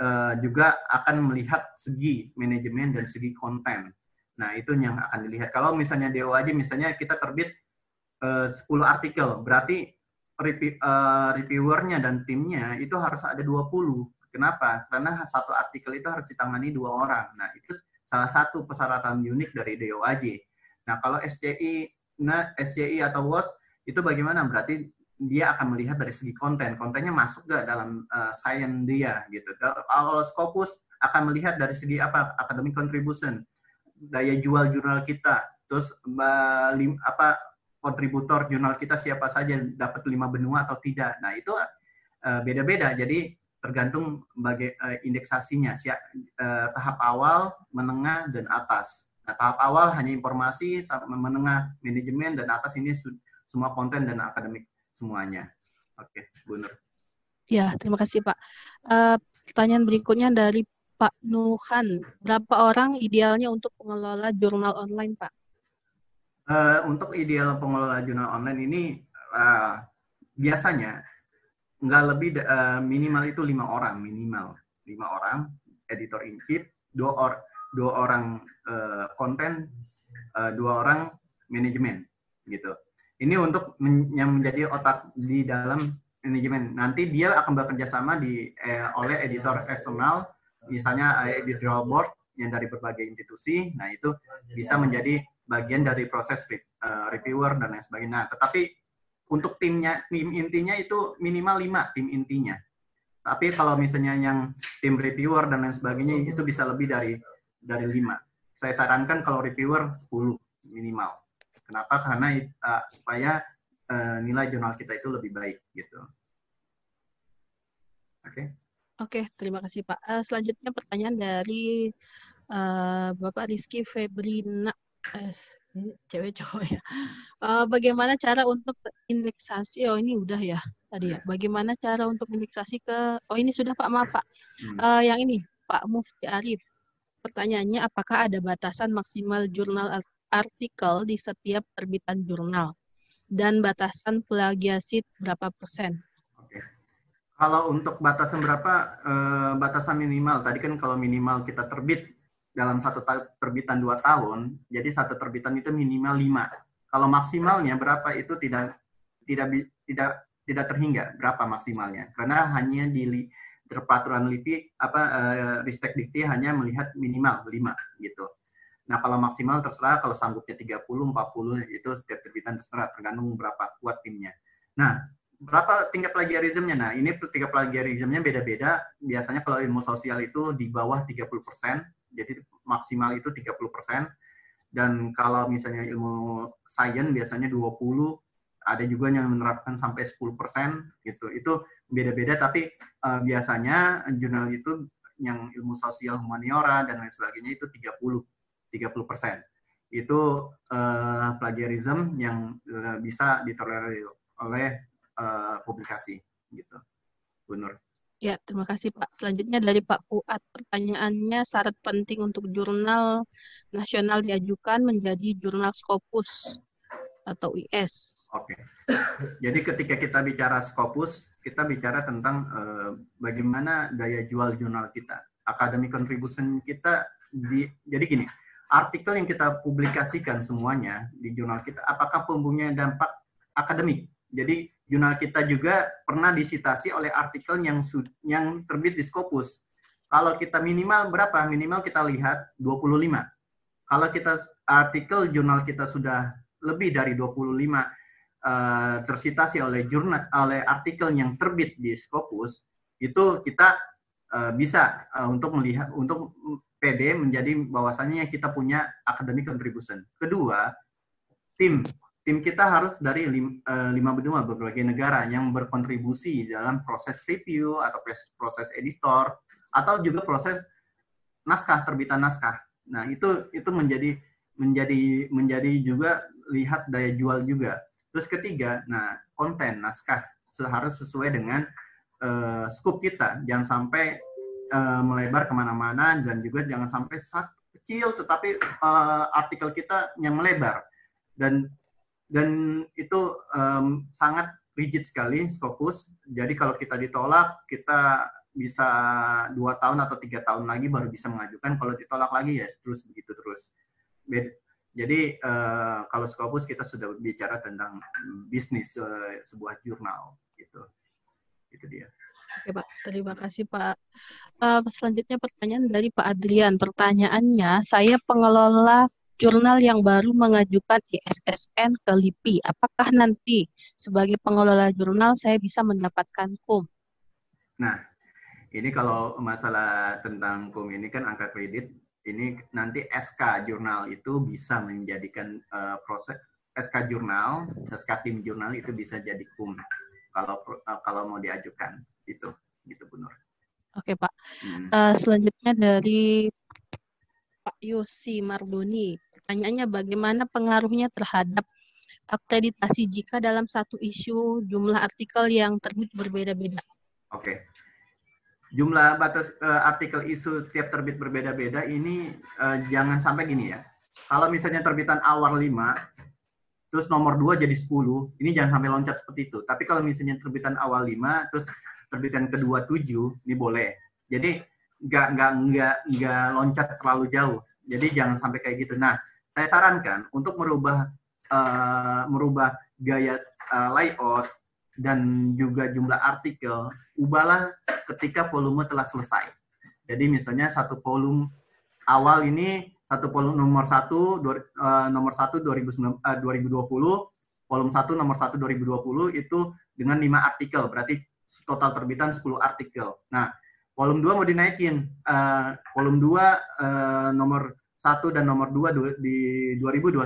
uh, juga akan melihat segi manajemen dan segi konten. Nah, itu yang akan dilihat. Kalau misalnya DOAJ, misalnya kita terbit uh, 10 artikel, berarti review, uh, reviewernya dan timnya itu harus ada 20. Kenapa? Karena satu artikel itu harus ditangani dua orang. Nah, itu salah satu persyaratan unik dari DOAJ. Nah, kalau SCI, nah, SCI atau WOS itu bagaimana? Berarti dia akan melihat dari segi konten, kontennya masuk gak dalam uh, science dia gitu. Kalau Scopus akan melihat dari segi apa academic contribution, daya jual jurnal kita, terus uh, lim, apa kontributor jurnal kita siapa saja dapat lima benua atau tidak. Nah itu uh, beda-beda. Jadi tergantung bagai uh, indeksasinya, siap, uh, tahap awal, menengah dan atas. Nah, tahap awal hanya informasi, tahap menengah manajemen dan atas ini semua konten dan akademik semuanya. Oke, Bu Nur. Ya, terima kasih Pak. Uh, pertanyaan berikutnya dari Pak Nuhan. Berapa orang idealnya untuk pengelola jurnal online, Pak? Uh, untuk ideal pengelola jurnal online ini uh, biasanya nggak lebih uh, minimal itu lima orang minimal lima orang editor in chief dua or dua orang uh, konten uh, dua orang manajemen gitu ini untuk men yang menjadi otak di dalam manajemen. Nanti dia akan bekerja sama di eh, oleh editor eksternal, misalnya eh, editorial board yang dari berbagai institusi. Nah itu bisa menjadi bagian dari proses re uh, reviewer dan lain sebagainya. Nah, tetapi untuk timnya, tim intinya itu minimal lima tim intinya. Tapi kalau misalnya yang tim reviewer dan lain sebagainya itu bisa lebih dari dari lima. Saya sarankan kalau reviewer 10 minimal. Kenapa? Karena uh, supaya uh, nilai jurnal kita itu lebih baik gitu. Oke. Okay. Oke, okay, terima kasih Pak. Uh, selanjutnya pertanyaan dari uh, Bapak Rizky Febrina. Uh, cewek cowok ya. Uh, bagaimana cara untuk indeksasi? Oh ini udah ya tadi ya. Bagaimana cara untuk indeksasi ke? Oh ini sudah Pak maaf Pak. Uh, yang ini Pak Mufti Arif. Pertanyaannya apakah ada batasan maksimal jurnal artikel di setiap terbitan jurnal dan batasan plagiasi berapa persen? Oke. Kalau untuk batasan berapa? Eh, batasan minimal. Tadi kan kalau minimal kita terbit dalam satu terbitan dua tahun, jadi satu terbitan itu minimal lima. Kalau maksimalnya berapa itu tidak tidak tidak tidak terhingga berapa maksimalnya karena hanya di peraturan LIPI apa uh, Ristek Dikti hanya melihat minimal lima gitu. Nah, kalau maksimal terserah, kalau sanggupnya 30, 40, itu setiap terbitan terserah, tergantung berapa kuat timnya. Nah, berapa tingkat plagiarismnya? Nah, ini tingkat plagiarismnya beda-beda. Biasanya kalau ilmu sosial itu di bawah 30%, jadi maksimal itu 30%. Dan kalau misalnya ilmu sains biasanya 20, ada juga yang menerapkan sampai 10% gitu. Itu beda-beda, tapi uh, biasanya jurnal itu yang ilmu sosial humaniora dan lain sebagainya itu 30 30%. Itu uh, plagiarism yang uh, bisa ditolerir oleh uh, publikasi gitu. Bu Nur. Ya, terima kasih Pak. Selanjutnya dari Pak Fuad, pertanyaannya syarat penting untuk jurnal nasional diajukan menjadi jurnal Scopus atau IS. Oke. Okay. Jadi ketika kita bicara Scopus, kita bicara tentang uh, bagaimana daya jual jurnal kita. Academic contribution kita di jadi gini, artikel yang kita publikasikan semuanya di jurnal kita, apakah mempunyai dampak akademik? Jadi jurnal kita juga pernah disitasi oleh artikel yang yang terbit di Scopus. Kalau kita minimal berapa? Minimal kita lihat 25. Kalau kita artikel jurnal kita sudah lebih dari 25 uh, eh, tersitasi oleh jurnal oleh artikel yang terbit di Scopus, itu kita uh, bisa uh, untuk melihat untuk PD menjadi bahwasannya kita punya academic contribution. Kedua, tim tim kita harus dari lim, uh, lima benua berbagai negara yang berkontribusi dalam proses review atau proses editor atau juga proses naskah terbitan naskah. Nah itu itu menjadi menjadi menjadi juga lihat daya jual juga. Terus ketiga, nah konten naskah harus sesuai dengan uh, scope kita, jangan sampai uh, melebar ke mana-mana dan juga jangan sampai kecil tetapi uh, artikel kita yang melebar dan dan itu um, sangat rigid sekali Scopus. Jadi kalau kita ditolak, kita bisa dua tahun atau tiga tahun lagi baru bisa mengajukan. Kalau ditolak lagi ya terus begitu terus. Jadi uh, kalau Scopus kita sudah bicara tentang bisnis sebuah jurnal gitu. Itu dia. Oke Pak, terima kasih Pak. Uh, selanjutnya pertanyaan dari Pak Adrian. Pertanyaannya, saya pengelola jurnal yang baru mengajukan ISSN ke LIPI. Apakah nanti sebagai pengelola jurnal saya bisa mendapatkan KUM? Nah, ini kalau masalah tentang KUM ini kan angka kredit ini nanti SK jurnal itu bisa menjadikan uh, proses SK jurnal, SK tim jurnal itu bisa jadi kum kalau uh, kalau mau diajukan itu gitu Bu Nur. Oke Pak. Hmm. Uh, selanjutnya dari Pak Yosi Mardoni. Pertanyaannya bagaimana pengaruhnya terhadap akreditasi jika dalam satu isu jumlah artikel yang terbit berbeda-beda? Oke jumlah batas uh, artikel isu tiap terbit berbeda-beda ini uh, jangan sampai gini ya. Kalau misalnya terbitan awal 5, terus nomor 2 jadi 10, ini jangan sampai loncat seperti itu. Tapi kalau misalnya terbitan awal 5, terus terbitan kedua 7, ini boleh. Jadi nggak nggak nggak nggak loncat terlalu jauh. Jadi jangan sampai kayak gitu. Nah, saya sarankan untuk merubah uh, merubah gaya uh, layout dan juga jumlah artikel, ubahlah ketika volume telah selesai. Jadi misalnya satu volume awal ini satu volume nomor satu uh, nomor satu 2020 volume satu nomor satu 2020 itu dengan lima artikel berarti total terbitan 10 artikel. Nah, volume 2 mau dinaikin. Uh, volume 2 uh, eh, nomor satu dan nomor 2 di 2021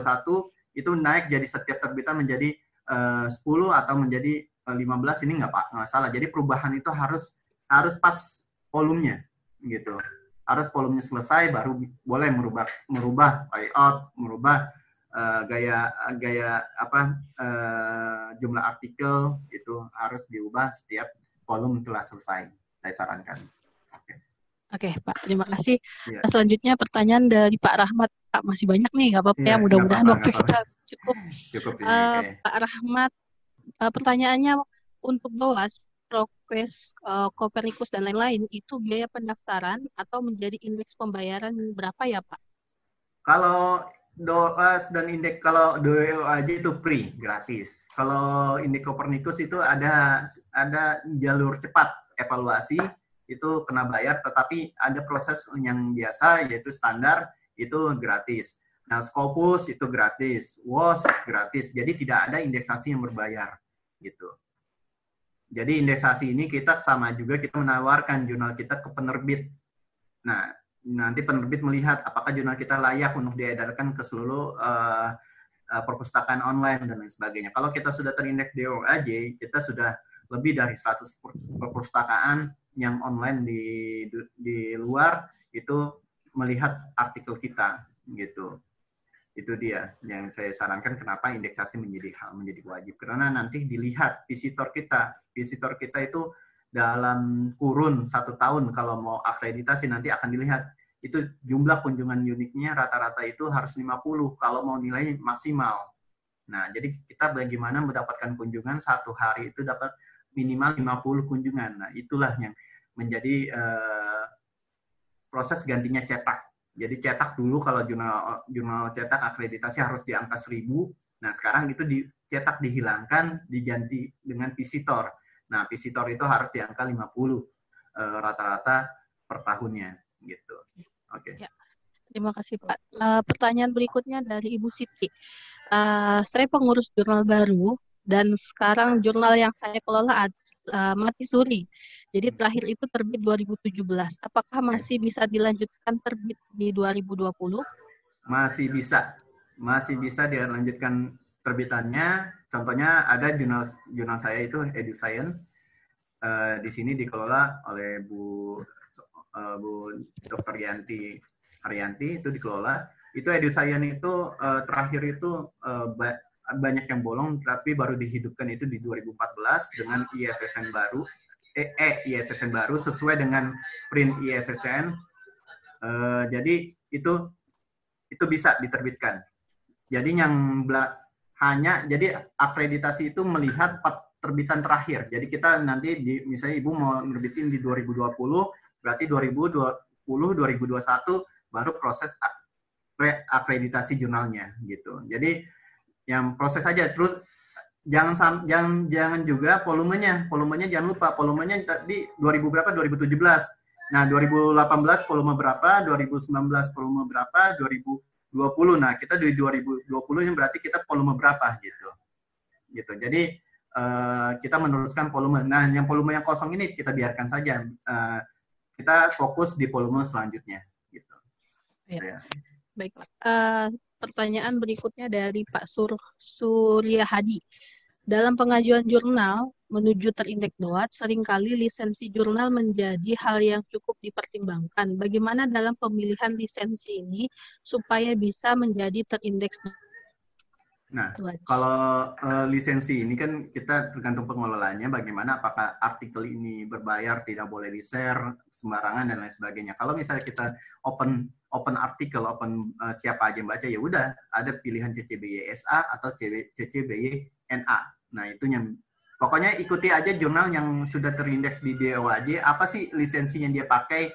itu naik jadi setiap terbitan menjadi uh, 10 atau menjadi 15 ini nggak nggak salah. Jadi perubahan itu harus harus pas volumenya gitu. Harus volumenya selesai baru boleh merubah merubah layout, merubah uh, gaya gaya apa uh, jumlah artikel itu harus diubah setiap volume telah selesai. Saya sarankan. Oke. Oke, Pak. Terima kasih. Ya. Selanjutnya pertanyaan dari Pak Rahmat. Pak masih banyak nih, nggak apa-apa ya. ya. Mudah-mudahan waktu kita cukup. Cukup. Ini, uh, Pak Rahmat uh, pertanyaannya untuk BOAS, Prokes, uh, Kopernikus dan lain-lain itu biaya pendaftaran atau menjadi indeks pembayaran berapa ya Pak? Kalau DOAS dan indeks kalau aja itu free, gratis. Kalau indeks Kopernikus itu ada ada jalur cepat evaluasi itu kena bayar, tetapi ada proses yang biasa yaitu standar itu gratis. Nah, Scopus itu gratis, WOS gratis. Jadi tidak ada indeksasi yang berbayar gitu. Jadi indeksasi ini kita sama juga kita menawarkan jurnal kita ke penerbit. Nah, nanti penerbit melihat apakah jurnal kita layak untuk diedarkan ke seluruh uh, perpustakaan online dan lain sebagainya. Kalau kita sudah terindeks di OAJ, kita sudah lebih dari 100 perpustakaan yang online di di luar itu melihat artikel kita gitu itu dia yang saya sarankan kenapa indeksasi menjadi hal menjadi wajib karena nanti dilihat visitor kita visitor kita itu dalam kurun satu tahun kalau mau akreditasi nanti akan dilihat itu jumlah kunjungan uniknya rata-rata itu harus 50 kalau mau nilai maksimal nah jadi kita bagaimana mendapatkan kunjungan satu hari itu dapat minimal 50 kunjungan nah itulah yang menjadi uh, proses gantinya cetak jadi cetak dulu kalau jurnal jurnal cetak akreditasi harus di angka 1000. Nah, sekarang itu dicetak dihilangkan diganti dengan visitor. Nah, visitor itu harus di angka 50 eh, rata-rata per tahunnya gitu. Oke. Okay. Ya. Terima kasih Pak. Uh, pertanyaan berikutnya dari Ibu Siti. Uh, saya pengurus jurnal baru dan sekarang jurnal yang saya kelola uh, mati suri. Jadi terakhir itu terbit 2017. Apakah masih bisa dilanjutkan terbit di 2020? Masih bisa. Masih bisa dilanjutkan terbitannya contohnya ada jurnal jurnal saya itu EduScience. Uh, di sini dikelola oleh Bu uh, Bu Dr. Yanti Haryanti itu dikelola. Itu EduScience itu uh, terakhir itu uh, ba banyak yang bolong tapi baru dihidupkan itu di 2014 dengan ISSN baru. Eh, eh ISSN baru sesuai dengan print ISSN uh, jadi itu itu bisa diterbitkan. Jadi yang hanya jadi akreditasi itu melihat terbitan terakhir. Jadi kita nanti di misalnya Ibu mau nerbitin di 2020, berarti 2020 2021 baru proses akreditasi jurnalnya gitu. Jadi yang proses aja terus jangan jangan jangan juga volumenya. Volumenya jangan lupa volumenya tadi 2000 berapa? 2017. Nah, 2018 volume berapa? 2019 volume berapa? 2000 20. Nah, kita di 2020 ini berarti kita volume berapa gitu. Gitu. Jadi uh, kita meneruskan volume. Nah, yang volume yang kosong ini kita biarkan saja. Uh, kita fokus di volume selanjutnya gitu. Ya. Baiklah. Uh, pertanyaan berikutnya dari Pak Sur Surya Hadi. Dalam pengajuan jurnal menuju terindeks DOAT, sering kali lisensi jurnal menjadi hal yang cukup dipertimbangkan. Bagaimana dalam pemilihan lisensi ini supaya bisa menjadi terindeks Nah, kalau uh, lisensi ini kan kita tergantung pengelolanya bagaimana apakah artikel ini berbayar, tidak boleh di-share sembarangan dan lain sebagainya. Kalau misalnya kita open open artikel, open uh, siapa aja yang baca ya udah ada pilihan CCBY SA atau CCBY NA. Nah, itu yang pokoknya ikuti aja jurnal yang sudah terindeks di DOAJ apa sih lisensi yang dia pakai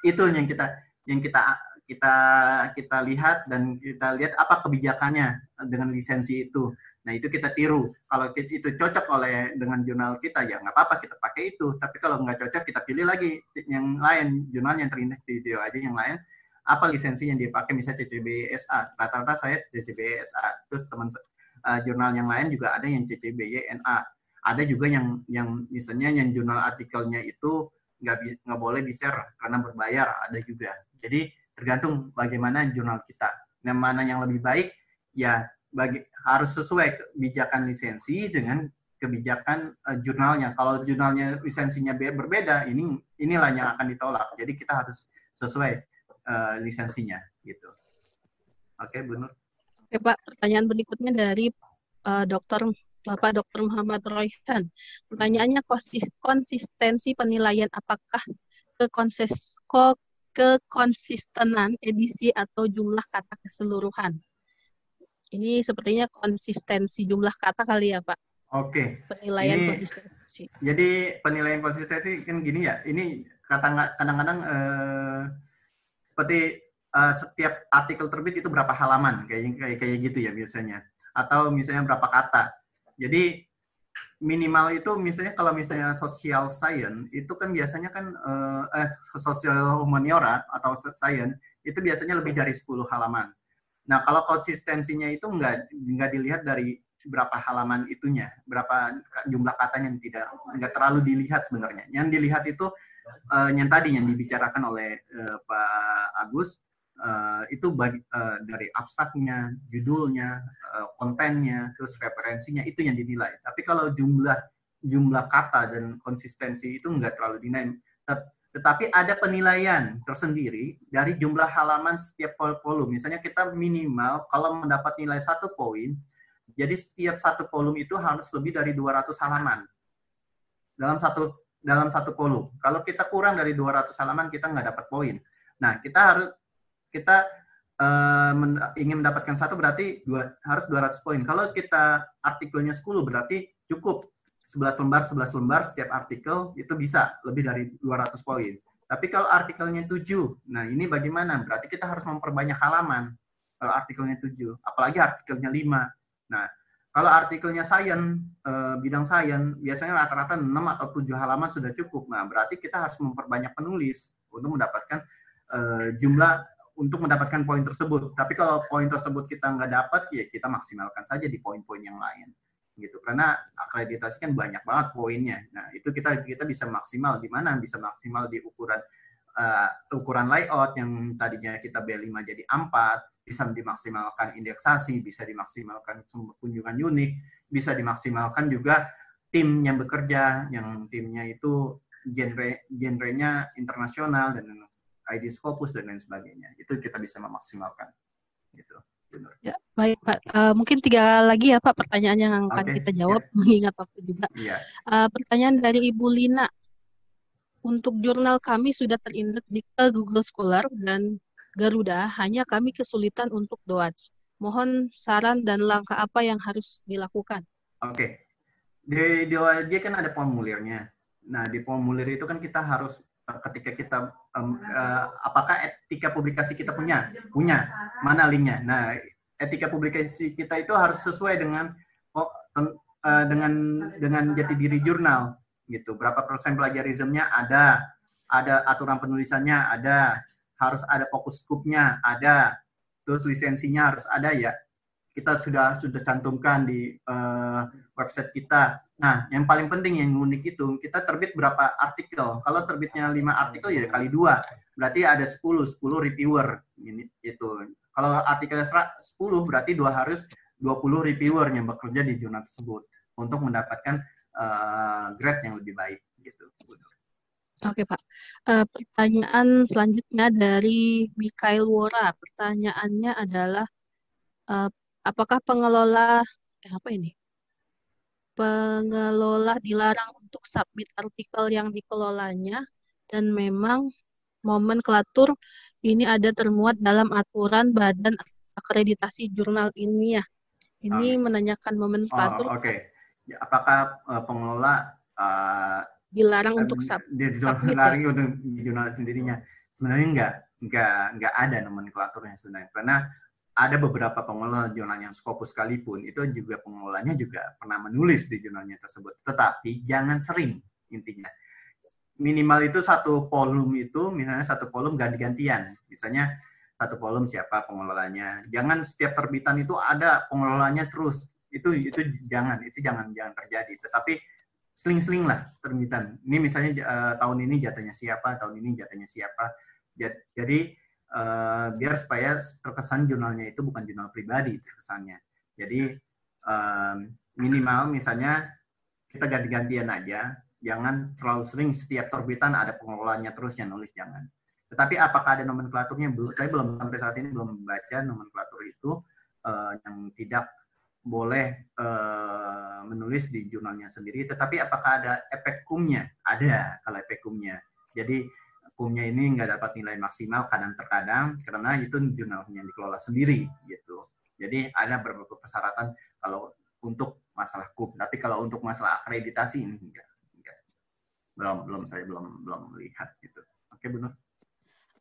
itu yang kita yang kita kita kita lihat dan kita lihat apa kebijakannya dengan lisensi itu. Nah itu kita tiru. Kalau itu cocok oleh dengan jurnal kita ya nggak apa-apa kita pakai itu. Tapi kalau nggak cocok kita pilih lagi yang lain jurnal yang terindeks di DO aja yang lain apa lisensi yang dipakai misalnya CCBSA. Rata-rata saya CCBSA. Terus teman uh, jurnal yang lain juga ada yang CCBYNA. Ada juga yang yang misalnya yang jurnal artikelnya itu nggak nggak boleh di share karena berbayar ada juga. Jadi tergantung bagaimana jurnal kita. Yang mana yang lebih baik ya bagi harus sesuai kebijakan lisensi dengan kebijakan uh, jurnalnya. Kalau jurnalnya lisensinya berbeda, ini inilah yang akan ditolak. Jadi kita harus sesuai uh, lisensinya gitu. Oke, Bu Nur. Oke, Pak. Pertanyaan berikutnya dari uh, Dokter Bapak Dr. Muhammad Royhan. Pertanyaannya konsistensi penilaian apakah ke kekonsistenan edisi atau jumlah kata keseluruhan. Ini sepertinya konsistensi jumlah kata kali ya Pak? Oke. Penilaian ini, konsistensi. Jadi penilaian konsistensi kan gini ya, ini kadang-kadang eh, seperti eh, setiap artikel terbit itu berapa halaman kayak kayak kayak gitu ya biasanya, atau misalnya berapa kata. Jadi minimal itu misalnya kalau misalnya social science itu kan biasanya kan eh, social humaniora atau science itu biasanya lebih dari 10 halaman. Nah, kalau konsistensinya itu enggak enggak dilihat dari berapa halaman itunya, berapa jumlah katanya yang tidak enggak terlalu dilihat sebenarnya. Yang dilihat itu eh, yang tadi yang dibicarakan oleh eh, Pak Agus uh, itu uh, dari abstraknya, judulnya, uh, kontennya, terus referensinya itu yang dinilai. Tapi kalau jumlah jumlah kata dan konsistensi itu enggak terlalu dinilai. Tetapi ada penilaian tersendiri dari jumlah halaman setiap volume. Misalnya kita minimal kalau mendapat nilai satu poin, jadi setiap satu volume itu harus lebih dari 200 halaman dalam satu dalam satu volume. Kalau kita kurang dari 200 halaman kita nggak dapat poin. Nah kita harus kita uh, men ingin mendapatkan satu berarti dua, harus 200 poin. Kalau kita artikelnya 10 berarti cukup 11 lembar 11 lembar setiap artikel itu bisa lebih dari 200 poin. Tapi kalau artikelnya 7, nah ini bagaimana? Berarti kita harus memperbanyak halaman kalau artikelnya 7, apalagi artikelnya 5. Nah, kalau artikelnya science, eh, bidang science, biasanya rata-rata 6 atau 7 halaman sudah cukup. Nah, berarti kita harus memperbanyak penulis untuk mendapatkan eh, jumlah untuk mendapatkan poin tersebut. Tapi kalau poin tersebut kita nggak dapat, ya kita maksimalkan saja di poin-poin yang lain. gitu karena akreditasi kan banyak banget poinnya nah itu kita kita bisa maksimal di mana bisa maksimal di ukuran uh, ukuran layout yang tadinya kita B5 jadi A4 bisa dimaksimalkan indeksasi, bisa dimaksimalkan kunjungan unik, bisa dimaksimalkan juga tim yang bekerja, yang timnya itu genre genrenya internasional dan ID Scopus dan lain sebagainya. Itu kita bisa memaksimalkan. Gitu. Ya, baik Pak. Uh, mungkin tiga lagi ya Pak pertanyaan yang akan okay, kita jawab siap. mengingat waktu juga. Yeah. Uh, pertanyaan dari Ibu Lina. Untuk jurnal kami sudah terindeks di ke Google Scholar dan Garuda, hanya kami kesulitan untuk DOAJ. Mohon saran dan langkah apa yang harus dilakukan. Oke. Okay. Di DOAJ kan ada formulirnya. Nah, di formulir itu kan kita harus ketika kita um, uh, apakah etika publikasi kita punya? Punya. Mana linknya? Nah etika publikasi kita itu harus sesuai dengan oh, uh, dengan dengan jati diri jurnal gitu. Berapa persen plagiarismenya ada, ada aturan penulisannya? Ada, harus ada fokus skupnya? Ada, terus lisensinya harus ada ya. Kita sudah sudah cantumkan di uh, website kita. Nah, yang paling penting yang unik itu kita terbit berapa artikel. Kalau terbitnya lima artikel ya kali dua, berarti ada 10, 10 reviewer ini itu. Kalau artikel 10 berarti dua harus 20 reviewer yang bekerja di jurnal tersebut untuk mendapatkan uh, grade yang lebih baik gitu. Oke Pak, uh, pertanyaan selanjutnya dari Mikael Wora. Pertanyaannya adalah uh, apakah pengelola eh, apa ini? Pengelola dilarang untuk submit artikel yang dikelolanya dan memang momen kelatur ini ada termuat dalam aturan Badan Akreditasi Jurnal Ilmiah. Ini okay. menanyakan momen kelatur. Oh, Oke. Okay Ya, apakah uh, pengelola uh, dilarang uh, untuk sub, dia dilarang ya? untuk jurnal sendirinya sebenarnya enggak enggak enggak ada nomenklaturnya sebenarnya karena ada beberapa pengelola jurnal yang Scopus sekalipun itu juga pengelolanya juga pernah menulis di jurnalnya tersebut. Tetapi jangan sering intinya. Minimal itu satu volume itu misalnya satu volume ganti-gantian. Misalnya satu volume siapa pengelolanya. Jangan setiap terbitan itu ada pengelolanya terus. Itu itu jangan itu jangan jangan terjadi. Tetapi seling-seling lah terbitan. Ini misalnya uh, tahun ini jatahnya siapa tahun ini jatahnya siapa. Jadi uh, biar supaya terkesan jurnalnya itu bukan jurnal pribadi terkesannya jadi um, minimal misalnya kita ganti-gantian aja jangan terlalu sering setiap terbitan ada pengelolanya terus yang nulis jangan tetapi apakah ada nomenklaturnya saya belum sampai saat ini belum membaca nomenklatur itu uh, yang tidak boleh uh, menulis di jurnalnya sendiri, tetapi apakah ada efek kumnya? Ada kalau efek kumnya. Jadi kumnya ini nggak dapat nilai maksimal kadang terkadang karena itu jurnalnya dikelola sendiri gitu. Jadi ada beberapa persyaratan kalau untuk masalah kum, tapi kalau untuk masalah akreditasi ini enggak, enggak. Belum belum saya belum belum melihat gitu. Oke, Bu Nur.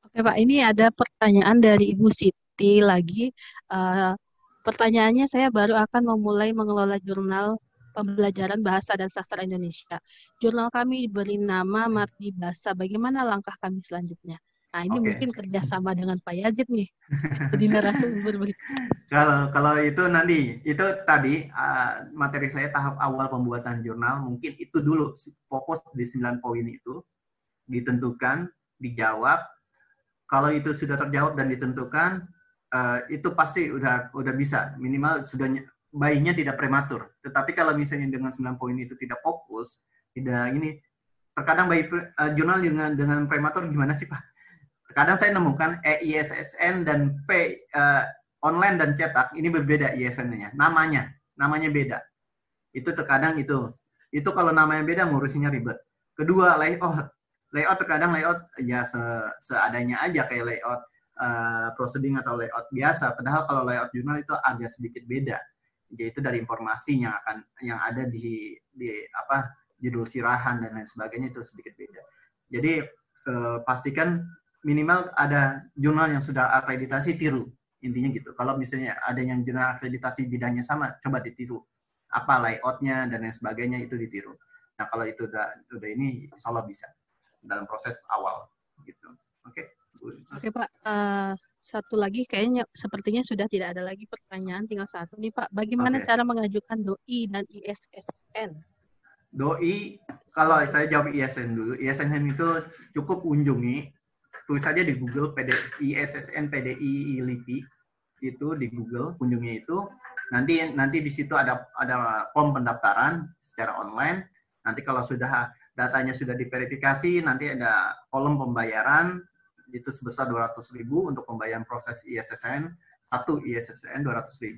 Oke, Pak. Ini ada pertanyaan dari Ibu Siti lagi. Uh, Pertanyaannya, saya baru akan memulai mengelola jurnal pembelajaran bahasa dan sastra Indonesia. Jurnal kami diberi nama Mardi Bahasa. Bagaimana langkah kami selanjutnya? Nah, ini okay. mungkin kerjasama dengan Pak Yazid nih. Jadi narasumber Kalau kalau itu nanti itu tadi uh, materi saya tahap awal pembuatan jurnal mungkin itu dulu fokus di 9 poin itu ditentukan, dijawab. Kalau itu sudah terjawab dan ditentukan, uh, itu pasti udah udah bisa minimal sudah bayinya tidak prematur. Tetapi kalau misalnya dengan 9 poin itu tidak fokus, tidak ini terkadang bayi uh, jurnal dengan dengan prematur gimana sih Pak? Terkadang saya nemukan EISSN dan P uh, online dan cetak ini berbeda ISN-nya. Namanya, namanya beda. Itu terkadang itu. Itu kalau namanya beda ngurusinya ribet. Kedua, layout. Layout terkadang layout ya se seadanya aja kayak layout uh, proceeding atau layout biasa. Padahal kalau layout jurnal itu agak sedikit beda, yaitu dari informasi yang akan yang ada di di apa judul sirahan dan lain sebagainya itu sedikit beda. Jadi uh, pastikan minimal ada jurnal yang sudah akreditasi tiru intinya gitu. Kalau misalnya ada yang jurnal akreditasi bidangnya sama, coba ditiru apa layoutnya dan lain sebagainya itu ditiru. Nah kalau itu udah udah ini, insya Allah bisa dalam proses awal gitu. Oke. Okay. Oke Pak, uh, satu lagi kayaknya sepertinya sudah tidak ada lagi pertanyaan, tinggal satu nih Pak. Bagaimana okay. cara mengajukan DOI dan ISSN? DOI, kalau saya jawab ISN dulu, ISSN itu cukup kunjungi, tulis saja di Google PD, ISSN PDI LIPI, itu di Google, kunjungi itu. Nanti nanti di situ ada ada form pendaftaran secara online. Nanti kalau sudah datanya sudah diverifikasi, nanti ada kolom pembayaran itu sebesar 200.000 untuk pembayaran proses ISSN, satu ISSN 200.000.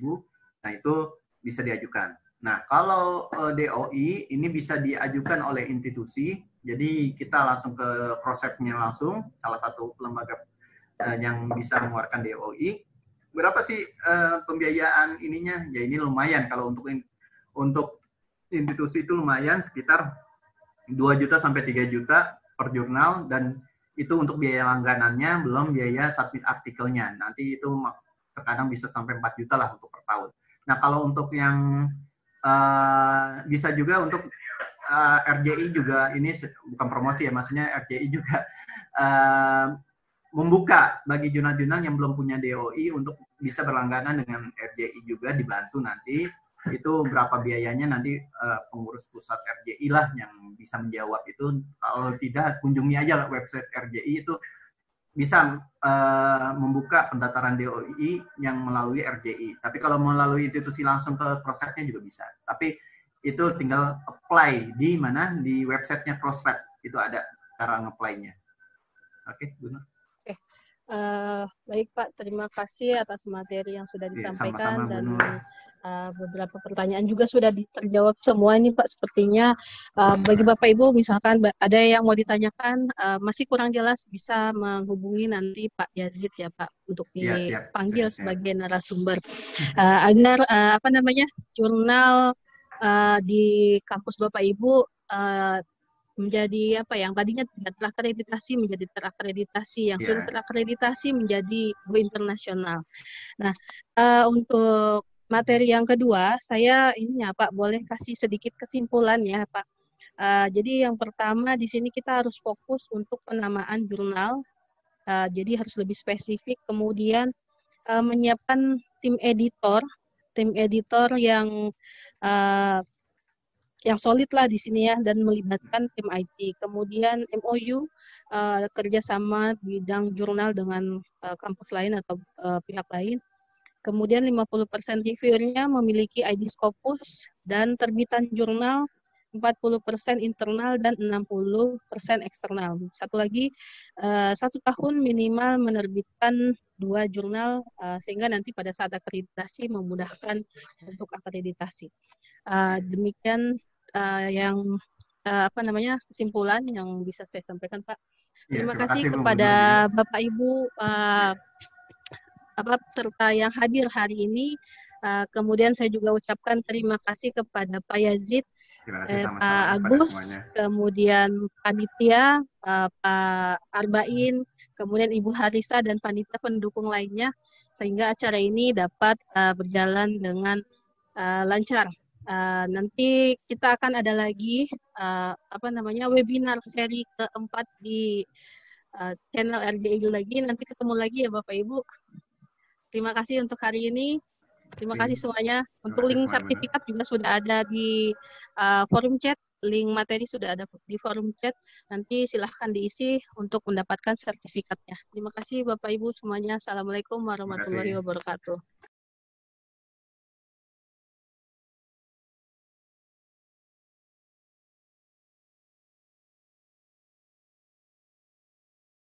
Nah, itu bisa diajukan. Nah, kalau uh, eh, DOI ini bisa diajukan oleh institusi, jadi kita langsung ke prosesnya langsung, salah satu lembaga uh, yang bisa mengeluarkan DOI berapa sih uh, pembiayaan ininya? Ya ini lumayan kalau untuk untuk institusi itu lumayan sekitar 2 juta sampai 3 juta per jurnal dan itu untuk biaya langganannya belum biaya submit artikelnya. Nanti itu terkadang bisa sampai 4 juta lah untuk per tahun. Nah, kalau untuk yang uh, bisa juga untuk uh, RJI juga ini bukan promosi ya, maksudnya RJI juga uh, membuka bagi jurnal-jurnal yang belum punya DOI untuk bisa berlangganan dengan RJI juga dibantu nanti itu berapa biayanya nanti uh, pengurus pusat RJI lah yang bisa menjawab itu. Kalau tidak kunjungi aja website RJI itu. Bisa uh, membuka pendaftaran DOI yang melalui RJI tapi kalau melalui institusi langsung ke prosesnya juga bisa. Tapi itu tinggal apply di mana? Di websitenya Crossref itu ada cara nge-apply-nya oke okay, Gunnar Uh, baik Pak, terima kasih atas materi yang sudah iya, disampaikan sama -sama, dan uh, beberapa pertanyaan juga sudah terjawab semua ini Pak. Sepertinya uh, bagi Bapak Ibu misalkan ada yang mau ditanyakan uh, masih kurang jelas bisa menghubungi nanti Pak Yazid ya Pak untuk iya, dipanggil ya, siap, sebagai narasumber uh, agar uh, apa namanya jurnal uh, di kampus Bapak Ibu uh, menjadi apa yang tadinya tidak terakreditasi menjadi terakreditasi yang yeah. sudah terakreditasi menjadi go internasional. Nah, uh, untuk materi yang kedua, saya ini ya Pak boleh kasih sedikit kesimpulan ya Pak. Uh, jadi yang pertama di sini kita harus fokus untuk penamaan jurnal. Uh, jadi harus lebih spesifik. Kemudian uh, menyiapkan tim editor, tim editor yang uh, yang solid lah di sini ya dan melibatkan tim IT. Kemudian MOU uh, kerjasama bidang jurnal dengan uh, kampus lain atau uh, pihak lain. Kemudian 50% reviewernya memiliki ID Scopus dan terbitan jurnal 40% internal dan 60% eksternal. Satu lagi, uh, satu tahun minimal menerbitkan dua jurnal uh, sehingga nanti pada saat akreditasi memudahkan untuk akreditasi. Uh, demikian uh, yang uh, apa namanya kesimpulan yang bisa saya sampaikan Pak. Ya, terima, terima kasih, kasih kepada Bapak Ibu uh, apa serta yang hadir hari ini. Uh, kemudian saya juga ucapkan terima kasih kepada Pak Yazid, eh, Pak Agus, kemudian panitia, uh, Pak Arbain, kemudian Ibu Harisa dan panitia pendukung lainnya sehingga acara ini dapat uh, berjalan dengan uh, lancar. Uh, nanti kita akan ada lagi uh, apa namanya webinar seri keempat di uh, channel RDI lagi. Nanti ketemu lagi ya Bapak Ibu. Terima kasih untuk hari ini. Terima kasih semuanya. Untuk link sertifikat juga sudah ada di uh, forum chat. Link materi sudah ada di forum chat. Nanti silahkan diisi untuk mendapatkan sertifikatnya. Terima kasih Bapak Ibu semuanya. Assalamualaikum warahmatullahi wabarakatuh.